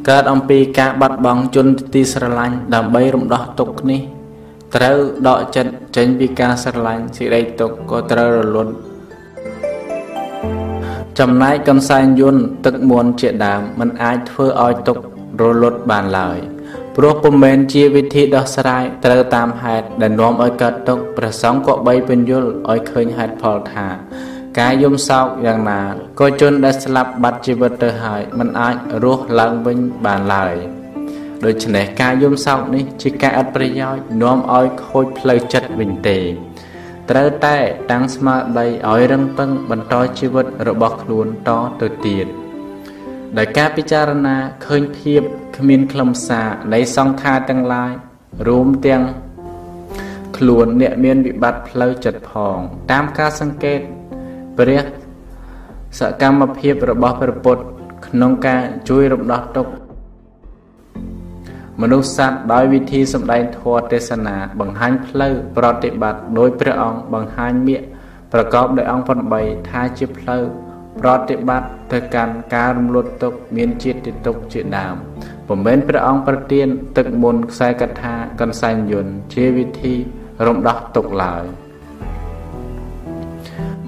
កើតអំពីការបាត់បង់ជនទីស្រឡាញ់ដើម្បីរំដោះទុក្ខនេះត្រូវដកចិត្តចេញពីការស្រឡាញ់សេចក្តីទុក្ខក៏ត្រូវរលត់ ចំណែកកន្សែងយន្តទឹកមន្តជាដើមมันអាចធ្វើឲ្យទុករលត់បានឡើយព្រោះពុំមែនជាវិធីដោះស្រាយត្រូវតាមហេតុដែលនាំឲ្យកើតទុកព្រះសង្ឃក៏បីបញ្យល់ឲ្យឃើញហេតុផលថា ការយំសោកយ៉ាងណាក៏ជនដែលស្លាប់បាត់ជីវិតទៅហើយมันអាចរស់ឡើងវិញបានឡើយដូច្នេះការយំសោកនេះជាការអត់ប្រយោជន៍នាំឲ្យខូចផ្លូវចិត្តវិញទេ ត្រូវតែតាំងស្មារតីឲ្យរឹងប៉ឹងបន្តជីវិតរបស់ខ្លួនតទៅទៀតដោយការពិចារណាឃើញភាពគ្មានខ្លឹមសារនៃសង្ខារទាំងឡាយរួមទាំងខ្លួនអ្នកមានវិបត្តិផ្លូវចិត្តផង តាមការសង្កេតព្រះសកម្មភាពរបស់ព្រះពុទ្ធក្នុងការជួយរំដោះទុក្ខ មនុស្សសត្វដោយវិធីសម្ដែងធម៌ទេសនា បង្ហាញផ្លូវប្រតិបត្តិដោយព្រះអង្គបង្ហាញមាគប្រកបដោយអង្គ8ថាជាផ្លូវប្រតិបត្តិទៅកាន់ការរំលត់ទុកមានជាតិទុកជាដើមពុំមែនព្រះអង្គប្រទាន ទឹកមុនខ្សែកថាកន្សែងយន្តជាវិធីរំដោះទុកឡើយ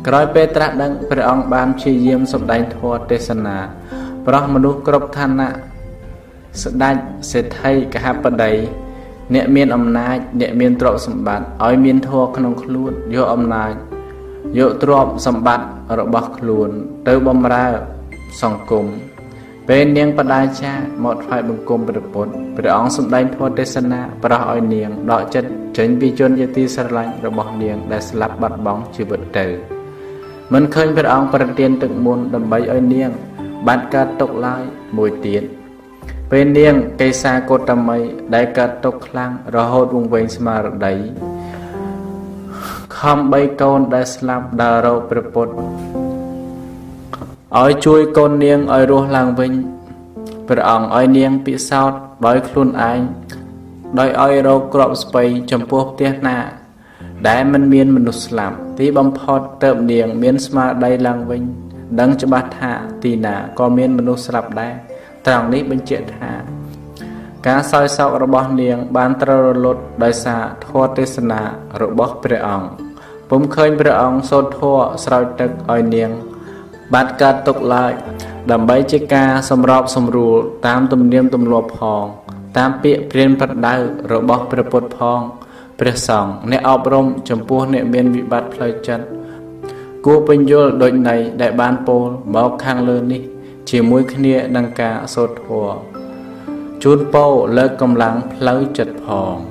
ក្រោយពេលត្រាស់ដឹងព្រះអង្គបានព្យាយាមសម្ដែងធម៌ទេសនា ប្រោះមនុស្សគ្រប់ឋានៈ ស្ដេចសេដ្ឋីកហបតីអ្នកមានអំណាច អ្នកមានទ្រព្យសម្បត្តិឲ្យមានធម៌ក្នុងខ្លួនយកអំណាចយកទ្រព្យសម្បត្តិរបស់ខ្លួន ទៅបំរើសង្គមពេលនាងបដាចាមកថ្វាយបង្គំព្រះពុទ្ធព្រះអង្គសម្ដែងធម៌ទេសនាប្រោះឲ្យនាងដកចិត្តចេញពីជនជាទីស្រឡាញ់របស់នាង ដែលស្លាប់បាត់បង់ជីវិតទៅមិនឃើញព្រះអង្គប្រទានទឹកមុនដើម្បីឲ្យនាងបានកើតទុកឡើយមួយទៀត ពេលនាងកេសាកោតមីដែលកើតទុកខ្លាំងរហូតវង្វេងស្មារតីខំបីកូនដែលស្លាប់ដើររកព្រះពុទ្ធឲ្យជួយកូននាងឲ្យរស់ឡើងវិញព្រះអង្គឲ្យនាងពិសោធន៍ដោយខ្លួនឯងដោយឲ្យរកក្របស្ពៃចំពោះផ្ទះណាដែលមិនមានមនុស្សស្លាប់ទីបំផុតទៅនាង មានស្មារតីឡើងវិញ ដឹងច្បាស់ថាទីណាក៏មានមនុស្សស្លាប់ដែរ ត្រង់នេះបញ្ជាក់ថាការសោយសោករបស់នាង បានត្រូវរលត់ដោយសារធម៌ទេសនារបស់ព្រះអង្គពុំឃើញព្រះអង្គសូត្រធម៌ស្រោចទឹកឲ្យនាង បាត់កើតទុកឡើយដើម្បីជាការសម្របសម្រួលតាមទំនៀមទម្លាប់ផង តាមពាក្យព្រានប្រដៅរបស់ព្រះពុទ្ធផងព្រះសង្ឃអ្នកអប់រំចំពោះអ្នកមានវិបត្តិផ្លូវចិត្តគួរពញ្យល់ដូចនៃដែលបានពោលមកខាងលើនេះ ជាមួយគ្នានឹងការសូត្រធម៌ជូនពោលើកកម្លាំងផ្លូវចិត្តផង